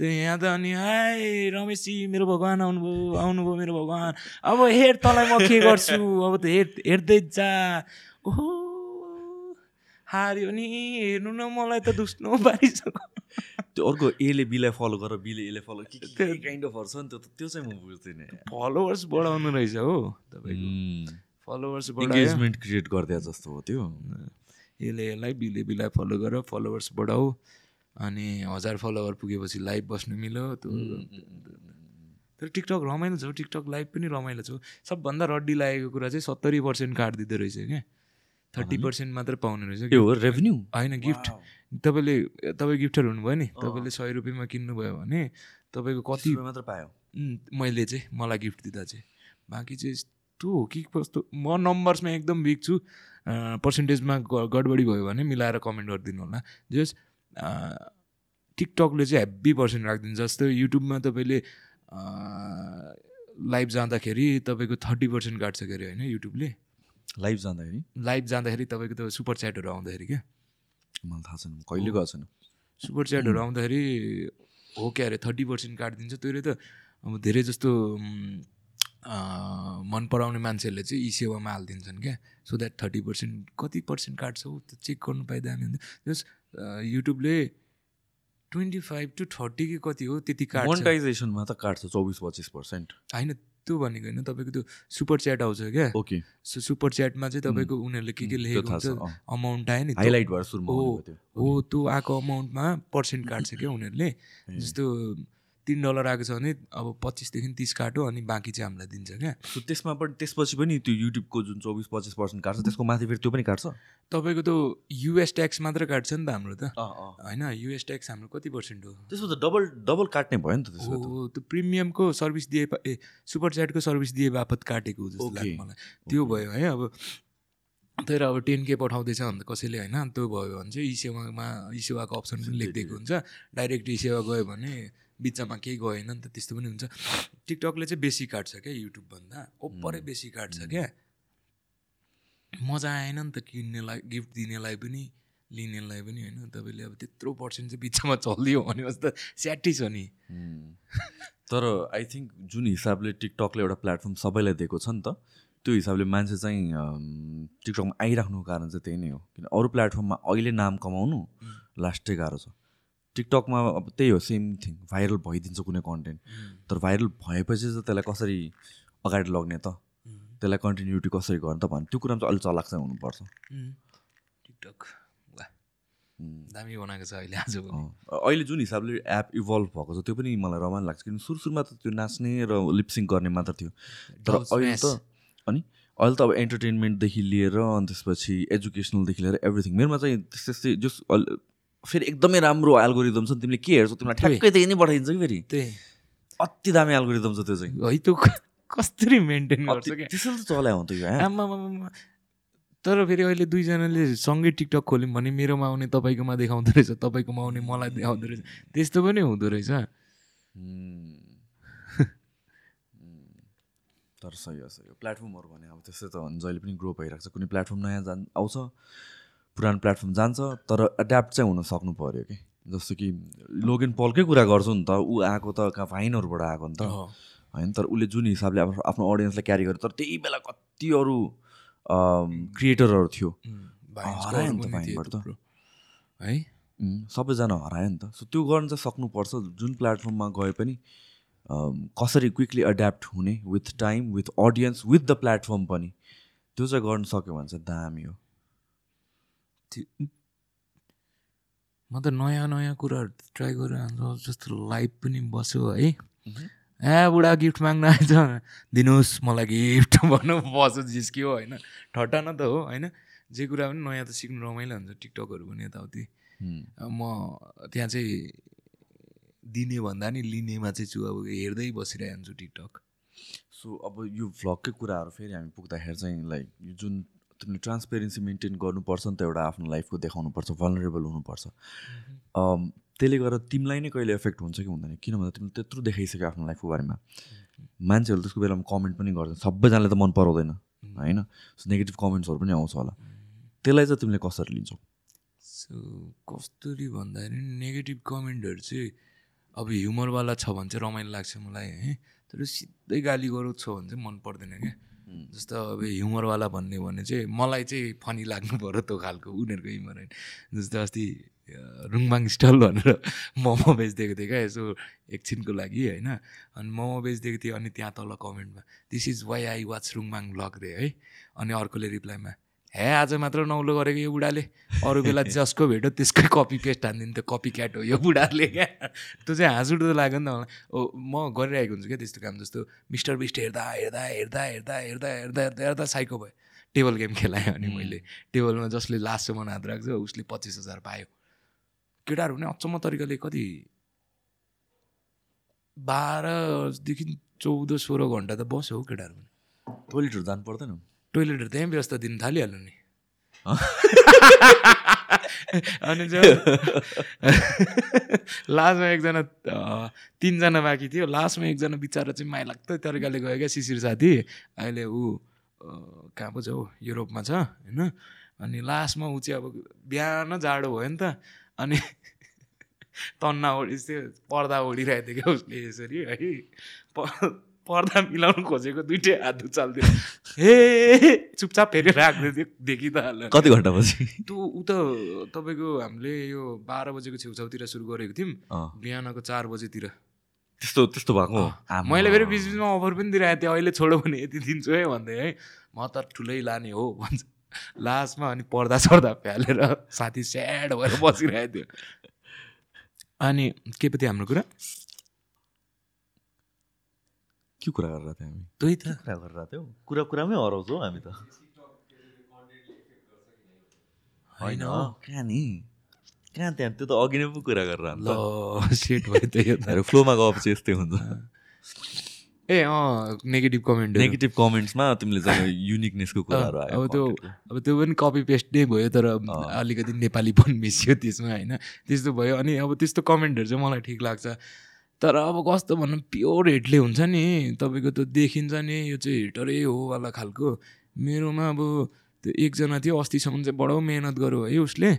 त्यो यहाँ त अनि हाई रमेशजी मेरो भगवान् आउनुभयो आउनुभयो मेरो भगवान्। अब हेर तँलाई म के गर्छु। अब त हेर हेर्दै जा। ओहो हार्यो नि हेर्नु न मलाई त दुस्नु पारिसक्यो त्यो अर्को एले बीलाई फलो गर बीले एले फलो के काइन्ड अफ छ नि त्यो त- त्यो चाहिँ म बुझ्दिनँ। फलोवर्स बढाउनु रहेछ हो तपाईँको। फलोवर्स इङ्गेजमेन्ट क्रिएट गरिदिए जस्तो हो त्यो। यसले यसलाई बिले बिलाई फलो गर फलोवर्स बढाऊ। अनि हजार फलोवर पुगेपछि लाइभ बस्नु मिल्यो त्यो तर टिकटक रमाइलो छ टिकटक लाइभ पनि रमाइलो छ। सबभन्दा रड्डी लागेको कुरा चाहिँ सत्तरी पर्सेन्ट काटिदिँदो रहेछ क्या। थर्टी पर्सेन्ट मात्र पाउने रहेछ त्यो हो रेभेन्यू होइन गिफ्ट तपाईँले तपाईँ गिफ्टर हुनुभयो नि? तपाईँले सय रुपियाँमा किन्नुभयो भने तपाईँको कति मात्र पायो। मैले चाहिँ मलाई गिफ्ट दिँदा चाहिँ। बाँकी चाहिँ यस्तो हो कि कस्तो? म नम्बर्समा एकदम विक छु। पर्सेन्टेजमा गडबडी भयो भने मिलाएर कमेन्ट गरिदिनु होला। जस टिकटकले चाहिँ हेब्बी पर्सेन्ट राखिदिन्छ। जस्तो युट्युबमा तपाईँले लाइभ जाँदाखेरि तपाईँको थर्टी पर्सेन्ट काट्छ के अरे होइन युट्युबले? लाइभ जाँदाखेरि? लाइभ जाँदाखेरि तपाईँको त सुपर च्याटहरू आउँदाखेरि क्या मलाई थाहा छैन कहिले गएको छैन। सुपर च्याटहरू आउँदाखेरि हो क्या अरे थर्टी पर्सेन्ट काटिदिन्छ। त्यसले त अब धेरै जस्तो मन पराउने मान्छेहरूले चाहिँ यी सेवामा हालिदिन्छन् क्या। सो द्याट थर्टी पर्सेन्ट कति पर्सेन्ट काट्छ? हौ त्यो चेक गर्नु पाइदा हामी जस युट्युबले ट्वेन्टी फाइभ टु थर्टी कि कति हो त्यति काट्छ। मोनिटाइजेसनमा त काट्छ चौबिस पच्चिस पर्सेन्ट। होइन त्यो भनेको होइन तपाईँको त्यो सुपर च्याट आउँछ क्या। ओके। सो सुपर च्याटमा चाहिँ तपाईँको उनीहरूले के के लेखेको छ, हुन्छ। अमाउन्ट आयो नि हाइलाइट हो त्यो। आएको अमाउन्टमा पर्सेन्ट काट्छ क्या उनीहरूले। जस्तो तिन डलर आएको छ भने अब पच्चिसदेखि तिस काट्यो अनि बाँकी चाहिँ हामीलाई दिन्छ क्या। सो त्यसमा पनि त्यसपछि पनि त्यो युट्युबको जुन चौबिस पच्चिस पर्सेन्ट काट्छ त्यसको माथि फेरि त्यो पनि काट्छ? तपाईँको त युएस ट्याक्स मात्र काट्छ नि त हाम्रो त। होइन युएस ट्याक्स हाम्रो कति पर्सेन्ट हो? त्यसमा त डबल डबल काट्ने भयो नि त हो त्यो प्रिमियमको सर्भिस दिए ए सुपर च्याटको सर्भिस दिए बापत काटेको जस्तो. लाग्यो मलाई। त्यो भयो है अब तर अब टेन के पठाउँदैछ भने त कसैले होइन? त्यो भयो भने चाहिँ ई सेवामा ई सेवाको अप्सन पनि लेखिदिएको हुन्छ। डाइरेक्ट ई सेवा गयो भने बिचमा केही गएन नि त त्यस्तो पनि हुन्छ। टिकटकले चाहिँ बेसी काट्छ क्या युट्युबभन्दा। ओभरै बेसी काट्छ क्या। मजा आएन नि त किन्नेलाई गिफ्ट दिनेलाई पनि लिनेलाई पनि होइन। तपाईँले अब त्यत्रो पर्सेन्ट चाहिँ बिचमा चलियो भने त स्याटी छ नि. तर आई थिङ्क जुन हिसाबले टिकटकले एउटा प्लेटफर्म सबैलाई दिएको छ नि त त्यो हिसाबले मान्छे चाहिँ टिकटकमा आइराख्नुको कारण चाहिँ त्यही नै हो। किन अरू प्लेटफर्ममा अहिले नाम कमाउनु लास्टै गाह्रो छ। टिकटकमा अब त्यही हो सेम थिङ भाइरल भइदिन्छ कुनै कन्टेन्ट तर भाइरल भएपछि चाहिँ त्यसलाई कसरी अगाडि लग्ने त? त्यसलाई कन्टिन्युटी कसरी गर्ने त भन्ने। त्यो कुरामा चाहिँ अलिक चलाक चाहिँ हुनुपर्छ टिकटक दामी बनाएको छ अहिले आज अहिले जुन हिसाबले एप इभल्भ भएको छ त्यो पनि मलाई रमाइलो लाग्छ। किनभने सुरु सुरुमा त त्यो नाच्ने र लिपसिङ गर्ने मात्र थियो। तर अहिले. त अनि अहिले त अब एन्टरटेनमेन्टदेखि लिएर अनि त्यसपछि एजुकेसनलदेखि लिएर एभ्रिथिङ मेरोमा चाहिँ त्यस्तै त्यस्तै जस फेरि एकदमै राम्रो एल्गोरिदम छ नि तिमीले के हेर्छौ तिमीलाई ठ्याक्कै त्यही। नै पठाइदिन्छ कि फेरि? त्यही। अति दामी एल्गोरिदम छ त्यो चाहिँ। है त्यो कसरी मेन्टेन गर्छ क्या? त्यसरी त चलायो हो त यो। तर फेरि अहिले दुईजनाले सँगै टिकटक खोल्यौँ भने मेरोमा आउने तपाईँकोमा देखाउँदो रहेछ तपाईँकोमा आउने मलाई देखाउँदो रहेछ। त्यस्तो पनि हुँदो रहेछ. तर सही हो सही हो। प्लेटफर्महरू भने अब त्यस्तै त जहिले पनि ग्रो भइरहेको छ। कुनै प्लेटफर्म नयाँ जान आउँछ। पुरानो प्लेटफर्म जान्छ तर एड्याप्ट चाहिँ हुन सक्नु पऱ्यो कि? जस्तो कि लोगेन पलकै कुरा गर्छु नि त ऊ आएको त कहाँ फाइनहरूबाट आएको नि त। होइन तर उसले जुन हिसाबले अब आफ्नो अडियन्सलाई क्यारी गर्यो तर त्यही बेला कति अरू क्रिएटरहरू थियो। हरायो नि त भाइबाट त। है? सबैजना हरायो नि त। सो त्यो गर्न चाहिँ सक्नुपर्छ जुन प्लेटफर्ममा गए पनि कसरी क्विकली एड्याप्ट हुने with time with audience with the platform पनि त्यो चाहिँ गर्न सक्यो भने चाहिँ दामी हो। त्यो- म त नयाँ नयाँ कुराहरू ट्राई गरेर जस्तो लाइभ पनि बस्यो है। ए बुढा गिफ्ट माग्न आएछ। दिनुहोस् मलाई गिफ्ट भन्नु बस्यो जिस्क्यो होइन। ठट्टा न त हो होइन। जे कुरा पनि नयाँ त सिक्नु रमाइलो हुन्छ टिकटकहरू पनि यताउति। म त्यहाँ चाहिँ दिने भन्दा नि लिनेमा चाहिँ छु अब हेर्दै बसिरहेको हुन्छु टिकटक सो अब यो भ्लगकै कुराहरू फेरि हामी पुग्दाखेरि चाहिँ लाइक यो जुन ट्रान्सपेरेन्सी मेन्टेन गर्नुपर्छ नि त एउटा आफ्नो लाइफको देखाउनुपर्छ भलरेबल हुनुपर्छ। त्यसले गर्दा तिमीलाई नै कहिले एफेक्ट हुन्छ कि हुँदैन? किन भन्दा तिमीले त्यत्रो देखाइसक्यो आफ्नो लाइफको बारेमा। मान्छेहरू त्यसको बेलामा कमेन्ट पनि गर्दैन। सबैजनाले त मन पराउँदैन होइन? नेगेटिभ कमेन्ट्सहरू पनि आउँछ होला। त्यसलाई चाहिँ तिमीले कसरी लिन्छौ? सो कस्तरी भन्दाखेरि नेगेटिभ कमेन्टहरू चाहिँ अब ह्युमरवाला छ भने चाहिँ रमाइलो लाग्छ मलाई है? तर सिधै गाली गराउँछ भने चाहिँ मन पर्दैन क्या। जस्तो अब ह्युमरवाला भन्ने भने चाहिँ मलाई चाहिँ फनी लाग्नु पऱ्यो त्यो खालको उनीहरूको ह्युमर होइन। जस्तो अस्ति रुङमाङ स्टल भनेर मोमो बेचिदिएको थिएँ क्या यसो एकछिनको लागि होइन। अनि मोमो बेचिदिएको थिएँ अनि त्यहाँ तल कमेन्टमा this is why I watch रुङमाङ blog रे है। अनि अर्कोले रिप्लाईमा हे आज मात्र नौलो गरेको यो बुढाले। अरू बेला जसको भेट्यो त्यसकै कपी पेस्ट हानिदिन्थ्यो कपी क्याट हो यो बुढाले क्या। त्यो चाहिँ हाँस उठ्दो लाग्यो नि त मलाई। ओ म गरिरहेको हुन्छु क्या त्यस्तो काम जस्तो। मिस्टर बिस्ट हेर्दा हेर्दा हेर्दा हेर्दा हेर्दा हेर्दा हेर्दा हेर्दा साइको भयो। टेबल गेम खेलाएँ अनि मैले। टेबलमा जसले लास्टसम्म हात राख्छ उसले पच्चिस हजार पायो। केटाहरू पनि अचम्म तरिकाले कति बाह्रदेखि चौध सोह्र घन्टा त बस्यो हौ केटाहरू पनि। टोइलेटहरू जानु पर्दैन टोइलेटहरू त्यहीँ व्यवस्था दिन थालिहाल्नु नि। अनि लास्टमा एकजना तिनजना बाँकी थियो। लास्टमा एकजना बिचरा चाहिँ माया लाग्दो तरिकाले गयो क्या शिशिर साथी। अहिले ऊ कहाँ पो छ हौ? युरोपमा छ होइन? अनि लास्टमा ऊ चाहिँ अब बिहान जाडो भयो नि त। अनि तन्ना ओढिस थियो पर्दा ओढिरहेको थियो क्या उसले यसरी है? पर्दा मिलाउनु खोजेको दुइटै हात उचाल्थ्यो हे चुपचाप फेरि राख्दै थियो देखि त हाल कति घन्टा पछि त्यो ऊ त तपाईँको हामीले यो बाह्र बजेको छेउछाउतिर सुरु गरेको थियौँ। बिहानको चार बजेतिर। त्यस्तो त्यस्तो भएको। मैले फेरि बिच बिचमा अफर पनि दिइरहेको थिएँ अहिले छोडो भने यति दिन्छु है भन्दै है। म त ठुलै लाने हो भन्छ। लास्टमा अनि पर्दा सर्दा फ्यालेर साथी स्याड भएर बसिरहेको थियो। अनि के पो थियो हाम्रो कुरा? के कुरा गरेर थियौँ हामी त्यही त कुरा गरेर थियौँ कुरा कुरामै हराउँछौँ हामी त होइन कहाँ नि कहाँ त्यहाँ त्यो त अघि नै पो कुरा गरेर ल सेट भयो त यो त फ्लोमा गएपछि यस्तै हुन्छ ए अँ नेगेटिभ कमेन्ट नेगेटिभ कमेन्ट्समा तिमीले चाहिँ युनिकनेसको कुराहरू आयो अब त्यो। अब त्यो पनि कपी पेस्ट नै भयो तर अलिकति नेपाली पनि मिसियो त्यसमा होइन त्यस्तो भयो अनि अब त्यस्तो कमेन्टहरू चाहिँ मलाई ठिक लाग्छ तर अब कस्तो भनौँ प्योर हेटले हुन्छ नि। तपाईँको त्यो देखिन्छ नि यो चाहिँ हेटरै हो वाला खालको। मेरोमा अब त्यो एकजना थियो अस्तिसम्म चाहिँ बडो मिहिनेत गर्यो है उसले।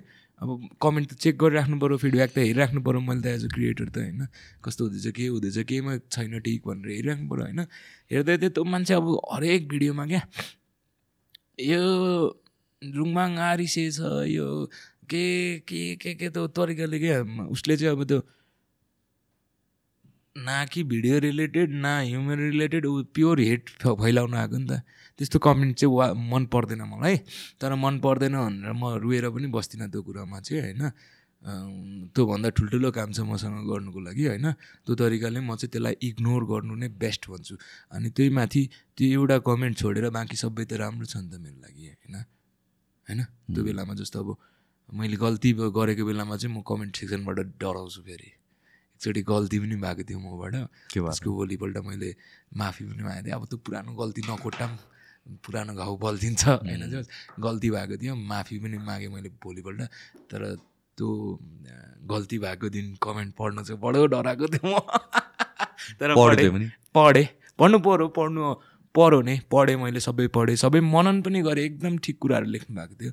अब कमेन्ट त चेक गरिराख्नु पऱ्यो फिडब्याक त हेरिराख्नु पऱ्यो मैले त एज अ क्रिएटर त होइन। कस्तो हुँदैछ के हुँदैछ केमा छैन ठिक भनेर हेरिराख्नु पऱ्यो होइन। हेर्दै थियो त्यो मान्छे अब हरेक भिडियोमा क्या यो रुङमाङ आरिसे छ यो के के के के त्यो तरिकाले क्या उसले चाहिँ अब त्यो न कि भिडियो रिलेटेड न ह्युमन रिलेटेड ऊ प्योर हेट फैलाउन आएको नि त। त्यस्तो कमेन्ट चाहिँ वा मन पर्दैन मलाई तर मन पर्दैन भनेर म रोएर पनि बस्दिनँ त्यो कुरामा चाहिँ होइन। त्योभन्दा ठुल्ठुलो काम छ मसँग गर्नुको लागि होइन। त्यो तरिकाले म चाहिँ त्यसलाई इग्नोर गर्नु नै बेस्ट भन्छु। अनि त्यही माथि त्यो एउटा कमेन्ट छोडेर बाँकी सबै त राम्रो छ नि त मेरो लागि होइन। होइन? त्यो बेलामा जस्तो अब मैले गल्ती गरेको बेलामा चाहिँ म कमेन्ट सेक्सनबाट डराउँछु फेरि। एकचोटि गल्ती पनि भएको थियो मबाट। त्यसको भोलिपल्ट मैले माफी पनि मागेको थिएँ। अब त्यो पुरानो गल्ती नकोटाम पुरानो घाउ बल्झिन्छ होइन गल्ती भएको थियो माफी पनि मागेँ मैले भोलिपल्ट। तर त्यो गल्ती भएको दिन कमेन्ट पढ्नु चाहिँ बडो डराएको थियो म। तर पढेँ। पढेँ। पढ्नु पऱ्यो पढ्नु पढ्यो नि। पढेँ मैले सबै पढेँ। सबै मनन पनि गरेँ। एकदम ठिक कुराहरू लेख्नु भएको थियो।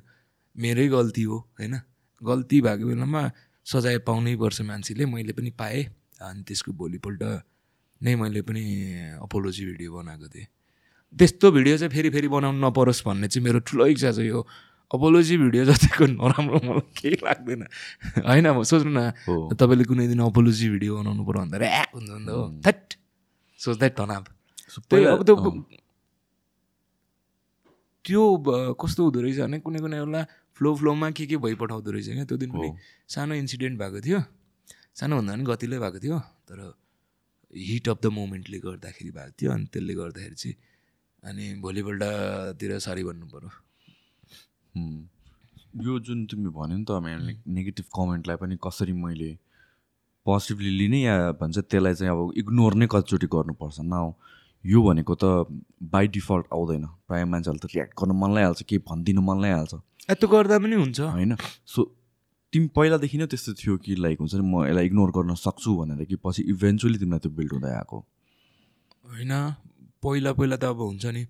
मेरै गल्ती हो होइन? गल्ती भएको बेलामा सजाय पाउनै पर्छ मान्छेले। मैले पनि पाएँ। अनि त्यसको भोलिपल्ट नै मैले पनि अपोलोजी भिडियो बनाएको थिएँ। त्यस्तो भिडियो चाहिँ फेरि फेरि बनाउनु नपरोस् भन्ने चाहिँ मेरो ठुलो इच्छा छ यो। अपोलोजी भिडियो जतिको नराम्रो मलाई केही लाग्दैन। होइन म सोच्नु न तपाईँले कुनै दिन अपोलोजी भिडियो बनाउनु पऱ्यो भन्दा ऱ्याक हुन्छ नि त हो। थट सोच्दै तनाव त्यही अब त्यो त्यो कस्तो हुँदो रहेछ भने कुनै कुनै बेला फ्लो फ्लोमा के के भइपठाउँदो रहेछ क्या? त्यो दिन पनि। सानो इन्सिडेन्ट भएको थियो। सानो भन्दा पनि गतिले भएको थियो तर हिट अफ द मोमेन्टले गर्दाखेरि भएको थियो अनि त्यसले गर्दाखेरि चाहिँ अनि भोलिपल्टतिर सरी भन्नु पऱ्यो। यो जुन तिमीले भन्यो नि त मैले नेगेटिभ कमेन्टलाई पनि कसरी मैले पोजिटिभली लिने या भन्छ त्यसलाई चाहिँ अब इग्नोर नै कतिचोटि गर्नुपर्छ। न यो भनेको त बाई डिफल्ट आउँदैन। प्रायः मान्छेहरूले त रियाक्ट गर्नु मन लागिहाल्छ केही भनिदिनु मन लागिहाल्छ ए, त्यो गर्दा पनि हुन्छ। होइन। सो तिमी पहिलादेखि नै त्यस्तो थियो कि लाइक हुन्छ नि म यसलाई इग्नोर गर्न सक्छु भनेर कि पछि इभेन्चुली तिमीलाई त्यो बिल्ड हुँदै आएको? होइन। पहिला पहिला त अब हुन्छ नि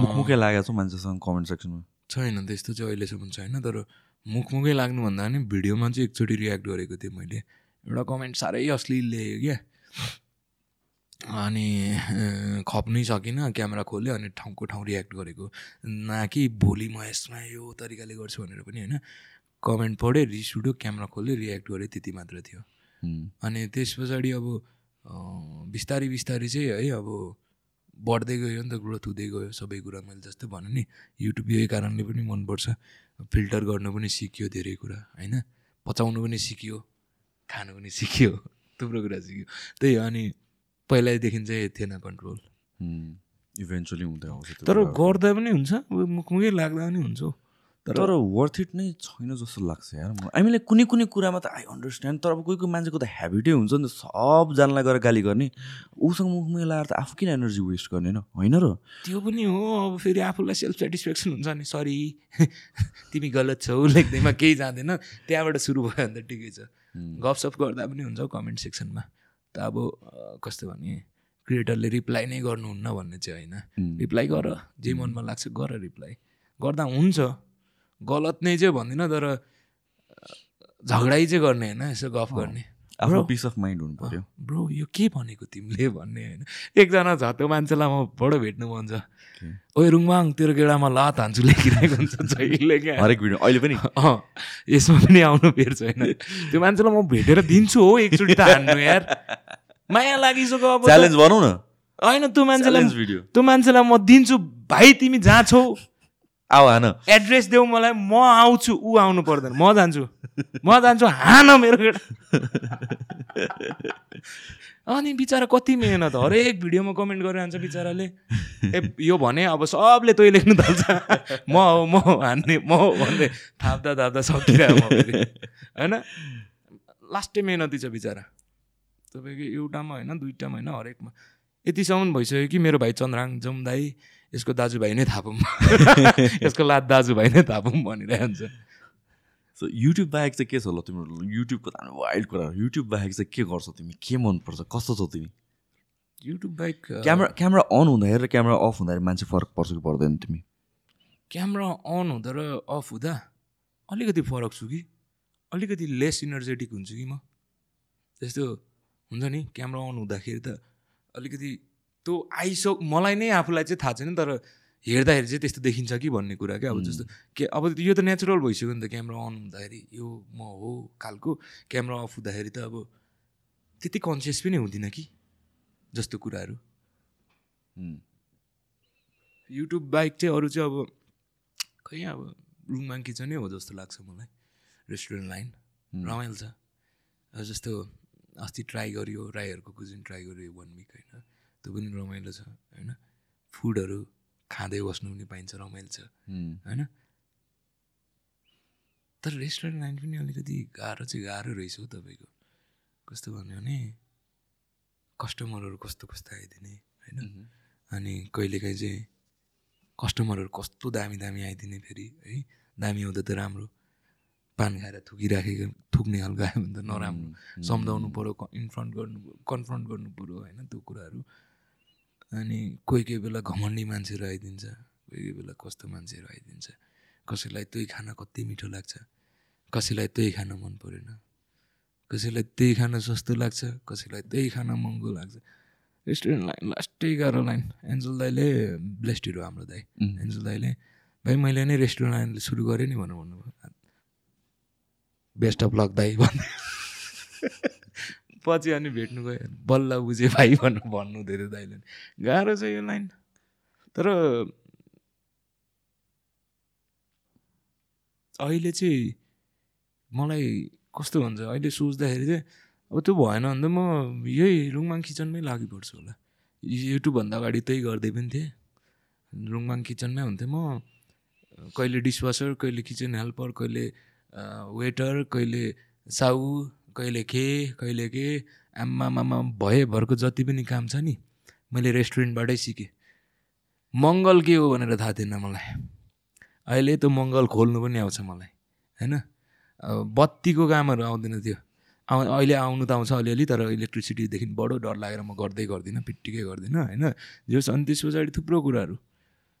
मुखमुखै लागेको छ मान्छेसँग कमेन्ट सेक्सनमा छैन त्यस्तो चाहिँ अहिलेसम्म छैन। तर मुखमुखै लाग्नु भन्दा पनि भिडियोमा चाहिँ एकचोटि रियाक्ट गरेको थिएँ मैले। एउटा कमेन्ट साह्रै अश्लील लेखेँ क्या। अनि खप्नै सकिनँ क्यामेरा खोल्यो अनि ठाउँको ठाउँ रियाक्ट गरेको। न कि भोलि म यसमा यो तरिकाले गर्छु भनेर पनि होइन कमेन्ट पढेँ रिस उठ्यो क्यामेरा खोल्यो रियाक्ट गरेँ त्यति मात्र थियो। अनि त्यस पछाडि अब बिस्तारै बिस्तारै चाहिँ है अब बढ्दै गयो नि त ग्रोथ हुँदै गयो सबै कुरा मैले जस्तै भने नि युट्युब यही कारणले पनि मनपर्छ। फिल्टर गर्नु पनि सिकियो धेरै कुरा होइन? पचाउनु पनि सिकियो खानु पनि सिकियो थुप्रो कुरा सिक्यो। त्यही अनि पहिल्यैदेखि चाहिँ थिएन कन्ट्रोल इभेन्चुली हुँदै आउँछ तर। गर्दा पनि हुन्छ मुखमुखै लाग्दा पनि हुन्छ हौ। तर तर वर्थ इट नै छैन जस्तो लाग्छ यार मलाई। हामीले कुनै कुनै कुरामा त आई अन्डरस्ट्यान्ड तर अब कोही कोही मान्छेको त हेबिटै हुन्छ नि त सबजनालाई गएर गाली गर्ने। उसँग मुखमा लगाएर त आफू किन एनर्जी वेस्ट गर्ने होइन? होइन र? त्यो पनि हो अब फेरि आफूलाई सेल्फ सेटिस्फ्याक्सन हुन्छ नि। सरी तिमी गलत छौ लेख्दैमा केही जाँदैन। त्यहाँबाट सुरु भयो भने त ठिकै छ। गफसफ गर्दा पनि हुन्छ कमेन्ट सेक्सनमा त अब कस्तो भने क्रिएटरले रिप्लाई नै गर्नुहुन्न भन्ने चाहिँ होइन। रिप्लाई गर जे मनमा लाग्छ गर रिप्लाई गर्दा हुन्छ गलत नै चाहिँ भन्दिनँ तर अ, झगडै चाहिँ गर्ने होइन यसो गफ गर्ने। आफ्नो. पिस अफ माइन्ड हुनु पऱ्यो ब्रो यो के भनेको तिमीले भन्ने होइन। एकजना त्यो मान्छेलाई म बडो भेट्नु मन छ। ओए रुङमाङ तेरो गेडामा लात हान्छु लेखिरहेको हुन्छ जहिले क्या। हरेक भिडियो अहिले पनि? अँ यसमा पनि आउनु फेर छैन। त्यो मान्छेलाई म भेटेर दिन्छु हो एकचोटि त हान्नु यार। माया लागिसक्यो अब। च्यालेन्ज बनाऊ न। होइन त्यो मान्छेलाई त्यो मान्छेलाई म दिन्छु। भाइ तिमी जहाँ छौ आऊ हान। एड्रेस देऊ मलाई। म आउँछु। ऊ आउनु पर्दैन। म जान्छु। म जान्छु। हान मेरो केटा। अनि बिचरा कति मेहनत। हरेक भिडियोमा कमेन्ट गरिरहन्छ बिचराले। ए यो भने अब सबले तै लेख्नु थाल्छ। म हो म हो हान्ने म हो भन्दै थाप्दा थाप्दा फेरि। होइन? लास्टै मेहनती छ बिचरा। तपाईँको एउटामा होइन दुइटामा होइन हरेकमा। यतिसम्म भइसक्यो कि मेरो भाइ चन्द्राङ जम्दाई यसको दाजुभाइ नै थापौँ यसको लात दाजुभाइ नै थापौँ भनिरहन्छ। सो युट्युब बाहेक चाहिँ के छ ल तिम्रो? युट्युबको त वाइल्ड कुराहरू युट्युब बाहेक चाहिँ के गर्छौ तिमी? के मनपर्छ? कस्तो छौ तिमी? युट्युब बाहेक क्यामेरा क्यामेरा अन हुँदाखेरि र क्यामेरा अफ हुँदाखेरि मान्छे फरक पर्छ कि पर्दैन तिमी? क्यामेरा अन हुँदा र अफ हुँदा अलिकति फरक छु कि? अलिकति लेस इनर्जेटिक हुन्छु कि म? जस्तो हुन्छ नि क्यामेरा अन हुँदाखेरि त अलिकति त्यो आइसक मलाई नै आफूलाई चाहिँ थाहा छैन तर हेर्दाखेरि चाहिँ त्यस्तो देखिन्छ कि भन्ने कुरा क्या अब जस्तो के अब यो त नेचुरल भइसक्यो नि त क्यामेरा अन हुँदाखेरि यो म हो खालको क्यामेरा अफ हुँदाखेरि त अब त्यति कन्सियस पनि हुँदिनँ कि जस्तो कुराहरू। युट्युब बाहेक चाहिँ अरू चाहिँ अब खै अब रुङमाङ किचनै हो जस्तो लाग्छ मलाई रेस्टुरेन्ट लाइन रमाइलो छ। जस्तो अस्ति ट्राई गरियो राईहरूको कुजिन ट्राई गरियो वान विक होइन। त्यो पनि रमाइलो छ होइन। फुडहरू खाँदै बस्नु पनि पाइन्छ रमाइलो छ होइन। तर रेस्टुरेन्ट लाइन पनि अलिकति गाह्रो चाहिँ गाह्रो रहेछ हौ तपाईँको। कस्तो भन्यो भने कस्टमरहरू कस्तो कस्तो आइदिने होइन। अनि कहिलेकाहीँ चाहिँ कस्टमरहरू कस्तो दामी दामी आइदिने फेरि है। दामी हुँदा त राम्रो। पान खाएर थुकिराखेको थुक्ने खालको आयो भने त नराम्रो। सम्झाउनु पऱ्यो इन्फ्रन्ट गर्नु कन्फ्रन्ट गर्नु पऱ्यो होइन त्यो कुराहरू। अनि कोही कोही बेला घमण्डी मान्छेहरू आइदिन्छ कोही कोही बेला कस्तो मान्छेहरू आइदिन्छ। कसैलाई त्यही खाना कति मिठो लाग्छ कसैलाई त्यही खाना मन परेन कसैलाई त्यही खाना सस्तो लाग्छ कसैलाई त्यही खाना महँगो लाग्छ। रेस्टुरेन्ट लाइन लास्टै गाह्रो लाइन एन्जल दाईले ब्लेस्ड हिरो हाम्रो दाई। एन्जल दाईले भाइ मैले नै रेस्टुरेन्ट लाइन सुरु गरेँ नि भनेर भन्नुभयो। बेस्ट अफ लक दाई भन्नु। पछि अनि भेट्नु गयो बल्ल बुझेँ भाइ भनेर भन्नु धेरै दाइले गाह्रो छ यो लाइन। तर अहिले चाहिँ मलाई कस्तो हुन्छ अहिले सोच्दाखेरि चाहिँ अब त्यो भएन भने त म यही रुङमाङ किचनमै लागि पर्छु होला युट्युबभन्दा अगाडि त्यही गर्दै पनि थिएँ। रुङमाङ किचनमै हुन्थेँ म। कहिले डिसवासर कहिले किचन हेल्पर कहिले वेटर कहिले साउ कहिले के कहिले के आम्मा मामा भएभरको जति पनि काम छ नि मैले रेस्टुरेन्टबाटै सिकेँ। मङ्गल के हो भनेर थाहा थिएन मलाई। अहिले त्यो मङ्गल खोल्नु पनि आउँछ मलाई होइन? बत्तीको कामहरू आउँदैन थियो। आउ अहिले आउनु त आउँछ अलिअलि तर इलेक्ट्रिसिटीदेखि बडो डर लागेर म गर्दै गर्दिनँ पिट्टिकै गर्दिनँ होइन? जस अनि त्यस पछाडि थुप्रो कुराहरू।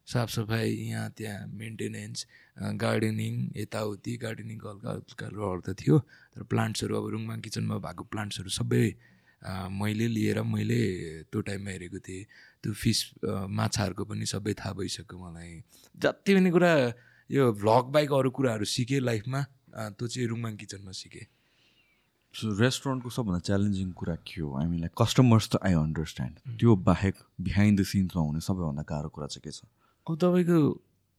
साफसफाइ यहाँ त्यहाँ मेन्टेनेन्स गार्डनिङ यताउति गार्डनिङ हल्का हल्काहरू त थियो तर प्लान्ट्सहरू अब रुङमाङ किचनमा भएको प्लान्ट्सहरू सबै मैले लिएर मैले त्यो टाइममा हेरेको थिएँ। त्यो फिस माछाहरूको पनि सबै थाहा भइसक्यो मलाई। जति पनि कुरा यो भ्लग बाहेक अरू कुराहरू सिकेँ लाइफमा त्यो चाहिँ रुङमाङ किचनमा सिकेँ। सो रेस्टुरेन्टको सबभन्दा च्यालेन्जिङ कुरा के हो? लाइक कस्टमर्स त आई अन्डरस्ट्यान्ड त्यो बाहेक बिहाइन्ड द सिन्समा हुने सबैभन्दा गाह्रो कुरा चाहिँ के छ? अब तपाईँको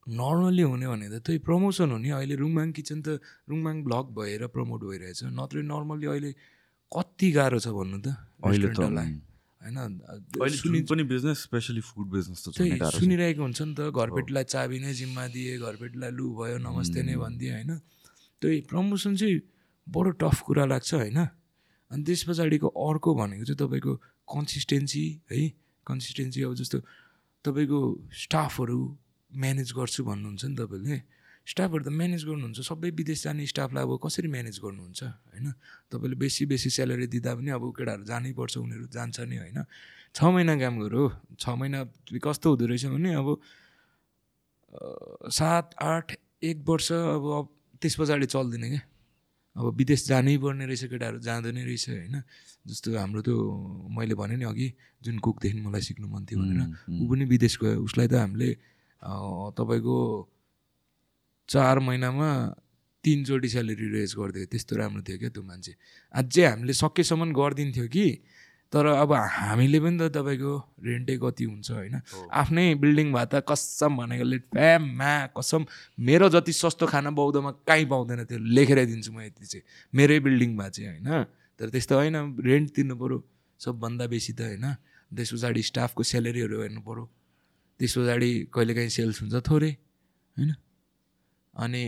नर्मल्ली हुने भने त त्यही प्रमोसन हो नि। अहिले रुङमाङ किचन त रुङमाङ ब्लग भएर प्रमोट भइरहेछ। नत्र नर्मल्ली अहिले कति गाह्रो छ भन्नु त अहिले त रेस्टुरेन्टहरूलाई। होइन पनि बिजनेस स्पेसली फुड बिजनेस त सुनिरहेको हुन्छ नि त घरपेटलाई चाबी नै जिम्मा दिए घरपेटलाई लु भयो नमस्ते नै भनिदिए होइन। त्यही प्रमोसन चाहिँ बडो टफ कुरा लाग्छ होइन। अनि त्यस पछाडिको अर्को भनेको चाहिँ तपाईँको कन्सिस्टेन्सी है। कन्सिस्टेन्सी अब जस्तो तपाईँको स्टाफहरू म्यानेज गर्छु भन्नुहुन्छ नि तपाईँले? स्टाफहरू त म्यानेज गर्नुहुन्छ। सबै विदेश जाने स्टाफलाई अब कसरी म्यानेज गर्नुहुन्छ होइन? तपाईँले बेसी बेसी स्यालेरी दिँदा पनि अब केटाहरू जानै पर्छ उनीहरू जान्छ नि होइन? छ महिना काम गऱ्यो छ महिना कस्तो हुँदो रहेछ भने अब सात आठ एक वर्ष अब त्यस पछाडि चल्दैन क्या। अब विदेश जानै पर्ने रहेछ केटाहरू जाँदैन रहेछ होइन? जस्तो हाम्रो त्यो मैले भने नि अघि जुन कुकदेखि मलाई सिक्नु मन थियो भनेर ऊ पनि विदेश गयो। उसलाई त हामीले तपाईँको चार महिनामा तिनचोटि स्यालेरी रेज गरिदियो। त्यस्तो राम्रो थियो क्या त्यो मान्छे। अझै हामीले सकेसम्म गरिदिन्थ्यो कि तर अब हामीले पनि त तपाईँको रेन्टै कति हुन्छ होइन? आफ्नै बिल्डिङ भए त कसम भनेको लेट फ्याम मा कसम। मेरो जति सस्तो खाना बौद्धमा कहीँ पाउँदैन त्यो लेखेर दिन्छु म यति चाहिँ। मेरै बिल्डिङमा चाहिँ होइन। तर त्यस्तो होइन रेन्ट तिर्नु पऱ्यो सबभन्दा बेसी त होइन। त्यस पछाडि स्टाफको स्यालेरीहरू हेर्नु पऱ्यो त्यस पछाडि कहिलेकाहीँ सेल्स हुन्छ थोरै होइन? अनि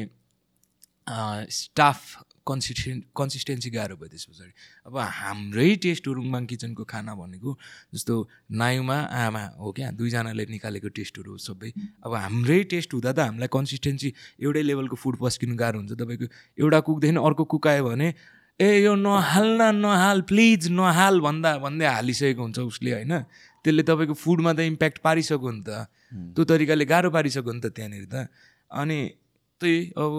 स्टाफ कन्सिस्टेन्ट कन्सिस्टेन्सी गाह्रो भयो त्यस पछाडि। अब हाम्रै टेस्ट हो रुङमाङ किचनको खाना भनेको जस्तो नायुमा आमा हो क्या दुईजनाले निकालेको टेस्टहरू हो सबै। अब हाम्रै टेस्ट हुँदा त हामीलाई कन्सिस्टेन्सी एउटै लेभलको फुड पस्किनु गाह्रो हुन्छ। तपाईँको एउटा कुकदेखि अर्को कुक आयो भने ए यो नहाल न नहाल प्लिज नहाल भन्दा भन्दै हालिसकेको हुन्छ उसले होइन? त्यसले तपाईँको फुडमा त इम्प्याक्ट पारिसक्यो नि त। त्यो तरिकाले गाह्रो पारिसक्यो नि त त्यहाँनिर त। अनि त्यही अब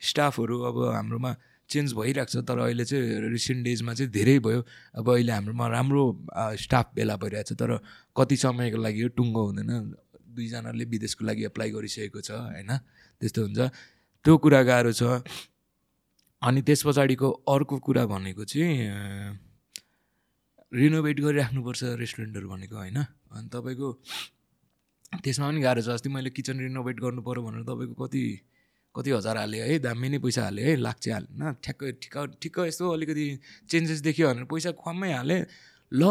स्टाफहरू अब हाम्रोमा चेन्ज भइरहेको छ तर अहिले चाहिँ रिसेन्ट डेजमा चाहिँ धेरै भयो। अब अहिले हाम्रोमा राम्रो स्टाफ भेला भइरहेको छ तर कति समयको लागि यो टुङ्गो हुँदैन। दुईजनाले विदेशको लागि एप्लाई गरिसकेको छ होइन? त्यस्तो हुन्छ। त्यो कुरा गाह्रो छ। अनि त्यस पछाडिको अर्को कुरा भनेको चाहिँ रिनोभेट गरिराख्नुपर्छ रेस्टुरेन्टहरू भनेको होइन? अनि तपाईँको त्यसमा पनि गाह्रो छ। अस्ति मैले किचन रिनोभेट गर्नु पऱ्यो भनेर तपाईँको कति कति हजार हालेँ है दामी नै पैसा हालेँ है चाहिँ हालेन। ठ्याक्कै ठिक्क ठिक्क यस्तो अलिकति चेन्जेस देखियो भनेर पैसा खुवामै हालेँ। ल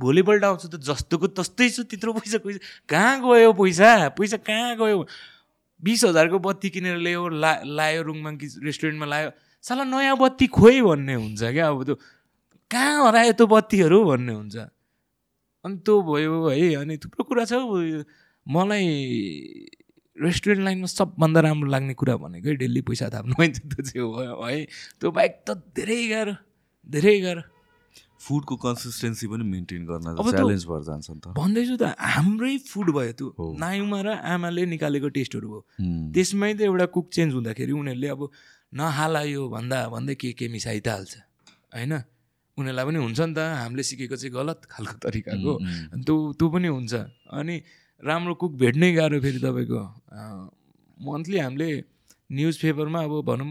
भोलिपल्ट आउँछ त जस्तोको तस्तै छ त्यत्रो पैसा पैसा कहाँ गयो पैसा? पैसा कहाँ गयो? बिस हजारको बत्ती किनेर ल्यायो ला लायो रुङमा कि रेस्टुरेन्टमा लायो। साला नयाँ बत्ती खोइ भन्ने हुन्छ क्या अब त्यो। कहाँ हरायो त्यो बत्तीहरू भन्ने हुन्छ। अनि त्यो भयो है अनि थुप्रो कुरा छ। मलाई रेस्टुरेन्ट लाइनमा सबभन्दा राम्रो लाग्ने कुरा भनेकै डेली पैसा थाप्नु है त्यो चाहिँ हो है। त्यो बाहेक त धेरै गाह्रो धेरै गाह्रो। फुडको कन्सिस्टेन्सी पनि मेन्टेन गर्न च्यालेन्ज भएर जान्छ नि त। भन्दैछु त हाम्रै फुड भयो त्यो। नायुमा र आमाले निकालेको टेस्टहरू हुँ। त्यसमै त एउटा कुक चेन्ज हुँदाखेरि उनीहरूले अब नहाला यो भन्दा भन्दै के के मिसाइ त हाल्छ होइन? उनीहरूलाई पनि हुन्छ नि त हामीले सिकेको चाहिँ गलत खालको तरिकाको। त्यो त्यो पनि हुन्छ। अनि राम्रो कुक भेट्नै गाह्रो फेरि तपाईँको। मन्थली हामीले न्युज पेपरमा अब भनौँ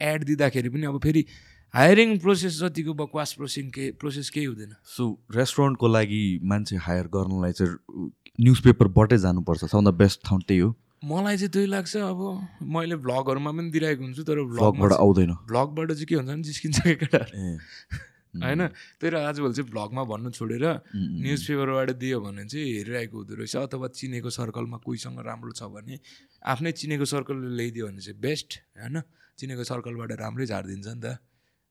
एड दिँदाखेरि पनि अब फेरि हायरिङ प्रोसेस जतिको बकवास प्रोसेस के प्रोसेस केही हुँदैन। सो रेस्टुरेन्टको लागि मान्छे हायर गर्नलाई चाहिँ न्युज पेपरबाटै जानुपर्छ सबभन्दा बेस्ट ठाउँ त्यही हो। मलाई चाहिँ त्यही लाग्छ अब। मैले भ्लगहरूमा पनि दिइरहेको हुन्छु तर भ्लगबाट आउँदैन। भ्लगबाट चाहिँ के हुन्छ भने जिस्किन्छ केटाहरू। होइन? त्यही र आजभोलि चाहिँ भ्लगमा भन्नु छोडेर न्युज पेपरबाट दियो भने चाहिँ हेरिरहेको हुँदो रहेछ। अथवा चिनेको सर्कलमा कोहीसँग राम्रो छ भने आफ्नै चिनेको सर्कलले ल्याइदियो भने चाहिँ बेस्ट होइन? चिनेको सर्कलबाट राम्रै झारिदिन्छ नि त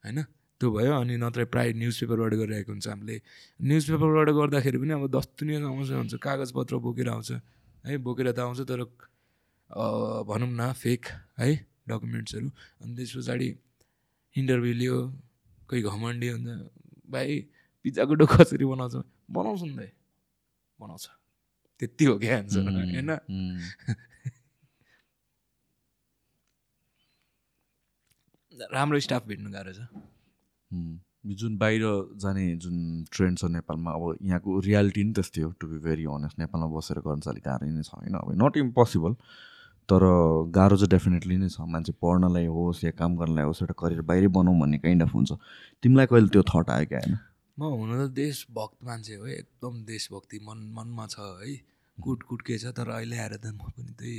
होइन? त्यो भयो। अनि नत्र प्रायः न्युज पेपरबाट गरिरहेको हुन्छ हामीले। न्युज पेपरबाट गर्दाखेरि पनि अब दस दुनियाँ आउँछ हुन्छ। कागजपत्र बोकेर आउँछ। है बोकेर त आउँछ तर भनौँ न फेक है डकुमेन्ट्सहरू। अनि त्यस पछाडि इन्टरभ्यू लियो। कोही घमण्डी हुन्छ भाइ पिज्जाको डो कसरी बनाउँछ? बनाउँछ नि दाइ बनाउँछ। त्यति हो क्या एन्सर होइन? राम्रो स्टाफ भेट्नु गाह्रो छ। जुन बाहिर जाने जुन ट्रेन्ड छ नेपालमा अब यहाँको रियालिटी नि त्यस्तै हो टु बी भेरी अनेस्ट नेपालमा बसेर गर्न चाहिँ अलिक गाह्रो नै छ होइन अब नट इम्पोसिबल तर गाह्रो चाहिँ डेफिनेटली नै छ। मान्छे पढ्नलाई होस् या काम गर्नलाई होस् एउटा करियर बाहिरै बनाऊँ भन्ने काइन्ड अफ हुन्छ। तिमीलाई कहिले त्यो थट आयो क्या होइन? म हुन त देशभक्त मान्छे हो एकदम देशभक्ति मन मनमा छ है। कुट कुट के छ तर अहिले आएर त म पनि त्यही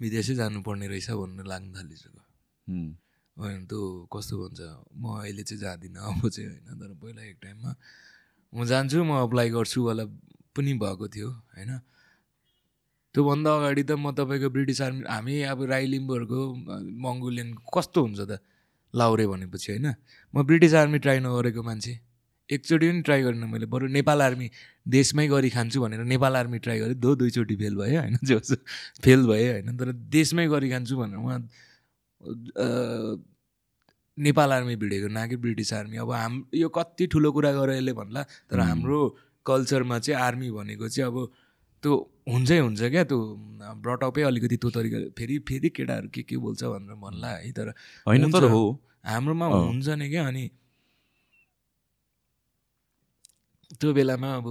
विदेशै जानुपर्ने रहेछ भन्ने लाग्न थालिसक्यो। होइन त्यो कस्तो भन्छ म अहिले चाहिँ जाँदिनँ अब चाहिँ होइन। तर पहिला एक टाइममा म जान्छु म अप्लाई गर्छु वाला पनि भएको थियो होइन। त्योभन्दा अगाडि त म तपाईँको ब्रिटिस आर्मी हामी अब राई लिम्बूहरूको मङ्गोलियन कस्तो हुन्छ त? लाउरे भनेपछि होइन? म ब्रिटिस आर्मी ट्राई नगरेको मान्छे। एकचोटि पनि ट्राई गरिनँ मैले। बरु नेपाल आर्मी देशमै गरी खान्छु भनेर नेपाल आर्मी ट्राई गरेँ। दो दुईचोटि फेल भयो होइन? जो फेल भएँ होइन? तर देशमै गरी खान्छु भनेर उहाँ नेपाल आर्मी भिडेको न कि ब्रिटिस आर्मी। अब हाम यो कति ठुलो कुरा गरेर यसले भन्ला तर हाम्रो कल्चरमा चाहिँ आर्मी भनेको चाहिँ अब त्यो हुन्छै हुन्छ क्या त्यो ब्रटअपै अलिकति त्यो तरिका फेरि फेरि केटाहरू के के बोल्छ भनेर भन्ला है तर होइन तर। हो। हाम्रोमा। हुन्छ नि क्या अनि त्यो बेलामा अब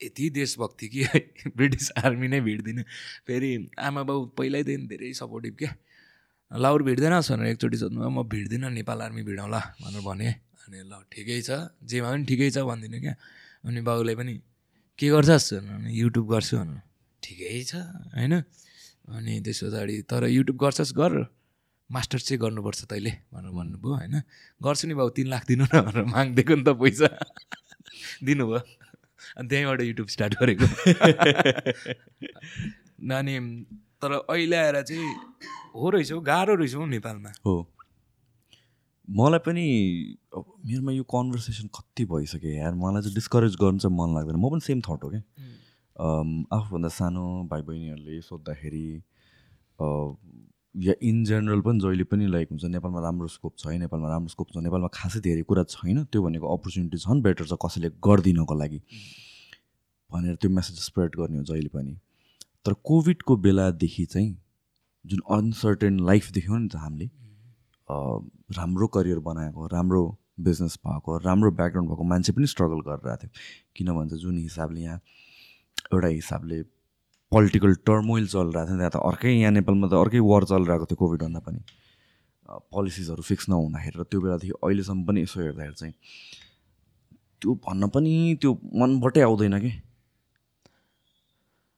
यति देशभक्ति कि ब्रिटिस आर्मी नै भिड्दिनँ फेरि आमा बाउ पहिल्यैदेखि धेरै सपोर्टिभ क्या। लाउर भिड्दैनस् भनेर एकचोटि सोध्नु म भिड्दिनँ नेपाल आर्मी भिडाउँला भनेर भने। अनि ल ठिकै छ। जेमा पनि ठिकै छ भनिदिनु क्या। अनि बाउले पनि के गर्छस् युट्युब गर्छु भनेर। ठिकै छ होइन? अनि त्यस पछाडि तर युट्युब गर्छस् गर। मास्टर चाहिँ गर्नुपर्छ तैँले भनेर भन्नुभयो होइन? गर्छु नि बाउ तिन लाख दिनु न भनेर मागिदिएको नि त पैसा। दिनुभयो। अनि त्यहीँबाट युट्युब स्टार्ट गरेको। अनि तर अहिले आएर चाहिँ हो रहेछ हौ गाह्रो रहेछ हौ नेपालमा। हो। मलाई पनि मेरोमा यो कन्भर्सेसन कति भइसक्यो यार मलाई चाहिँ डिस्करेज गर्नु चाहिँ मन लाग्दैन। म पनि सेम थट हो क्या। आफूभन्दा सानो भाइ बहिनीहरूले सोद्धाखेरि या इन जेनरल पनि जहिले पनि लाइक हुन्छ नेपालमा राम्रो स्कोप छ है नेपालमा राम्रो स्कोप छ नेपालमा खासै धेरै कुरा छैन त्यो भनेको अपर्च्युनिटी छन् बेटर छ कसैले गरिदिनको लागि। भनेर त्यो मेसेज स्प्रेड गर्ने हो जहिले पनि। तर कोभिडको बेलादेखि चाहिँ जुन अनसर्टेन लाइफ देख्यौँ नि त हामीले राम्रो करियर बनाएको राम्रो बिजनेस भएको राम्रो ब्याकग्राउन्ड भएको मान्छे पनि स्ट्रगल गरिरहेको थियो। किन भन्छ जुन हिसाबले यहाँ एउटा हिसाबले पोलिटिकल टर्मोइल चलिरहेको थियो त्यहाँ त अर्कै यहाँ नेपालमा त अर्कै वार चलिरहेको थियो कोभिडभन्दा पनि। पोलिसिजहरू फिक्स नहुँदाखेरि र त्यो बेलादेखि अहिलेसम्म पनि यसो हेर्दाखेरि चाहिँ त्यो भन्न पनि त्यो मनबाटै आउँदैन कि?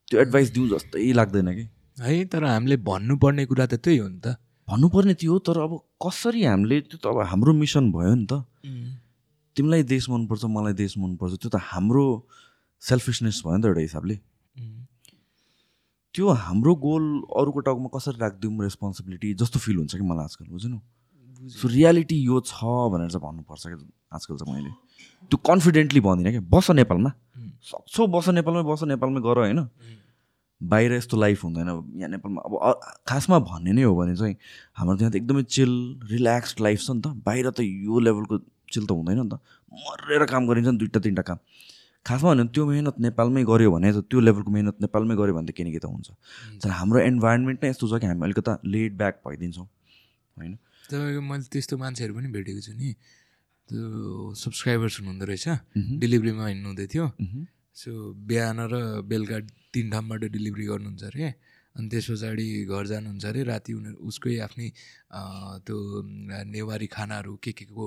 त्यो एडभाइस दिउँ जस्तै लाग्दैन कि? है तर हामीले भन्नुपर्ने कुरा त त्यही हो नि त। भन्नुपर्ने त्यो हो तर अब कसरी हामीले त्यो त अब हाम्रो मिसन भयो नि त। तिमीलाई देश मनपर्छ मलाई देश मनपर्छ त्यो त हाम्रो सेल्फिसनेस भयो नि त एउटा हिसाबले। त्यो हाम्रो गोल अरूको टाउकोमा कसरी राखिदिउँ रेस्पोन्सिबिलिटी जस्तो फिल हुन्छ कि मलाई आजकल बुझ्नु सो रियालिटी यो छ भनेर चाहिँ भन्नुपर्छ कि आजकल चाहिँ मैले। त्यो कन्फिडेन्टली भन्दिनँ कि बस नेपालमा। सक्छौ बस नेपालमै बस नेपालमै गर होइन। बाहिर यस्तो लाइफ हुँदैन। यहाँ नेपालमा अब खासमा भन्ने नै हो भने चाहिँ हाम्रो त्यहाँ त एकदमै चिल रिल्याक्स्ड लाइफ छ नि त। बाहिर त यो लेभलको चिल त हुँदैन नि त। मरेर काम गरिन्छ नि दुइटा तिनवटा काम। खासमा भने त्यो मेहनत नेपालमै गऱ्यो भने त त्यो लेभलको मेहनत नेपालमै गऱ्यो भने त केही न केही त हुन्छ। तर हाम्रो इन्भाइरोमेन्ट नै यस्तो छ कि हामी अलिकता लेट ब्याक भइदिन्छौँ होइन? तपाईँको मैले त्यस्तो मान्छेहरू पनि भेटेको छु नि। त्यो सब्सक्राइबर्स हुनुहुँदो रहेछ। डेलिभरीमा हिँड्नु हुँदै थियो। सो बिहान र बेलुका तिन ठाउँबाट डेलिभरी गर्नुहुन्छ अरे। अनि त्यस पछाडि घर जानुहुन्छ अरे राति उनीहरू उसकै आफ्नै त्यो नेवारी खानाहरू के के को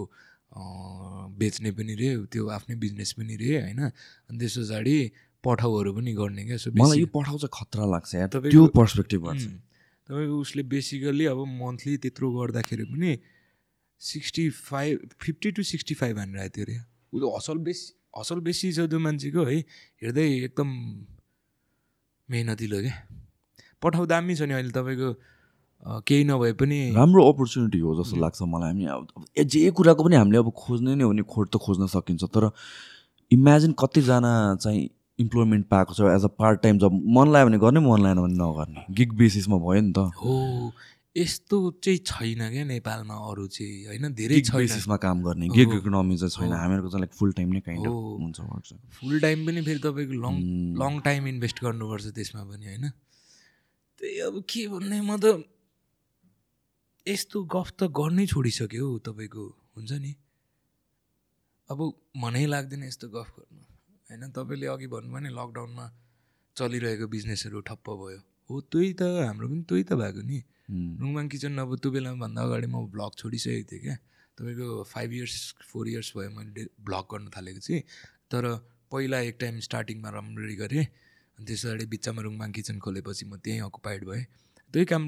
बेच्ने पनि रे त्यो आफ्नै बिजनेस पनि रे होइन। अनि त्यस पछाडि पठाउहरू पनि गर्ने क्या सो मलाई यो पठाउ चाहिँ खतरा लाग्छ तपाईँको- त्यो उम्, तपाईँको उसले बेसिकल्ली अब मन्थली त्यत्रो गर्दाखेरि पनि sixty five fifty to sixty five हानेर आयो त्यो अरे ऊ त असल बेसी असल बेसी छ त्यो मान्छेको है हेर्दै एकदम मेहनतिलो क्या पठाउ दामी छ नि अहिले तपाईँको केही नभए पनि राम्रो अपर्च्युनिटी हो जस्तो लाग्छ मलाई हामी अब जे कुराको पनि हामीले अब खोज्ने नै हो भने खोज त खोज्न सकिन्छ तर इमेजिन कतिजना चाहिँ इम्प्लोइमेन्ट पाएको छ as a part time job मन लाग्यो भने गर्ने मन लागेन भने नगर्ने। गिग बेसिसमा भयो नि त। हो। यस्तो चाहिँ छैन क्या नेपालमा अरू चाहिँ होइन? धेरै बेसिसमा काम गर्ने गिग। इकोनोमी चाहिँ छैन। हामीहरूको चाहिँ लाइक फुल टाइम नै काइन्ड। हुन्छ फुल टाइम पनि फेरि तपाईँको लङ लङ टाइम इन्भेस्ट गर्नुपर्छ त्यसमा पनि होइन? त्यही अब के भन्ने म त यस्तो गफ त गर्नै छोडिसक्यो हौ तपाईँको हुन्छ नि? अब मनै लाग्दैन यस्तो गफ गर्नु होइन? तपाईँले अघि भन्नुभयो नि लकडाउनमा चलिरहेको बिजनेसहरू ठप्प भयो। हो त्यही त हाम्रो पनि त्यही त भएको नि। रुङमाङ किचन अब त्यो बेलामा भन्दा अगाडि म भ्लग छोडिसकेको थिएँ क्या। तपाईँको फाइभ इयर्स फोर इयर्स भयो मैले भ्लग गर्न थालेको चाहिँ तर पहिला एक टाइम स्टार्टिङमा राम्ररी गरेँ। अनि त्यस पछाडि बिचमा रुङमाङ किचन खोलेपछि म त्यहीँ अकुपाइड भएँ। त्यही काम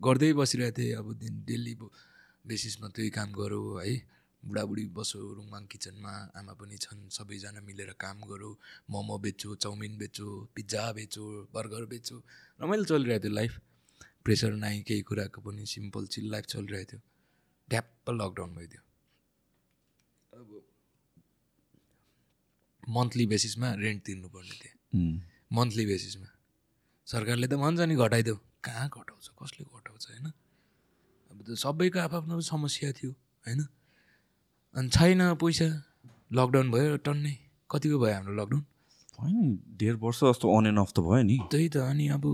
गर्दै बसिरहेको थिएँ। अब दिन डेली बेसिसमा त्यही काम गरौँ है। बुढाबुढी बसो रुङमाङ किचनमा आमा पनि छन्। सबैजना मिलेर काम गरौँ। मोमो बेच्छु चाउमिन बेच्छु पिज्जा बेच्छु बर्गर बेच्छु। रमाइलो चलिरहेको थियो लाइफ प्रेसर नै केही कुराको पनि सिम्पल चिल लाइफ चलिरहेको थियो। ढ्याप्प लकडाउन भइदियो। अब मन्थली बेसिसमा रेन्ट तिर्नुपर्ने थियो मन्थली बेसिसमा सरकारले त भन्छ नि घटाइदेऊ। कहाँ घटाउँछ कसले घटाउँछ होइन? अब त सबैको आफ्नो समस्या थियो होइन? अनि छैन पैसा। लकडाउन भयो टन्नै। कतिको भयो हाम्रो लकडाउन डेढ वर्ष जस्तो अन एन्ड अफ त भयो नि। त्यही त अनि अब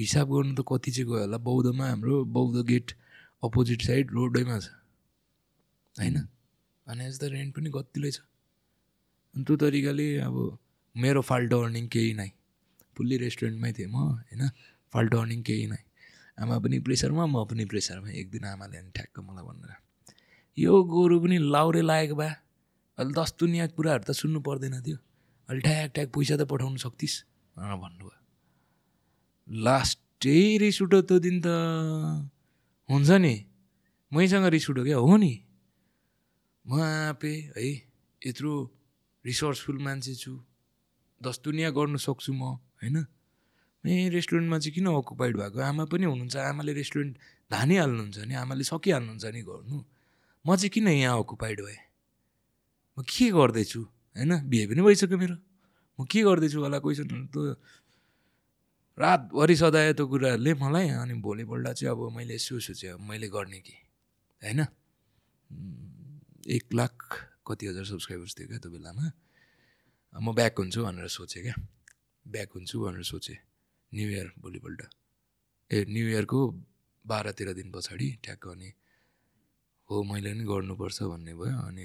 हिसाब गर्नु त कति चाहिँ गयो होला? बौद्धमा हाम्रो बौद्ध गेट अपोजिट साइड रोडैमा छ। होइन? अनि यस त रेन्ट पनि कतिले छ। अनि त्यो तरिकाले अब मेरो फाल्टो अर्निङ केही नै। फुल्ली रेस्टुरेन्टमै थिएँ म होइन? फाल्टो अर्निङ केही नै। आमा पनि प्रेसरमा म पनि प्रेसरमा। एक दिन आमाले अनि ठ्याक्क मलाई भनेर। यो गोरु पनि लाउरे लागेको भए अहिले दस दुनियाँ कुराहरू त सुन्नु पर्दैन थियो। अहिले ठ्याक ठ्याक पैसा त पठाउनु सक्थिस् भनेर भन्नुभयो। लास्टै रिस उठ्यो त्यो दिन त। हुन्छ नि। मैसँग रिस उठ्यो क्या? हो नि। म आँपे है यत्रो रिसोर्सफुल मान्छे छु। दस दुनियाँ गर्नु सक्छु म होइन? ए रेस्टुरेन्टमा चाहिँ किन अकुपाइड भएको? आमा पनि हुनुहुन्छ। आमाले रेस्टुरेन्ट धानिहाल्नुहुन्छ नि। आमाले सकिहाल्नुहुन्छ नि गर्नु। म चाहिँ किन यहाँ अकुपाइड भएँ? म के गर्दैछु? होइन? बिहे पनि भइसक्यो मेरो। म के गर्दैछु होला? क्वेसन त रातभरि सदायो त्यो कुराहरूले मलाई अनि भोलिपल्ट चाहिँ अब मैले यसो सोचेँ अब मैले गर्ने कि होइन? एक लाख कति हजार सब्सक्राइबर्स थियो क्या त्यो बेलामा। म ब्याक हुन्छु भनेर सोचेँ क्या। ब्याक हुन्छु भनेर सोचेँ। न्यु इयर भोलिपल्ट। ए न्यु इयरको बाह्र तेह्र दिन पछाडि ठ्याक्क अनि हो मैले पनि गर्नुपर्छ भन्ने भयो। अनि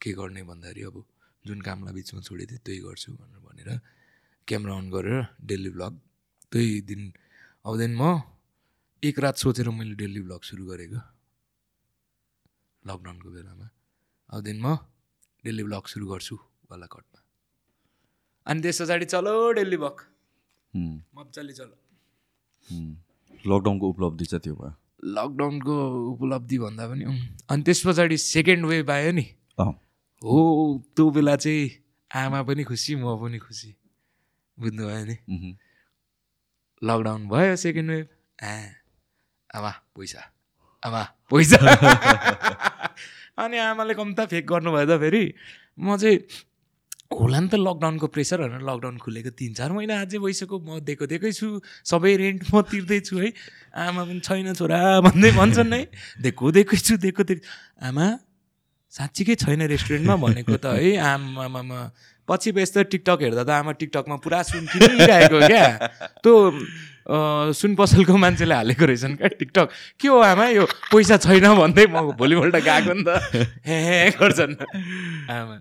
के गर्ने भन्दाखेरि अब जुन कामलाई बिचमा छोडेको थिएँ त्यही गर्छु भनेर भनेर क्यामेरा अन गरेर डेली भ्लग त्यही दिन अब दिन म एक रात सोचेर मैले डेली भ्लग सुरु गरेको। लकडाउनको बेलामा। अब दिन म डेली ब्लग सुरु गर्छु बालाकटमा अनि त्यस पछाडि चलो डेली ब्लग हुँ, मजाले चलो। लकडाउनको उपलब्धि चाहिँ त्यो भयो। लकडाउनको उपलब्धि भन्दा पनि अनि त्यस पछाडि सेकेन्ड वेभ आयो नि। हो त्यो बेला चाहिँ आमा पनि खुसी म पनि खुसी। बुझ्नुभयो नि। लकडाउन भयो सेकेन्ड वेभ आ आमा पैसा आमा पैसा अनि आमाले कम्ता फेक गर्नुभयो त फेरि। म चाहिँ होला नि त लकडाउनको प्रेसर भनेर लकडाउन खुलेको तिन चार महिना अझै भइसक्यो। म दिएको दिएकै छु सबै रेन्ट म तिर्दैछु है। आमा पनि छैन छोरा भन्दै भन्छन् है। दिएको दिएकै छु दिएको दिएको आमा साँच्चीकै छैन रेस्टुरेन्टमा भनेको त है आमामा पछि बेस त टिकटक हेर्दा त आमा टिकटकमा पुरा सुन किनिरहेको क्या। त्यो सुन पसलको मान्छेले हालेको रहेछन् क्या टिकटक। के हो आमा यो पैसा छैन भन्दै म भोलिपल्ट गएको नि त। हे हे गर्छन्। आमा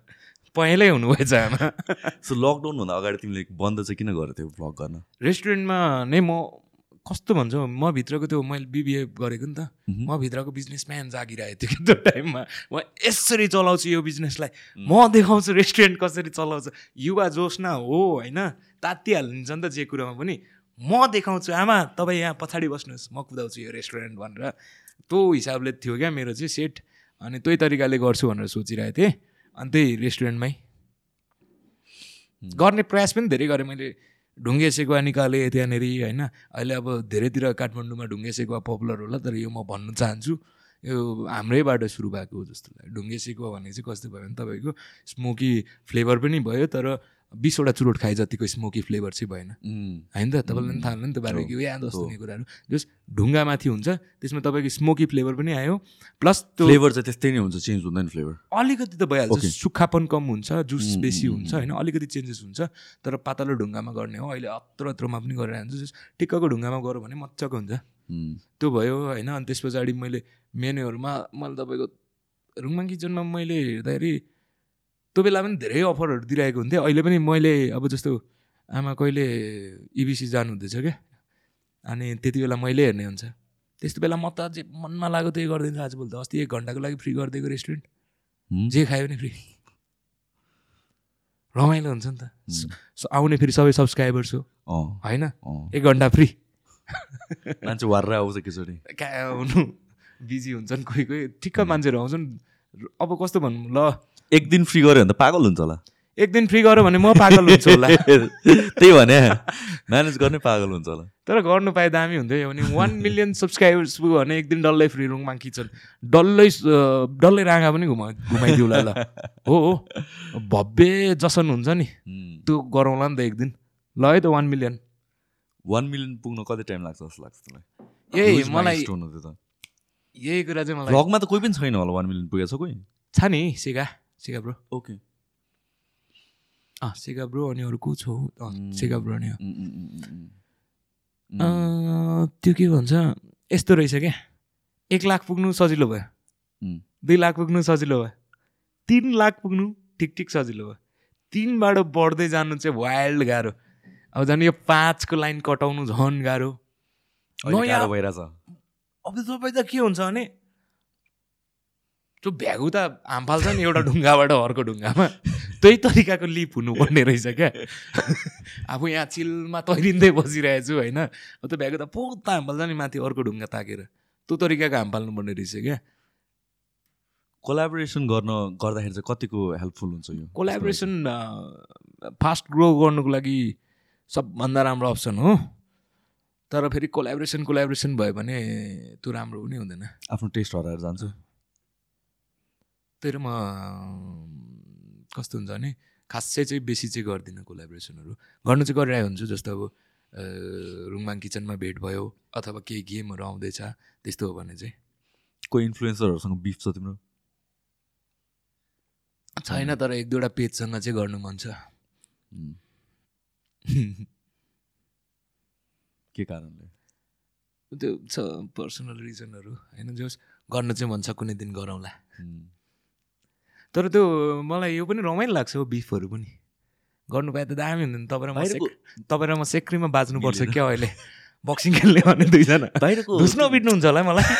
पहिल्यै हुनुभएछ आमा। सो लकडाउनभन्दा अगाडि तिमीले बन्द चाहिँ किन गरेको थियौ भ्लग गर्न? रेस्टुरेन्टमा नै म कस्तो भन्छ? म भित्रको त्यो मैले बिबिए गरेको नि त। म भित्रको बिजनेसम्यान जागिरहेको थियो कि त्यो टाइममा। म यसरी चलाउँछु यो बिजनेसलाई। म देखाउँछु रेस्टुरेन्ट कसरी चलाउँछ। युवा जोस न हो होइन? तात्तिहालिन्छ नि त जे कुरामा पनि। म देखाउँछु आमा तपाईँ यहाँ पछाडि बस्नुहोस्। म कुदाउँछु यो रेस्टुरेन्ट भनेर। त्यो हिसाबले थियो क्या मेरो चाहिँ सेट। अनि त्यही तरिकाले गर्छु भनेर सोचिरहेको थिएँ। अनि त्यही रेस्टुरेन्टमै। गर्ने प्रयास पनि धेरै गरेँ मैले। ढुङ्गे सेकुवा निकालेँ त्यहाँनिर होइन? अहिले अब धेरैतिर काठमाडौँमा ढुङ्गे सेकुवा पपुलर होला तर यो म भन्नु चाहन्छु यो हाम्रैबाट सुरु भएको हो जस्तो लाग्यो। ढुङ्गे सेकुवा भनेको चाहिँ कस्तो भयो भने तपाईँको स्मोकी फ्लेभर पनि भयो तर बिसवटा चुरोट खाए जतिको स्मोकी फ्लेभर चाहिँ भएन। होइन त? तपाईँलाई पनि थाहा होला नि त बार्बेक्यू या जस्तो हो। हुने कुराहरू। जस ढुङ्गामाथि हुन्छ त्यसमा तपाईँको स्मोकी फ्लेभर पनि आयो। प्लस त्यो फ्लेभर चाहिँ त्यस्तै नै हुन्छ चेन्ज हुँदैन फ्लेभर। अलिकति त भइहाल्छ. सुक्खापन कम हुन्छ जुस बेसी हुन्छ होइन? अलिकति चेन्जेस हुन्छ तर पातलो ढुङ्गामा गर्ने हो। अहिले अत्रो अत्रोमा पनि गरेर हान्छ जस ठिक्कको ढुङ्गामा गऱ्यो भने मजाको हुन्छ। त्यो भयो होइन? अनि त्यस पछाडि मैले मेन्यूहरूमा मैले तपाईँको रुङमाङ किचनमा मैले हेर्दाखेरि त्यो बेला पनि धेरै अफरहरू दिइरहेको हुन्थ्यो। अहिले पनि मैले अब जस्तो आमा कहिले इबिसी जानु हुँदैछ क्या? अनि त्यति बेला मैले हेर्ने हुन्छ। त्यस्तो बेला म त जे मनमा लाग्यो त्यही गरिदिन्छु आजभोलि त अस्ति एक घन्टाको लागि फ्री गरिदिएको रेस्टुरेन्ट? जे खायो भने फ्री। रमाइलो हुन्छ नि त। आउने फेरि सबै सब्सक्राइबर्स हो। होइन। एक घन्टा फ्री। मान्छे वार्र आउँछ एकैचोटि कहाँ हुनु बिजी हुन्छन् कोही कोही। ठिक्क मान्छेहरू आउँछन्। अब कस्तो भनौँ ल। एक दिन फ्री गऱ्यो भने त पागल हुन्छ होला। एक दिन फ्री गऱ्यो भने म पागल हुन्छु होला। त्यही भने म्यानेज गर्ने पागल हुन्छ होला। तर गर्नु पाए दामी हुन्थ्यो भने वान मिलियन सब्सक्राइबर्स पुग्यो भने एक दिन डल्लै फ्री रुङमा किचन डल्लै डल्लै राँगा पनि घुमा घुमाइदिउला ल। हो हो। भव्य जसन हुन्छ नि। त्यो गरौँला नि त एक दिन ल है त वान मिलियन वान मिलियन पुग्न कति टाइम लाग्छ जस्तो लाग्छ मलाई त्यो त? यही कुरा चाहिँ मलाई भ्लगमा त कोही पनि छैन होला वान मिलियन पुगेको छ कोही? छ नि सेगा। सेगा ब्रो ओके अँ सेगा ब्रो अनि अरू को छ? हौ? सेगा ब्रो. अँ, त्यो के भन्छ? यस्तो रहेछ क्या। एक लाख पुग्नु सजिलो भयो। Mm. दुई लाख पुग्नु सजिलो भयो। तिन लाख पुग्नु ठिक ठिक सजिलो भयो। तिनबाट बढ्दै जानु चाहिँ वाइल्ड गाह्रो। अब झन् यो पाँचको लाइन कटाउनु झन् गाह्रो। नयाँ- भइरहेछ। अब तपाईँ त के हुन्छ भने त्यो भ्यागु त हाम फाल्छ नि एउटा ढुङ्गाबाट अर्को ढुङ्गामा। त्यही तरिकाको लिप हुनुपर्ने रहेछ क्या। अब यहाँ चिलमा तैरिँदै बसिरहेको छु होइन त्यो भ्यागु त पोत हाम फाल्छ नि माथि अर्को ढुङ्गा ताकेर। त्यो तरिकाको हाम फाल्नुपर्ने रहेछ क्या। कोलाबोरेसन गर्न गर्दाखेरि चाहिँ कतिको हेल्पफुल हुन्छ यो? कोलाबोरेसन फास्ट ग्रो गर्नुको लागि सबभन्दा राम्रो अप्सन हो। तर फेरि कोलाबोरेसन कोलाबोरेसन भयो भने त्यो राम्रो पनि हुँदैन। आफ्नो टेस्ट हराएर जान्छ। तर म कस्तो हुन्छ भने खासै चाहिँ बेसी चाहिँ गर्दिनँ कोलाबोरेसनहरू गर्नु चाहिँ गरिरहेको हुन्छु जस्तो अब रुङमाङ किचनमा भेट भयो अथवा केही गेमहरू आउँदैछ त्यस्तो हो भने चाहिँ। कोही इन्फ्लुएन्सरहरूसँग बिफ छ तिम्रो? छैन तर एक दुईवटा पेजसँग चाहिँ गर्नु मन छ। के कारणले? त्यो छ पर्सनल रिजनहरू। होइन जस गर्न चाहिँ मन छ कुनै दिन गरौँला। तर त्यो मलाई यो पनि रमाइलो लाग्छ हो बिफहरू पनि। गर्नु पाए त दामी हुन्थ्यो नि तपाईँ र म तपाईँ र म सेक्रीमा बाज्नुपर्छ क्या अहिले? बक्सिङ खेल्ने भने दुईजना। बाहिरको धुस्न बिट्नुहुन्छ होला है मलाई।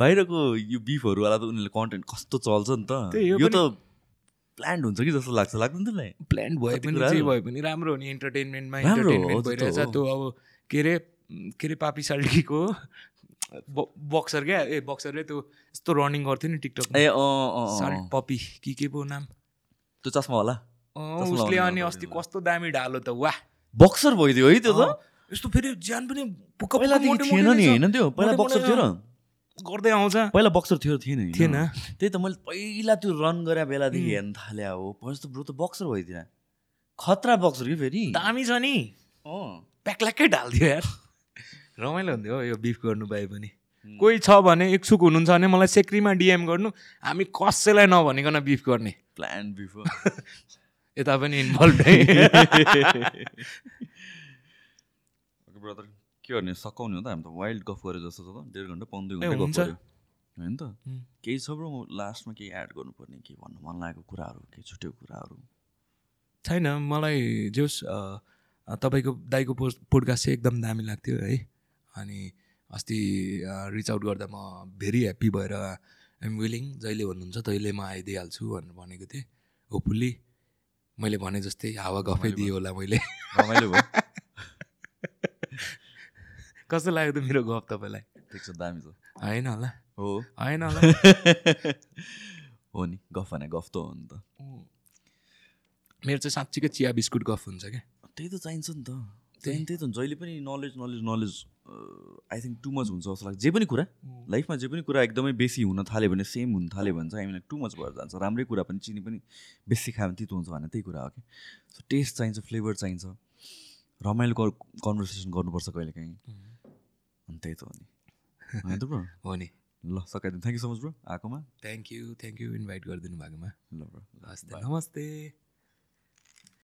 बाहिरको यो बिफहरूवाला त उनीहरूले कन्टेन्ट कस्तो चल्छ नि त। यो त प्लान्ड हुन्छ कि जस्तो लाग्छ? लाग्दैन त्यसलाई? प्लान भए पनि। जे भए पनि राम्रो हो नि इन्टरटेनमेन्टमा इन्टरटेनमेन्ट भइरहेछ। त्यो अब के अरे के अरे पापी साल्टीको बक्सर क्या? ए बक्सरले त्यो यस्तो रनिङ गर्थ्यो नि टिकटक ए अँ। पपी कि के पो नाम? त्यो अँ, त्यसमा उसले अनि अस्ति होला। कस्तो दामी ढालो त वाह। बक्सर भइदियो है त्यो त? यस्तो फेरि ज्यान पनि थिएन नि। होइन त्यो? पहिला बक्सर थियो र। गर्दै आउँछ। पहिला बक्सर थियो थिएन थिएन। त्यही त मैले पहिला त्यो रन गरे बेलादेखि हेर्न थाले हो पछि त ब्रो त बक्सर भइदिएन। खतरा बक्सर कि फेरि? दामी छ नि। अँ। प्याक्ल्याक्कै ढालिदियो यार। रमाइलो हुन्थ्यो हो यो बिफ गर्नु पाए पनि। कोही छ भने इच्छुक हुनुहुन्छ भने मलाई सेक्रीमा डिएम गर्नु हामी कसैलाई नभनिकन बिफ गर्ने। प्लान बिफ यता पनि इन्भल्भ ब्रदर के गर्ने? सकाउने हो त हामी त वाइल्ड गफ गरे जस्तो छ त। डेढ घन्टा ए, घन्टा गफ हुन्छ। गऱ्यो। होइन त। केही छ ब्रो लास्टमा केही एड गर्नुपर्ने के भन्नु मन लागेको कुराहरू केही छुट्यो कुराहरू? छैन मलाई जोस् तपाईँको दाईको पोस्ट पोडकास्ट चाहिँ एकदम दामी लाग्थ्यो है। अनि अस्ति रिच आउट गर्दा म भेरी ह्याप्पी भएर आइम विलिङ जहिले भन्नुहुन्छ तहिले म आइदिइहाल्छु भनेर भनेको थिएँ। होपफुल्ली मैले भने जस्तै हावा गफै दिएँ होला मैले। कस्तो लाग्यो त मेरो गफ तपाईँलाई? ठिक छ दामी छ। होइन होला। हो। होइन होला। हो नि गफ भने गफ त हो नि त। मेरो चाहिँ साँच्चीकै चिया बिस्कुट गफ हुन्छ क्या। त्यही त चाहिन्छ नि त। त्यही। त्यही त। जहिले पनि knowledge knowledge knowledge I think too much हुन्छ जस्तो लाग्छ। जे पनि कुरा लाइफमा जे पनि कुरा एकदमै बेसी हुन थाल्यो भने सेम हुन थाल्यो भने चाहिँ हामीलाई टु मच भएर जान्छ। राम्रै कुरा पनि चिनी पनि बेसी खायो भने तितो हुन्छ भने त्यही कुरा हो कि? सो टेस्ट चाहिन्छ फ्लेभर चाहिन्छ। रमाइलो कन्भर्सेसन गर्नुपर्छ कहिले काहीँ अनि त्यही त हो नि। होइन त ब्रो? हो नि। ल सकाइदिनु thank you so much bro आएकोमा। Thank you thank you invite गरिदिनु भएकोमा। ल ब्रो। हस् नमस्ते।